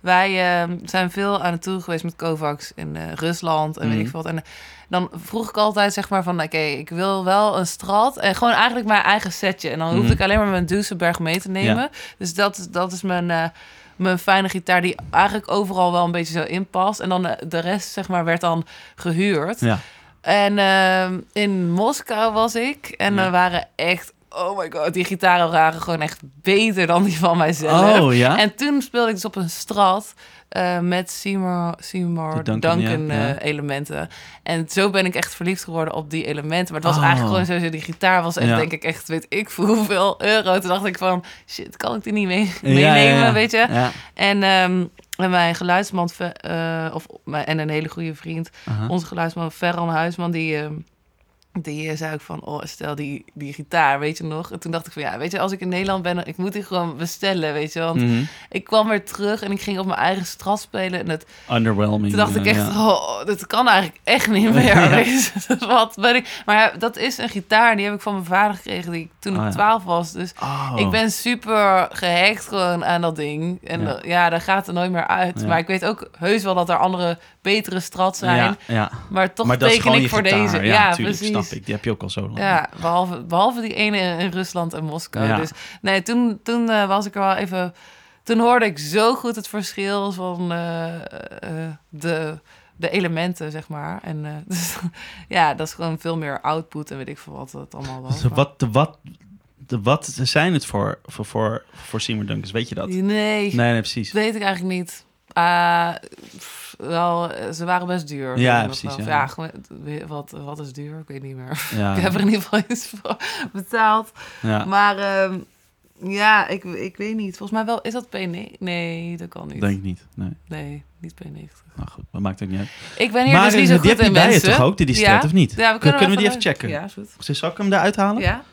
Wij eh, zijn veel aan het tour geweest met Kovacs in eh, Rusland en weet Mhm. ik veel wat. En eh, dan vroeg ik altijd zeg maar van, oké, ik wil wel een strat en gewoon eigenlijk mijn eigen setje. En dan hoefde Mhm. ik alleen maar mijn Duesenberg mee te nemen. Dus dat, is- dat is mijn, eh, mijn fijne gitaar die eigenlijk overal wel een beetje zo inpast. En dan de rest zeg maar werd dan gehuurd. Ja. En ehm, in Moskou was ik. En Ja. er waren echt... Oh my god, die gitaren waren gewoon echt beter dan die van mijzelf. Oh ja? En toen speelde ik dus op een strat eh, met Seymour, Seymour Duncan, Duncan, ja, ja. eh, elementen. En zo ben ik echt verliefd geworden op die elementen. Maar het was Oh. eigenlijk gewoon sowieso, die gitaar was echt denk ik echt, weet ik veel hoeveel euro. Toen dacht ik van, shit, kan ik die niet mee, meenemen, weet je? En, ehm, en mijn geluidsman, eh, of, mijn- en een hele goede vriend, onze geluidsman Ferran Huisman, die, ehm, die eh, zei ook van, oh, stel die, die gitaar, weet je nog? En toen dacht ik van, ja, weet je, als ik in Nederland ben, ik moet die gewoon bestellen, weet je. Want Mhm. ik kwam weer terug en ik ging op mijn eigen strat spelen. En het, Underwhelming. toen dacht ik eh, echt, ja. oh, dat kan eigenlijk echt niet meer. Ja. weet je. Dus Wat ben ik? Maar ja, dat is een gitaar, die heb ik van mijn vader gekregen die ik toen Oh, ik. 12 was. Dus Oh. ik ben super gehecht gewoon aan dat ding. En Ja. ja, ja daar gaat er nooit meer uit. Maar ik weet ook heus wel dat er andere, betere strats zijn. Maar toch maar teken ik voor gitaar. deze. Ja, Ja, tuurlijk, precies. Ik. Die heb je ook al zo lang. Ja, behalve, behalve die ene in Rusland en Moskou. Ja. Dus nee, toen, toen eh, was ik er wel even. Toen hoorde ik zo goed het verschil van eh, eh, de, de elementen, zeg maar. En dus, ja, dat is gewoon veel meer output en weet ik veel wat het allemaal was. Dus wat, de, wat, de, wat zijn het voor, voor, voor, voor Seymour Duncans? Weet je dat? Nee, Nee, nee, precies. weet ik eigenlijk niet. Ah, pff, wel, eh, ze waren best duur. Ja, precies, ja. Ja, gewoon, wat, wat is duur? Ik weet niet meer. Ja, Ik heb er in ieder geval iets voor betaald. ja. Maar ehm, ja, ik, ik weet niet. Volgens mij wel, is dat P9? Nee, dat kan niet. Denk ik niet. Nee, Nee, niet P90. nou goed, dat maakt ook niet uit. Ik ben hier maar dus niet eh, zo die goed in bij je mensen. toch ook, die, die Ja. strat, of niet? Ja, we kunnen, kunnen, we die even checken? Ja, is goed. Zal ik hem eruit halen? Ja?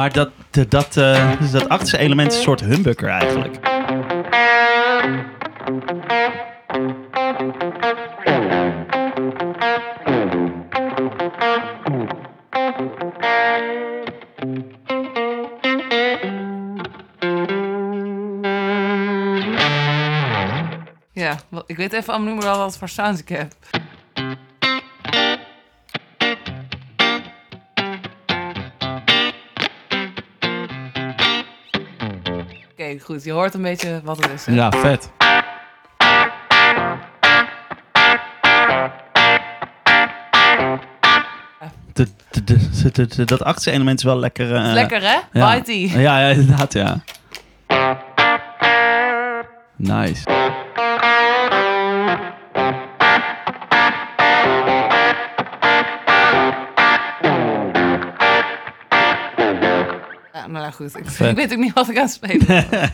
Maar dat, dat, eh, dus dat achterste element is een soort humbucker eigenlijk. Ja, ik weet even meer wel wat voor sounds ik heb. Goed. Je hoort een beetje wat het is. hè? Ja, vet. De, de, de, de- de- dat achterste element is wel lekker... eh, Lekker, hè? ja. Bitey. Ja, ja, inderdaad, ja. Nice. Ja, nou goed. Ik, weet ook niet wat ik aan het spelen.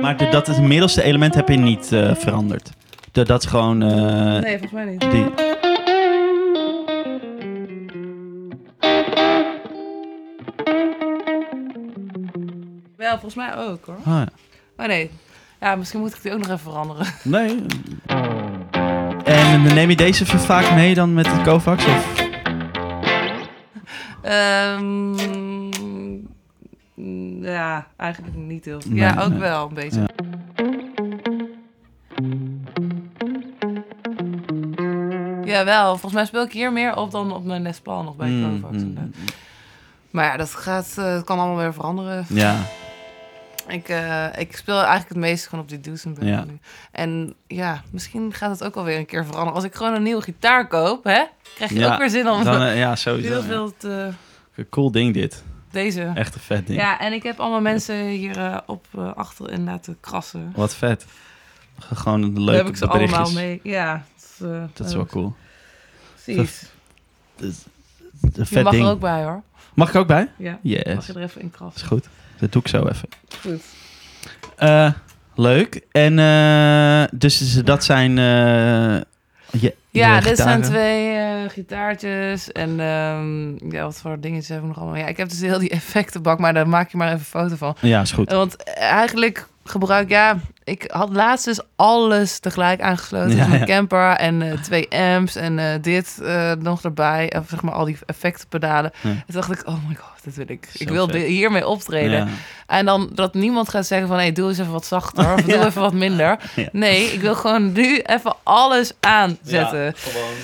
Maar de, dat het middelste element heb je niet eh, veranderd. De, dat is gewoon... eh, Nee, volgens mij niet. die, Wel, volgens mij ook hoor. ah, ja. Maar nee. Ja, misschien moet ik die ook nog even veranderen. Nee. Neem je deze vaak mee dan met de Kovacs? Of? Ehm, ja, eigenlijk niet heel veel. Nee, ja, ook nee. wel een beetje. Ja. Jawel, volgens mij speel ik hier meer op dan op mijn Les Paul nog bij Mm, Kovacs. mm, Maar ja, dat gaat, eh, kan allemaal weer veranderen. Ja, Ik, eh, ik speel eigenlijk het meest gewoon op die Duesenberg Ja. nu. En ja, misschien gaat het ook alweer een keer veranderen. Als ik gewoon een nieuwe gitaar koop, hè, krijg je Ja, ook weer zin om dan, eh, ja sowieso. heel veel te... Cool ding dit. Deze. Echt een vet ding. Ja, en ik heb allemaal mensen hier eh, op achterin laten krassen. Wat vet. Gewoon een leuke heb ik ze berichtjes. allemaal mee. Ja, dat is, Dat is wel cool. Precies. Een Je vet mag ding. er ook bij hoor. Mag ik ook bij? Ja. Yes. Mag je er even in Dat is krassen. goed. Dat doe ik zo even. Goed. Eh, leuk. En eh, dus dat zijn... eh, je, Ja, dit zijn twee gitaartjes. En ehm, ja, wat voor dingetjes hebben we nog allemaal? Ja, ik heb dus heel die effectenbak, maar daar maak je maar even een foto van. Ja, is goed. Want eigenlijk gebruik, ja, ik had laatst dus alles tegelijk aangesloten. Ja, dus mijn camper en eh, twee amps en eh, dit eh, nog erbij. Of zeg maar al die effectenpedalen. Ja. En toen dacht ik, oh my god, dat wil ik. Zo ik wil hiermee optreden. Ja. En dan dat niemand gaat zeggen van... hé, doe eens even wat zachter of doe even wat minder. Nee, ik wil gewoon nu even alles aanzetten. Gewoon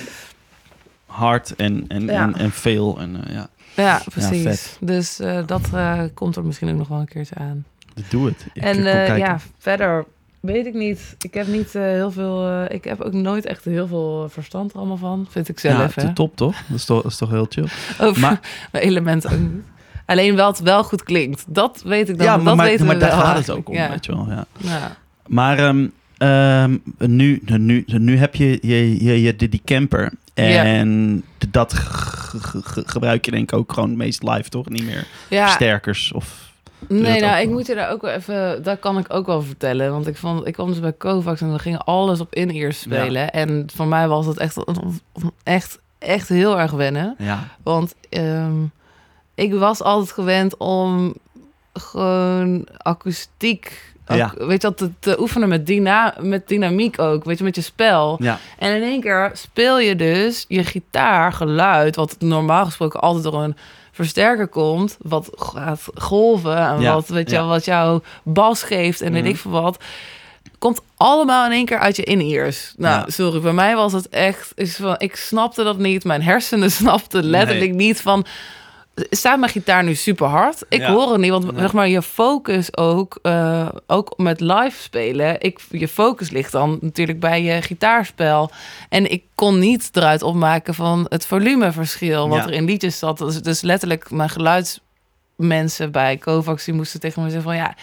hard en, en, en, en veel. En, ja, Ja, precies. dus dat komt er misschien ook nog wel een keertje aan. Doe het. Ik en eh, ja, verder weet ik niet. Ik heb niet eh, heel veel... eh, ik heb ook nooit echt heel veel verstand er allemaal van. Vind ik ja, zelf, te hè. top toch? Dat is toch, dat is toch heel chill. Over Maar- mijn elementen ook niet. Alleen wel het wel goed klinkt. Dat weet ik dan. ja, dat maar, maar, weten maar we daar gaat het ook om, Ja. weet je wel. Ja. Ja. Maar ehm, ehm, nu, nu, nu heb je, je, je, je die, camper. Ja. En dat gebruik je denk ik ook gewoon het meest live, toch? Niet meer Ja, versterkers of... Nee, dat nou, ik moet je daar ook wel even... Dat kan ik ook wel vertellen. Want ik, vond, ik kwam dus bij Kovacs en we gingen alles op in-ears spelen. En voor mij was het echt, echt, echt heel erg wennen. Ja, Want ehm, ik was altijd gewend om gewoon akoestiek... ook, Ja. Weet je wat, te, te oefenen met, dyna, met dynamiek ook. Weet je, met je spel. ja, En in één keer speel je dus je gitaargeluid, wat normaal gesproken altijd door een versterker komt, wat gaat golven en Ja, wat, weet je, ja. wel, wat jouw bas geeft en weet Mhm. ik veel wat, komt allemaal in één keer uit je in-ears. Nou, Ja. sorry, bij mij was het echt, is van, ik snapte dat niet, mijn hersenen snapten letterlijk niet van, staat mijn gitaar nu super hard? Ik Ja. hoor het niet, want Nee. zeg maar je focus ook, eh, ook met live spelen, ik, je focus ligt dan natuurlijk bij je gitaarspel. En ik kon niet eruit opmaken van het volumeverschil wat Ja. er in liedjes zat. Dus, dus letterlijk mijn geluidsmensen bij Kovacs, die moesten tegen me zeggen van ja,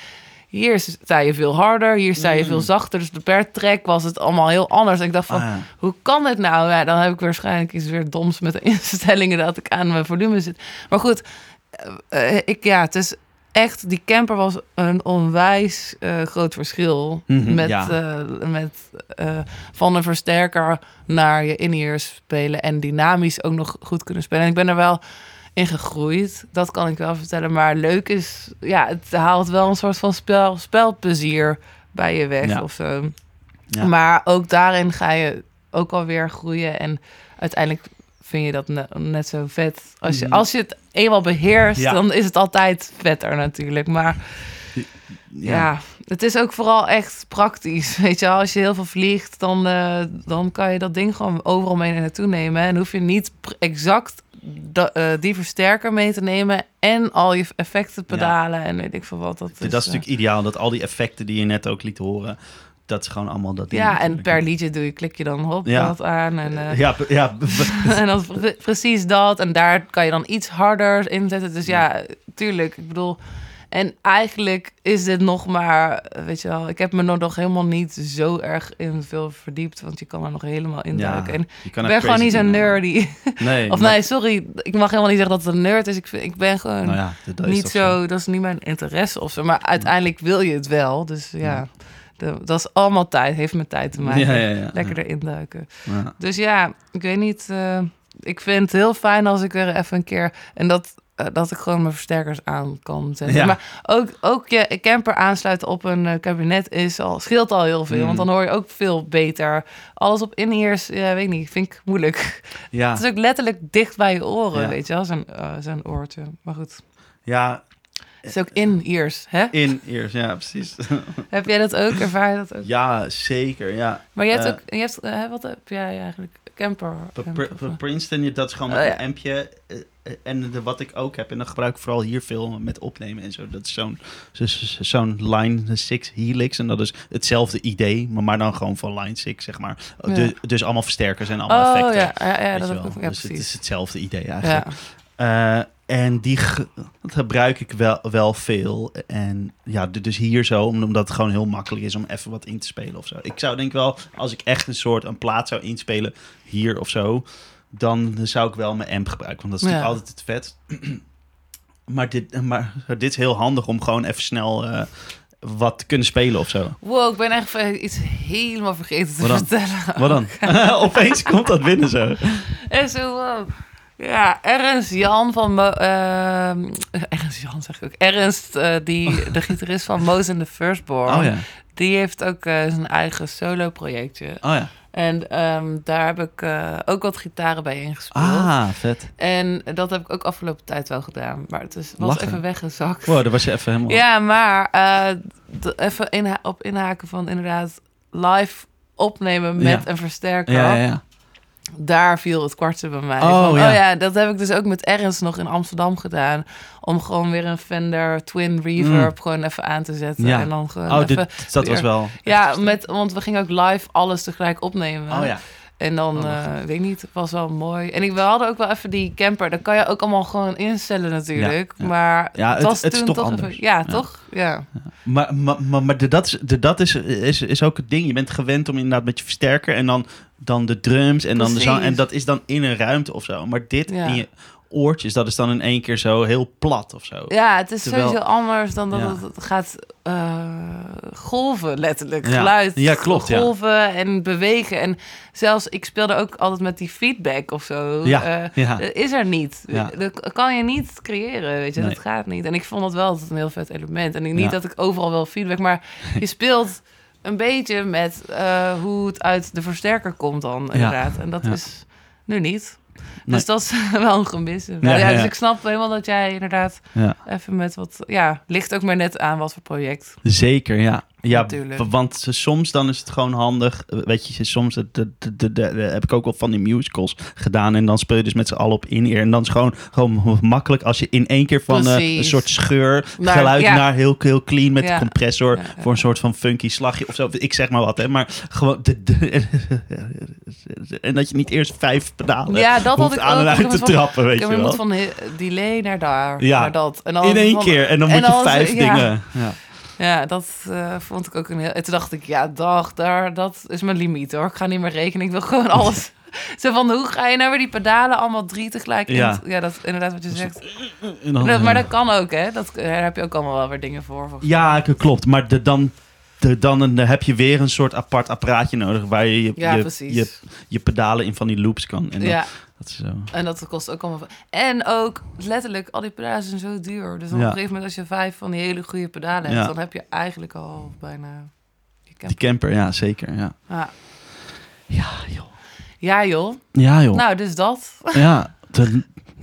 hier sta je veel harder, hier sta je Mm. veel zachter. Dus per track was het allemaal heel anders. En ik dacht van, Ah, ja. hoe kan dit nou? Ja, dan heb ik waarschijnlijk iets weer doms met de instellingen dat ik aan mijn volume zit. Maar goed, eh, eh, ik, ja, het is echt, die camper was een onwijs eh, groot verschil. Mhm, met ja. met van een versterker naar je in-ears spelen en dynamisch ook nog goed kunnen spelen. En ik ben er wel in gegroeid, dat kan ik wel vertellen. Maar leuk is, ja, het haalt wel een soort van spel, spelplezier bij je weg Ja. of zo. Ja. Maar ook daarin ga je ook alweer groeien. En uiteindelijk vind je dat ne- net zo vet. Als je, Mhm. als je het eenmaal beheerst, Ja. dan is het altijd vetter natuurlijk. Maar ja. het is ook vooral echt praktisch. Weet je, als je heel veel vliegt, dan, eh, dan kan je dat ding gewoon overal mee naartoe nemen. En hoef je niet exact da- eh, die versterker mee te nemen en al je effecten pedalen en weet ik veel wat. Dat, dat is eh, natuurlijk ideaal, dat al die effecten die je net ook liet horen, dat is gewoon allemaal dat Ja, en per liedje doe je, klik je dan op Ja. dat aan. En, eh, Ja, ja, en dat is pre- precies dat. En daar kan je dan iets harder inzetten. Dus ja, tuurlijk. Ik bedoel... En eigenlijk is dit nog maar... Weet je wel, ik heb me er nog helemaal niet zo erg in veel verdiept. Want je kan er nog helemaal in ja, duiken. En ik ben gewoon niet zo'n nerdy. Nee, Of maar- nee, sorry. Ik mag helemaal niet zeggen dat het een nerd is. Ik, vind- ik ben gewoon nou ja, dat- niet zo... Dat is niet mijn interesse of zo. Maar uiteindelijk wil je het wel. Dus ja, de- dat is allemaal tijd. Heeft met tijd te maken. Ja, ja, ja. Lekker erin duiken. Ja. Dus ja, ik weet niet. eh, ik vind het heel fijn als ik er even een keer. En dat, eh, dat ik gewoon mijn versterkers aan kan zetten. Ja. Maar ook, ook je camper aansluiten op een eh, kabinet is al, scheelt al heel veel. Mm. Want dan hoor je ook veel beter. Alles op in-ears, ja, weet ik niet, vind ik moeilijk. Ja, Het is ook letterlijk dicht bij je oren, Ja. weet je wel, zo'n eh, zo'n oortje. Maar goed, ja, het is ook in-ears, hè? in eerst, ja, precies. Heb jij dat ook? Ervaar je dat ook? ja, zeker, ja. Maar je hebt ook, je hebt, wat heb jij eigenlijk? Camper? Camper? Princeton, dat is gewoon met Oh, een ampje. En de, wat ik ook heb, en dat gebruik ik vooral hier veel met opnemen en zo. Dat is zo'n zo- zo- zo'n Line 6 Helix. En dat is hetzelfde idee, maar, maar dan gewoon van Line 6, zeg maar. Ja. Dus, dus allemaal versterkers en allemaal Oh effecten. ja, ja, dat ook. Ja, dus het is hetzelfde idee eigenlijk. Eh, en die dat gebruik ik wel, wel veel. En ja, dus hier zo, om- omdat het gewoon heel makkelijk is om even wat in te spelen of zo. Ik zou denk wel, als ik echt een soort een plaat zou inspelen hier of zo, dan zou ik wel mijn amp gebruiken. Want dat is Ja. natuurlijk altijd het vet. maar, dit, maar dit is heel handig om gewoon even snel eh, wat te kunnen spelen of zo. Wow, ik ben echt ver- iets helemaal vergeten te Wat vertellen. Wat dan? Opeens komt dat binnen zo. En zo, wow. Ja, Ernst Jan van... Mo ehm, Ernst Jan zeg ik ook. Ernst, eh, die, de gitarist van Mo's and the Firstborn. Oh ja. Die heeft ook eh, zijn eigen solo-projectje. Oh ja. En ehm, daar heb ik eh, ook wat gitaren bij ingespeeld. Ah, vet. En dat heb ik ook afgelopen tijd wel gedaan. Maar het is, was Lachen. even weggezakt. Wow, daar was je even helemaal... Ja, maar eh, even inha- op inhaken van inderdaad live opnemen met Ja. een versterker. ja, ja. Daar viel het kwartje bij mij. Oh, Van, ja. oh ja, dat heb ik dus ook met Ernst nog in Amsterdam gedaan. Om gewoon weer een Fender Twin Reverb gewoon even aan te zetten. Mm. Ja. En dan gewoon Oh, even... dit, dat was wel... Ja, met, want we gingen ook live alles tegelijk opnemen. Oh ja. En dan, Oh, eh, weet ik niet, het was wel mooi. En ik, we hadden ook wel even die camper. Dat kan je ook allemaal gewoon instellen natuurlijk. Ja, ja. Maar Ja, het- was het is toch even- anders. ja, Ja. toch? Ja. Maar, maar, maar, maar dat, is, dat is, is, is ook het ding. Je bent gewend om inderdaad met je versterker en dan, dan de drums en dan de zang. En dat is dan in een ruimte of zo. Maar dit Ja. in je oortjes, dat is dan in één keer zo heel plat of zo. ja, het is Terwijl- sowieso anders dan dat Ja. het, gaat eh, golven, letterlijk. Ja. Geluid Ja, klopt, ja. golven en bewegen. En zelfs, ik speelde ook altijd met die feedback of zo. Ja, Eh. Dat is er niet. Ja. Dat kan je niet creëren, weet je. Nee. Dat gaat niet. En ik vond dat wel altijd een heel vet element. En niet dat ik overal wel feedback, maar je speelt een beetje met eh, hoe het uit de versterker komt dan, inderdaad. En dat Ja. is nu niet. Nee. Dus dat is wel een gemis. Ja, Dus ik snap helemaal dat jij inderdaad even met wat... Ja, ligt ook maar net aan wat voor project. Zeker, ja. Ja, Natuurlijk. want soms dan is het gewoon handig. eh, Weet je, soms de, heb ik ook wel van die musicals gedaan. En dan speel je dus met z'n allen op in-ear. En dan is het gewoon, gewoon makkelijk als je in één keer van eh, een soort scheur Naar- geluid ja. naar heel, heel clean met Ja. de compressor. Ja. Voor een soort van funky slagje of zo. Ik zeg maar wat, hè. Maar gewoon... En dat je niet eerst vijf pedalen Ja, dat had ik aan ook. en uit te van- trappen, weet je wel. moet van he- delay naar daar, naar dat. En dan In één van- keer. En dan moet je dan- vijf dingen... Ja. Ja, dat eh, vond ik ook een heel... En toen dacht ik, ja, dag, daar, dat is mijn limiet hoor. Ik ga niet meer rekenen, ik wil gewoon alles... Zo van, hoe ga je nou weer die pedalen allemaal drie tegelijk? Ja. Ja, dat is inderdaad wat je zegt. En dan, Dat- maar dat kan ook, hè? Dat, daar heb je ook allemaal wel weer dingen voor. Ja, klopt. Maar de, dan, de, dan een- heb je weer een soort apart apparaatje nodig waar je je, Ja, je, je, je pedalen in van die loops kan. En dan, Ja, dat is zo. en dat kost ook allemaal... En ook, letterlijk, al die pedalen zijn zo duur. Dus op een gegeven moment, als je vijf van die hele goede pedalen hebt... Dan heb je eigenlijk al bijna... Je Die camper, ja, zeker. Ja, Ja. ja joh. ja, joh. Ja, joh. Nou, dus dat. Ja, de-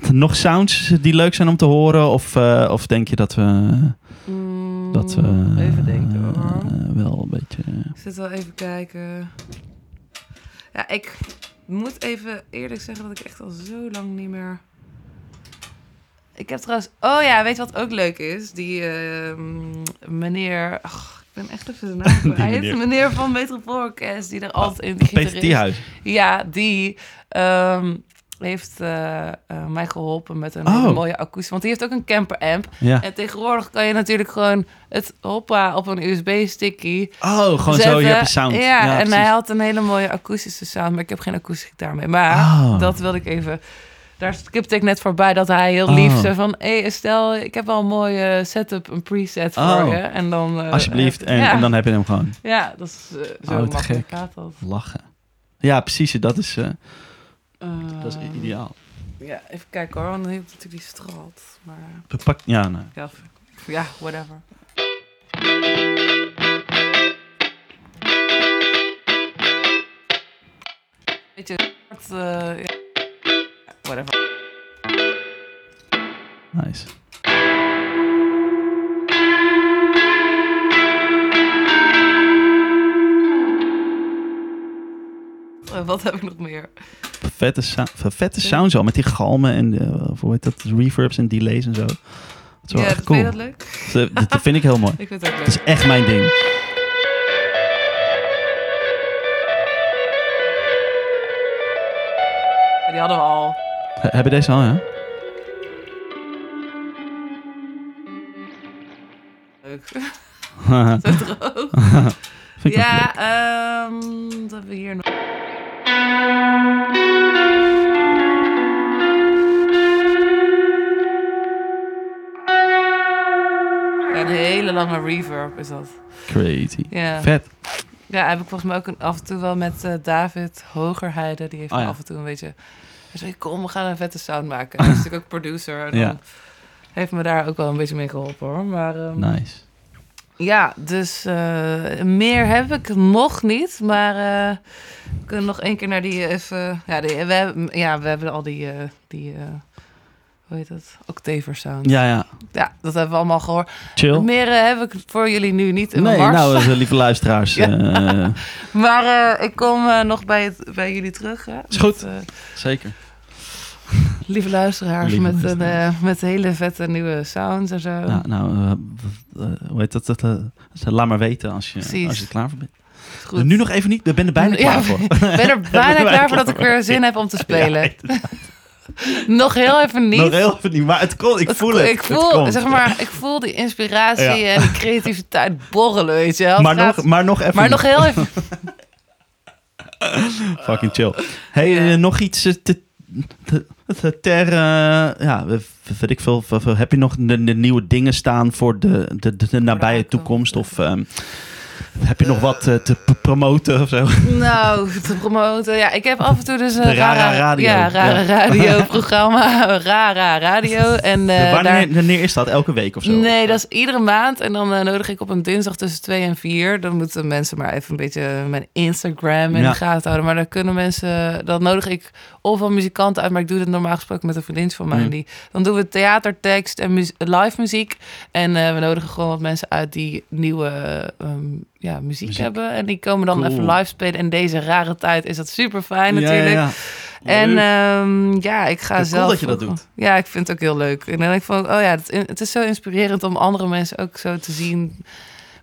de- nog sounds die leuk zijn om te horen? Of, eh, of denk je dat we, Mm, dat we even denken hoor. eh, wel een beetje... Ik zit wel even kijken. Ja, ik moet even eerlijk zeggen dat ik echt al zo lang niet meer... Ik heb trouwens... Oh ja, weet je wat ook leuk is? Die ehm, meneer... Ach, ik ben echt even zijn naam kwijt. meneer. meneer. van Metropoolorkest, die er altijd in Peter Thiehuis. Ja, die ehm, heeft eh, eh, mij geholpen met een Oh. mooie akoestische... Want die heeft ook een camper amp. Ja. En tegenwoordig kan je natuurlijk gewoon het hoppa op een USB-sticky Oh, gewoon zo, je hebt een sound. Ja, en precies. hij had een hele mooie akoestische sound, maar ik heb geen akoestische gitaar mee. Maar Oh. dat wilde ik even... Daar skipte ik net voorbij dat hij heel lief Oh. zei van... Hé hey Estelle, ik heb wel een mooie setup, een preset voor Oh. je. En dan... eh, Alsjeblieft. En, ja. en dan heb je hem gewoon. Ja, dat is zo makkelijk gek. gaat dat. Lachen. Ja, precies. Dat is, eh, dat is ideaal. Ja, even kijken hoor, want dan heeft natuurlijk die straat. Maar Pak, ja, nou. ja, ja, whatever. Weet je, eh, ja. whatever. Nice. Eh, wat heb ik nog meer? Vette, vette sounds al. Met die galmen en de, of hoe heet dat? Reverbs en delays en zo. Dat is wel ja, echt vind cool. je dat leuk? Dat, dat vind ik heel mooi. Ik vind het ook Dat is echt mijn ding. Die hadden we al. He- Heb je deze al, ja? Leuk. Zo droog. Vind. Ja, wat hebben we hier nog? Lange reverb is dat. Crazy. Ja. Vet. Ja, heb ik volgens mij ook een, af en toe wel met eh, David Hogerheide. Die heeft Oh, ja. af en toe een beetje... Hij zei, kom, we gaan een vette sound maken. Hij is natuurlijk ook producer. En dan heeft me daar ook wel een beetje mee geholpen, hoor. Maar ehm, Nice. ja, dus eh, meer heb ik nog niet. Maar eh, we kunnen nog één keer naar die even... Ja, die, we, hebben, ja we hebben al die... eh, die eh, hoe heet dat? Octaver sound. Ja, ja. Ja, dat hebben we allemaal gehoord. Chill. Meer eh, heb ik voor jullie nu niet in Nee, mars. nou, eh, lieve luisteraars. Ja. eh, Maar ik kom nog bij, het, bij jullie terug. Hè? Is goed. Met, zeker. lieve luisteraars Lieve met, een, luisteraars. met hele vette nieuwe sounds en zo. Ja, nou, hoe heet dat? dat laat maar weten als je, Precies. als je er klaar voor bent. Goed. Nu nog even niet. Ik ben er bijna Ja, klaar voor. Ik ben er bijna klaar voor dat ik weer zin heb om te spelen. nog heel even niet. Nog heel even niet, maar het kon, ik Het- voel het. Ik voel, zeg maar, ik voel die inspiratie Ja. en die creativiteit borrelen, weet je wel. Maar, gaat- nog, maar nog even maar niet. nog heel even. Fucking chill. Hey, Ja. eh, nog iets eh, te, te- te- ter... eh, ja, we- weet ik veel. Heb je nog de, de nieuwe dingen staan voor de, de, de, de nabije toekomst? Of ehm, heb je nog wat eh, te promoten of zo? Nou, te promoten. Ja, ik heb af en toe dus een Rara Radio. Ja, rare Ja. radioprogramma. Rara Radio. En eh, wanneer, daar... wanneer is dat? Elke week of zo? Nee, dat is iedere maand. En dan eh, nodig ik op een dinsdag tussen 2 en 4. Dan moeten mensen maar even een beetje mijn Instagram in Ja. de gaten houden. Maar dan kunnen mensen... Dan nodig ik of een muzikant uit. Maar ik doe dit normaal gesproken met een vriendin van mij. Mm. Die, dan doen we theatertekst en mu- live muziek. En we nodigen gewoon wat mensen uit die nieuwe ehm, ja, muziek, Muziek. hebben. En die komen dan Cool. even live spelen. In deze rare tijd is dat super fijn ja, natuurlijk. ja. En ehm, ja, ik ga zelf... dat je dat doet. Ja, ik vind het ook heel leuk. En dan denk ik van, oh ja, het, het is zo inspirerend om andere mensen ook zo te zien,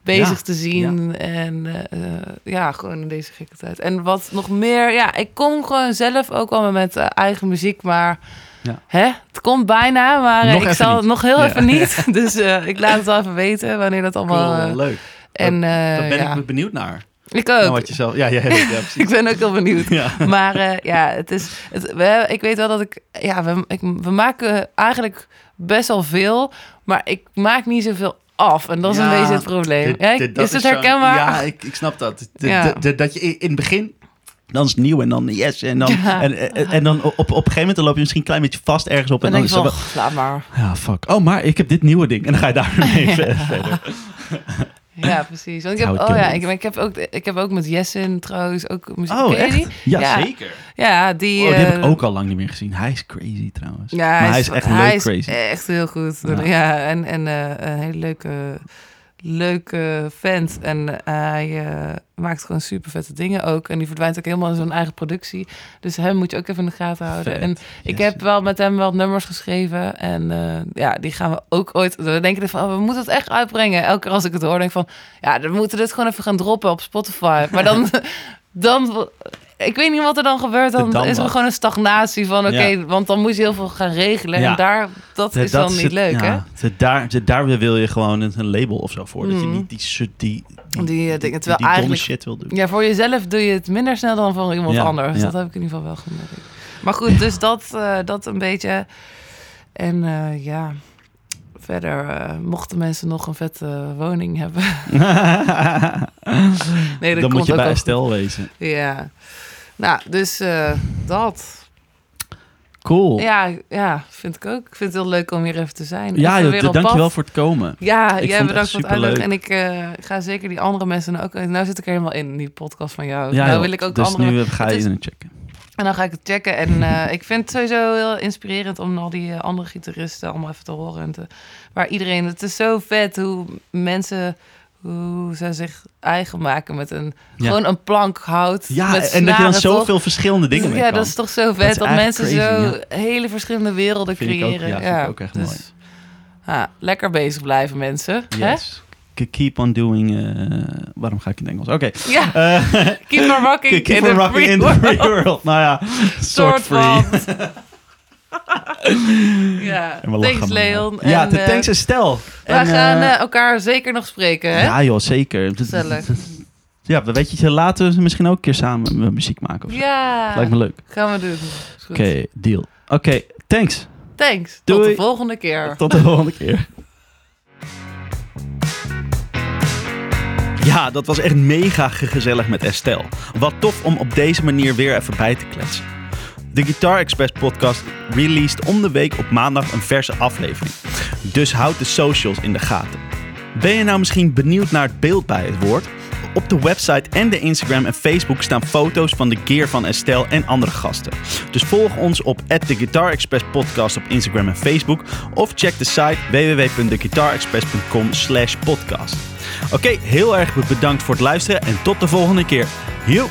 bezig Ja, te zien. En eh, eh, ja, gewoon in deze gekke tijd. En wat nog meer, ja, ik kom gewoon zelf ook wel met eh, eigen muziek, maar... Ja. Hè? Het komt bijna, maar Nog ik zal niet. heel heel even niet. Dus ik laat het wel even weten wanneer dat allemaal... Cool, leuk. En Daar eh, ben ja, ik benieuwd naar. ik Nou, ook. wat je zelf... Ja, ja, ja, ik ben ook heel benieuwd. Ja. Maar eh, ja, het is. Het, we, ik weet wel dat ik. Ja, we, ik, we maken eigenlijk best wel veel. Maar ik maak niet zoveel af. En dat is een beetje het probleem. Dit- dit- is het herkenbaar? Ja, ik, ik snap dat. De- dat je in het begin... Dan is het nieuw en dan yes. En dan, Ja. en, en, en dan op, op een gegeven moment dan loop je misschien een klein beetje vast ergens op. En dan is laat maar. ja, fuck. Oh, maar ik heb dit nieuwe ding. En dan ga je daar mee verder. Ja, precies. Want ik heb, oh ja, ik, ik, heb ook, ik heb ook met Jessen trouwens ook muziek. Oh, echt? Ja, Ja. zeker. Ja, die... Oh, die heb ik eh, ook al lang niet meer gezien. Hij is crazy trouwens. Ja, maar hij is echt hij leuk is crazy. echt heel goed. Ja. Ja, en, en eh, een hele leuke, leuke vent. En eh, hij eh, maakt gewoon super vette dingen ook. En die verdwijnt ook helemaal in zijn eigen productie. Dus hem moet je ook even in de gaten houden. Vet. En ik Yes. heb wel met hem wel nummers geschreven. En eh, ja, die gaan we ook ooit... We denken van, oh, we moeten het echt uitbrengen. Elke keer als ik het hoor, denk ik van... Ja, we moeten dit gewoon even gaan droppen op Spotify. Maar dan... dan ik weet niet wat er dan gebeurt. Dan, Dan is er gewoon een stagnatie van... Oké, Ja. want dan moet je heel veel gaan regelen. Ja. En daar, dat is Dat dan niet het- leuk, hè? het- Daar, het- daar wil je gewoon een, label of zo voor. Dat je Mhm. niet die, die, die, die, Die, eh, die domme eigenlijk- shit wil doen. Ja, voor jezelf doe je het minder snel dan voor iemand anders. Dat heb ik in ieder geval wel gemerkt. Maar goed, dus dat, eh, dat een beetje. En eh, ja, verder mochten mensen nog een vette woning hebben. Nee, dat Dan komt moet je ook bij wel Estelle wezen. Ja. Nou, dus eh, dat. Cool. Ja, ja, vind ik ook. Ik vind het heel leuk om hier even te zijn. Ja, joh, weer op dankjewel voor het komen. Ja, Ik jij bedankt voor het uitnodigen. En ik eh, ga zeker die andere mensen ook... Nou zit ik er helemaal in, die podcast van jou. Ja, nou joh. wil ik ook dus andere... nu eh, ga het je is- het checken. En dan ga ik het checken. En ik vind het sowieso heel inspirerend om al die andere gitaristen allemaal even te horen. En te, waar iedereen... Het is zo vet hoe mensen... Hoe ze zich eigen maken met een... Ja. Gewoon een plank hout Ja, met en dat je dan toch? zoveel verschillende dingen mee Ja, kan. dat is toch zo vet dat, mensen crazy, zo hele verschillende werelden Vind ik ook, creëren. ja, vind ik ook echt mooi. ah, lekker bezig blijven, mensen. Hè? Yes. Ke- Keep on doing... eh, waarom ga ik in het Engels? Oké. Ja, Eh, keep on rocking, keep in, on the rocking free in the world. Nou ja, soort Soort free. ja, we thanks. Leon. Ja, En, eh, thanks Estelle. We En, gaan eh, eh, elkaar zeker nog spreken, hè? Ja joh, zeker. Gezellig. Ja, dan weet je, laten we misschien ook een keer samen eh, muziek maken. Of zo. Ja, Lijkt me leuk. gaan we doen. Oké, deal. Oké, thanks. Thanks. Tot de volgende keer. Tot de volgende keer. Ja, dat was echt mega gezellig met Estelle. Wat tof om op deze manier weer even bij te kletsen. De Guitar Express podcast released om de week op maandag een verse aflevering. Dus houd de socials in de gaten. Ben je nou misschien benieuwd naar het beeld bij het woord? Op de website en de Instagram en Facebook staan foto's van de gear van Estelle en andere gasten. Dus volg ons op The Guitar Express Podcast op Instagram en Facebook. Of check de site www.theguitarexpress.com slash podcast. Oké, heel erg bedankt voor het luisteren en tot de volgende keer. Joep!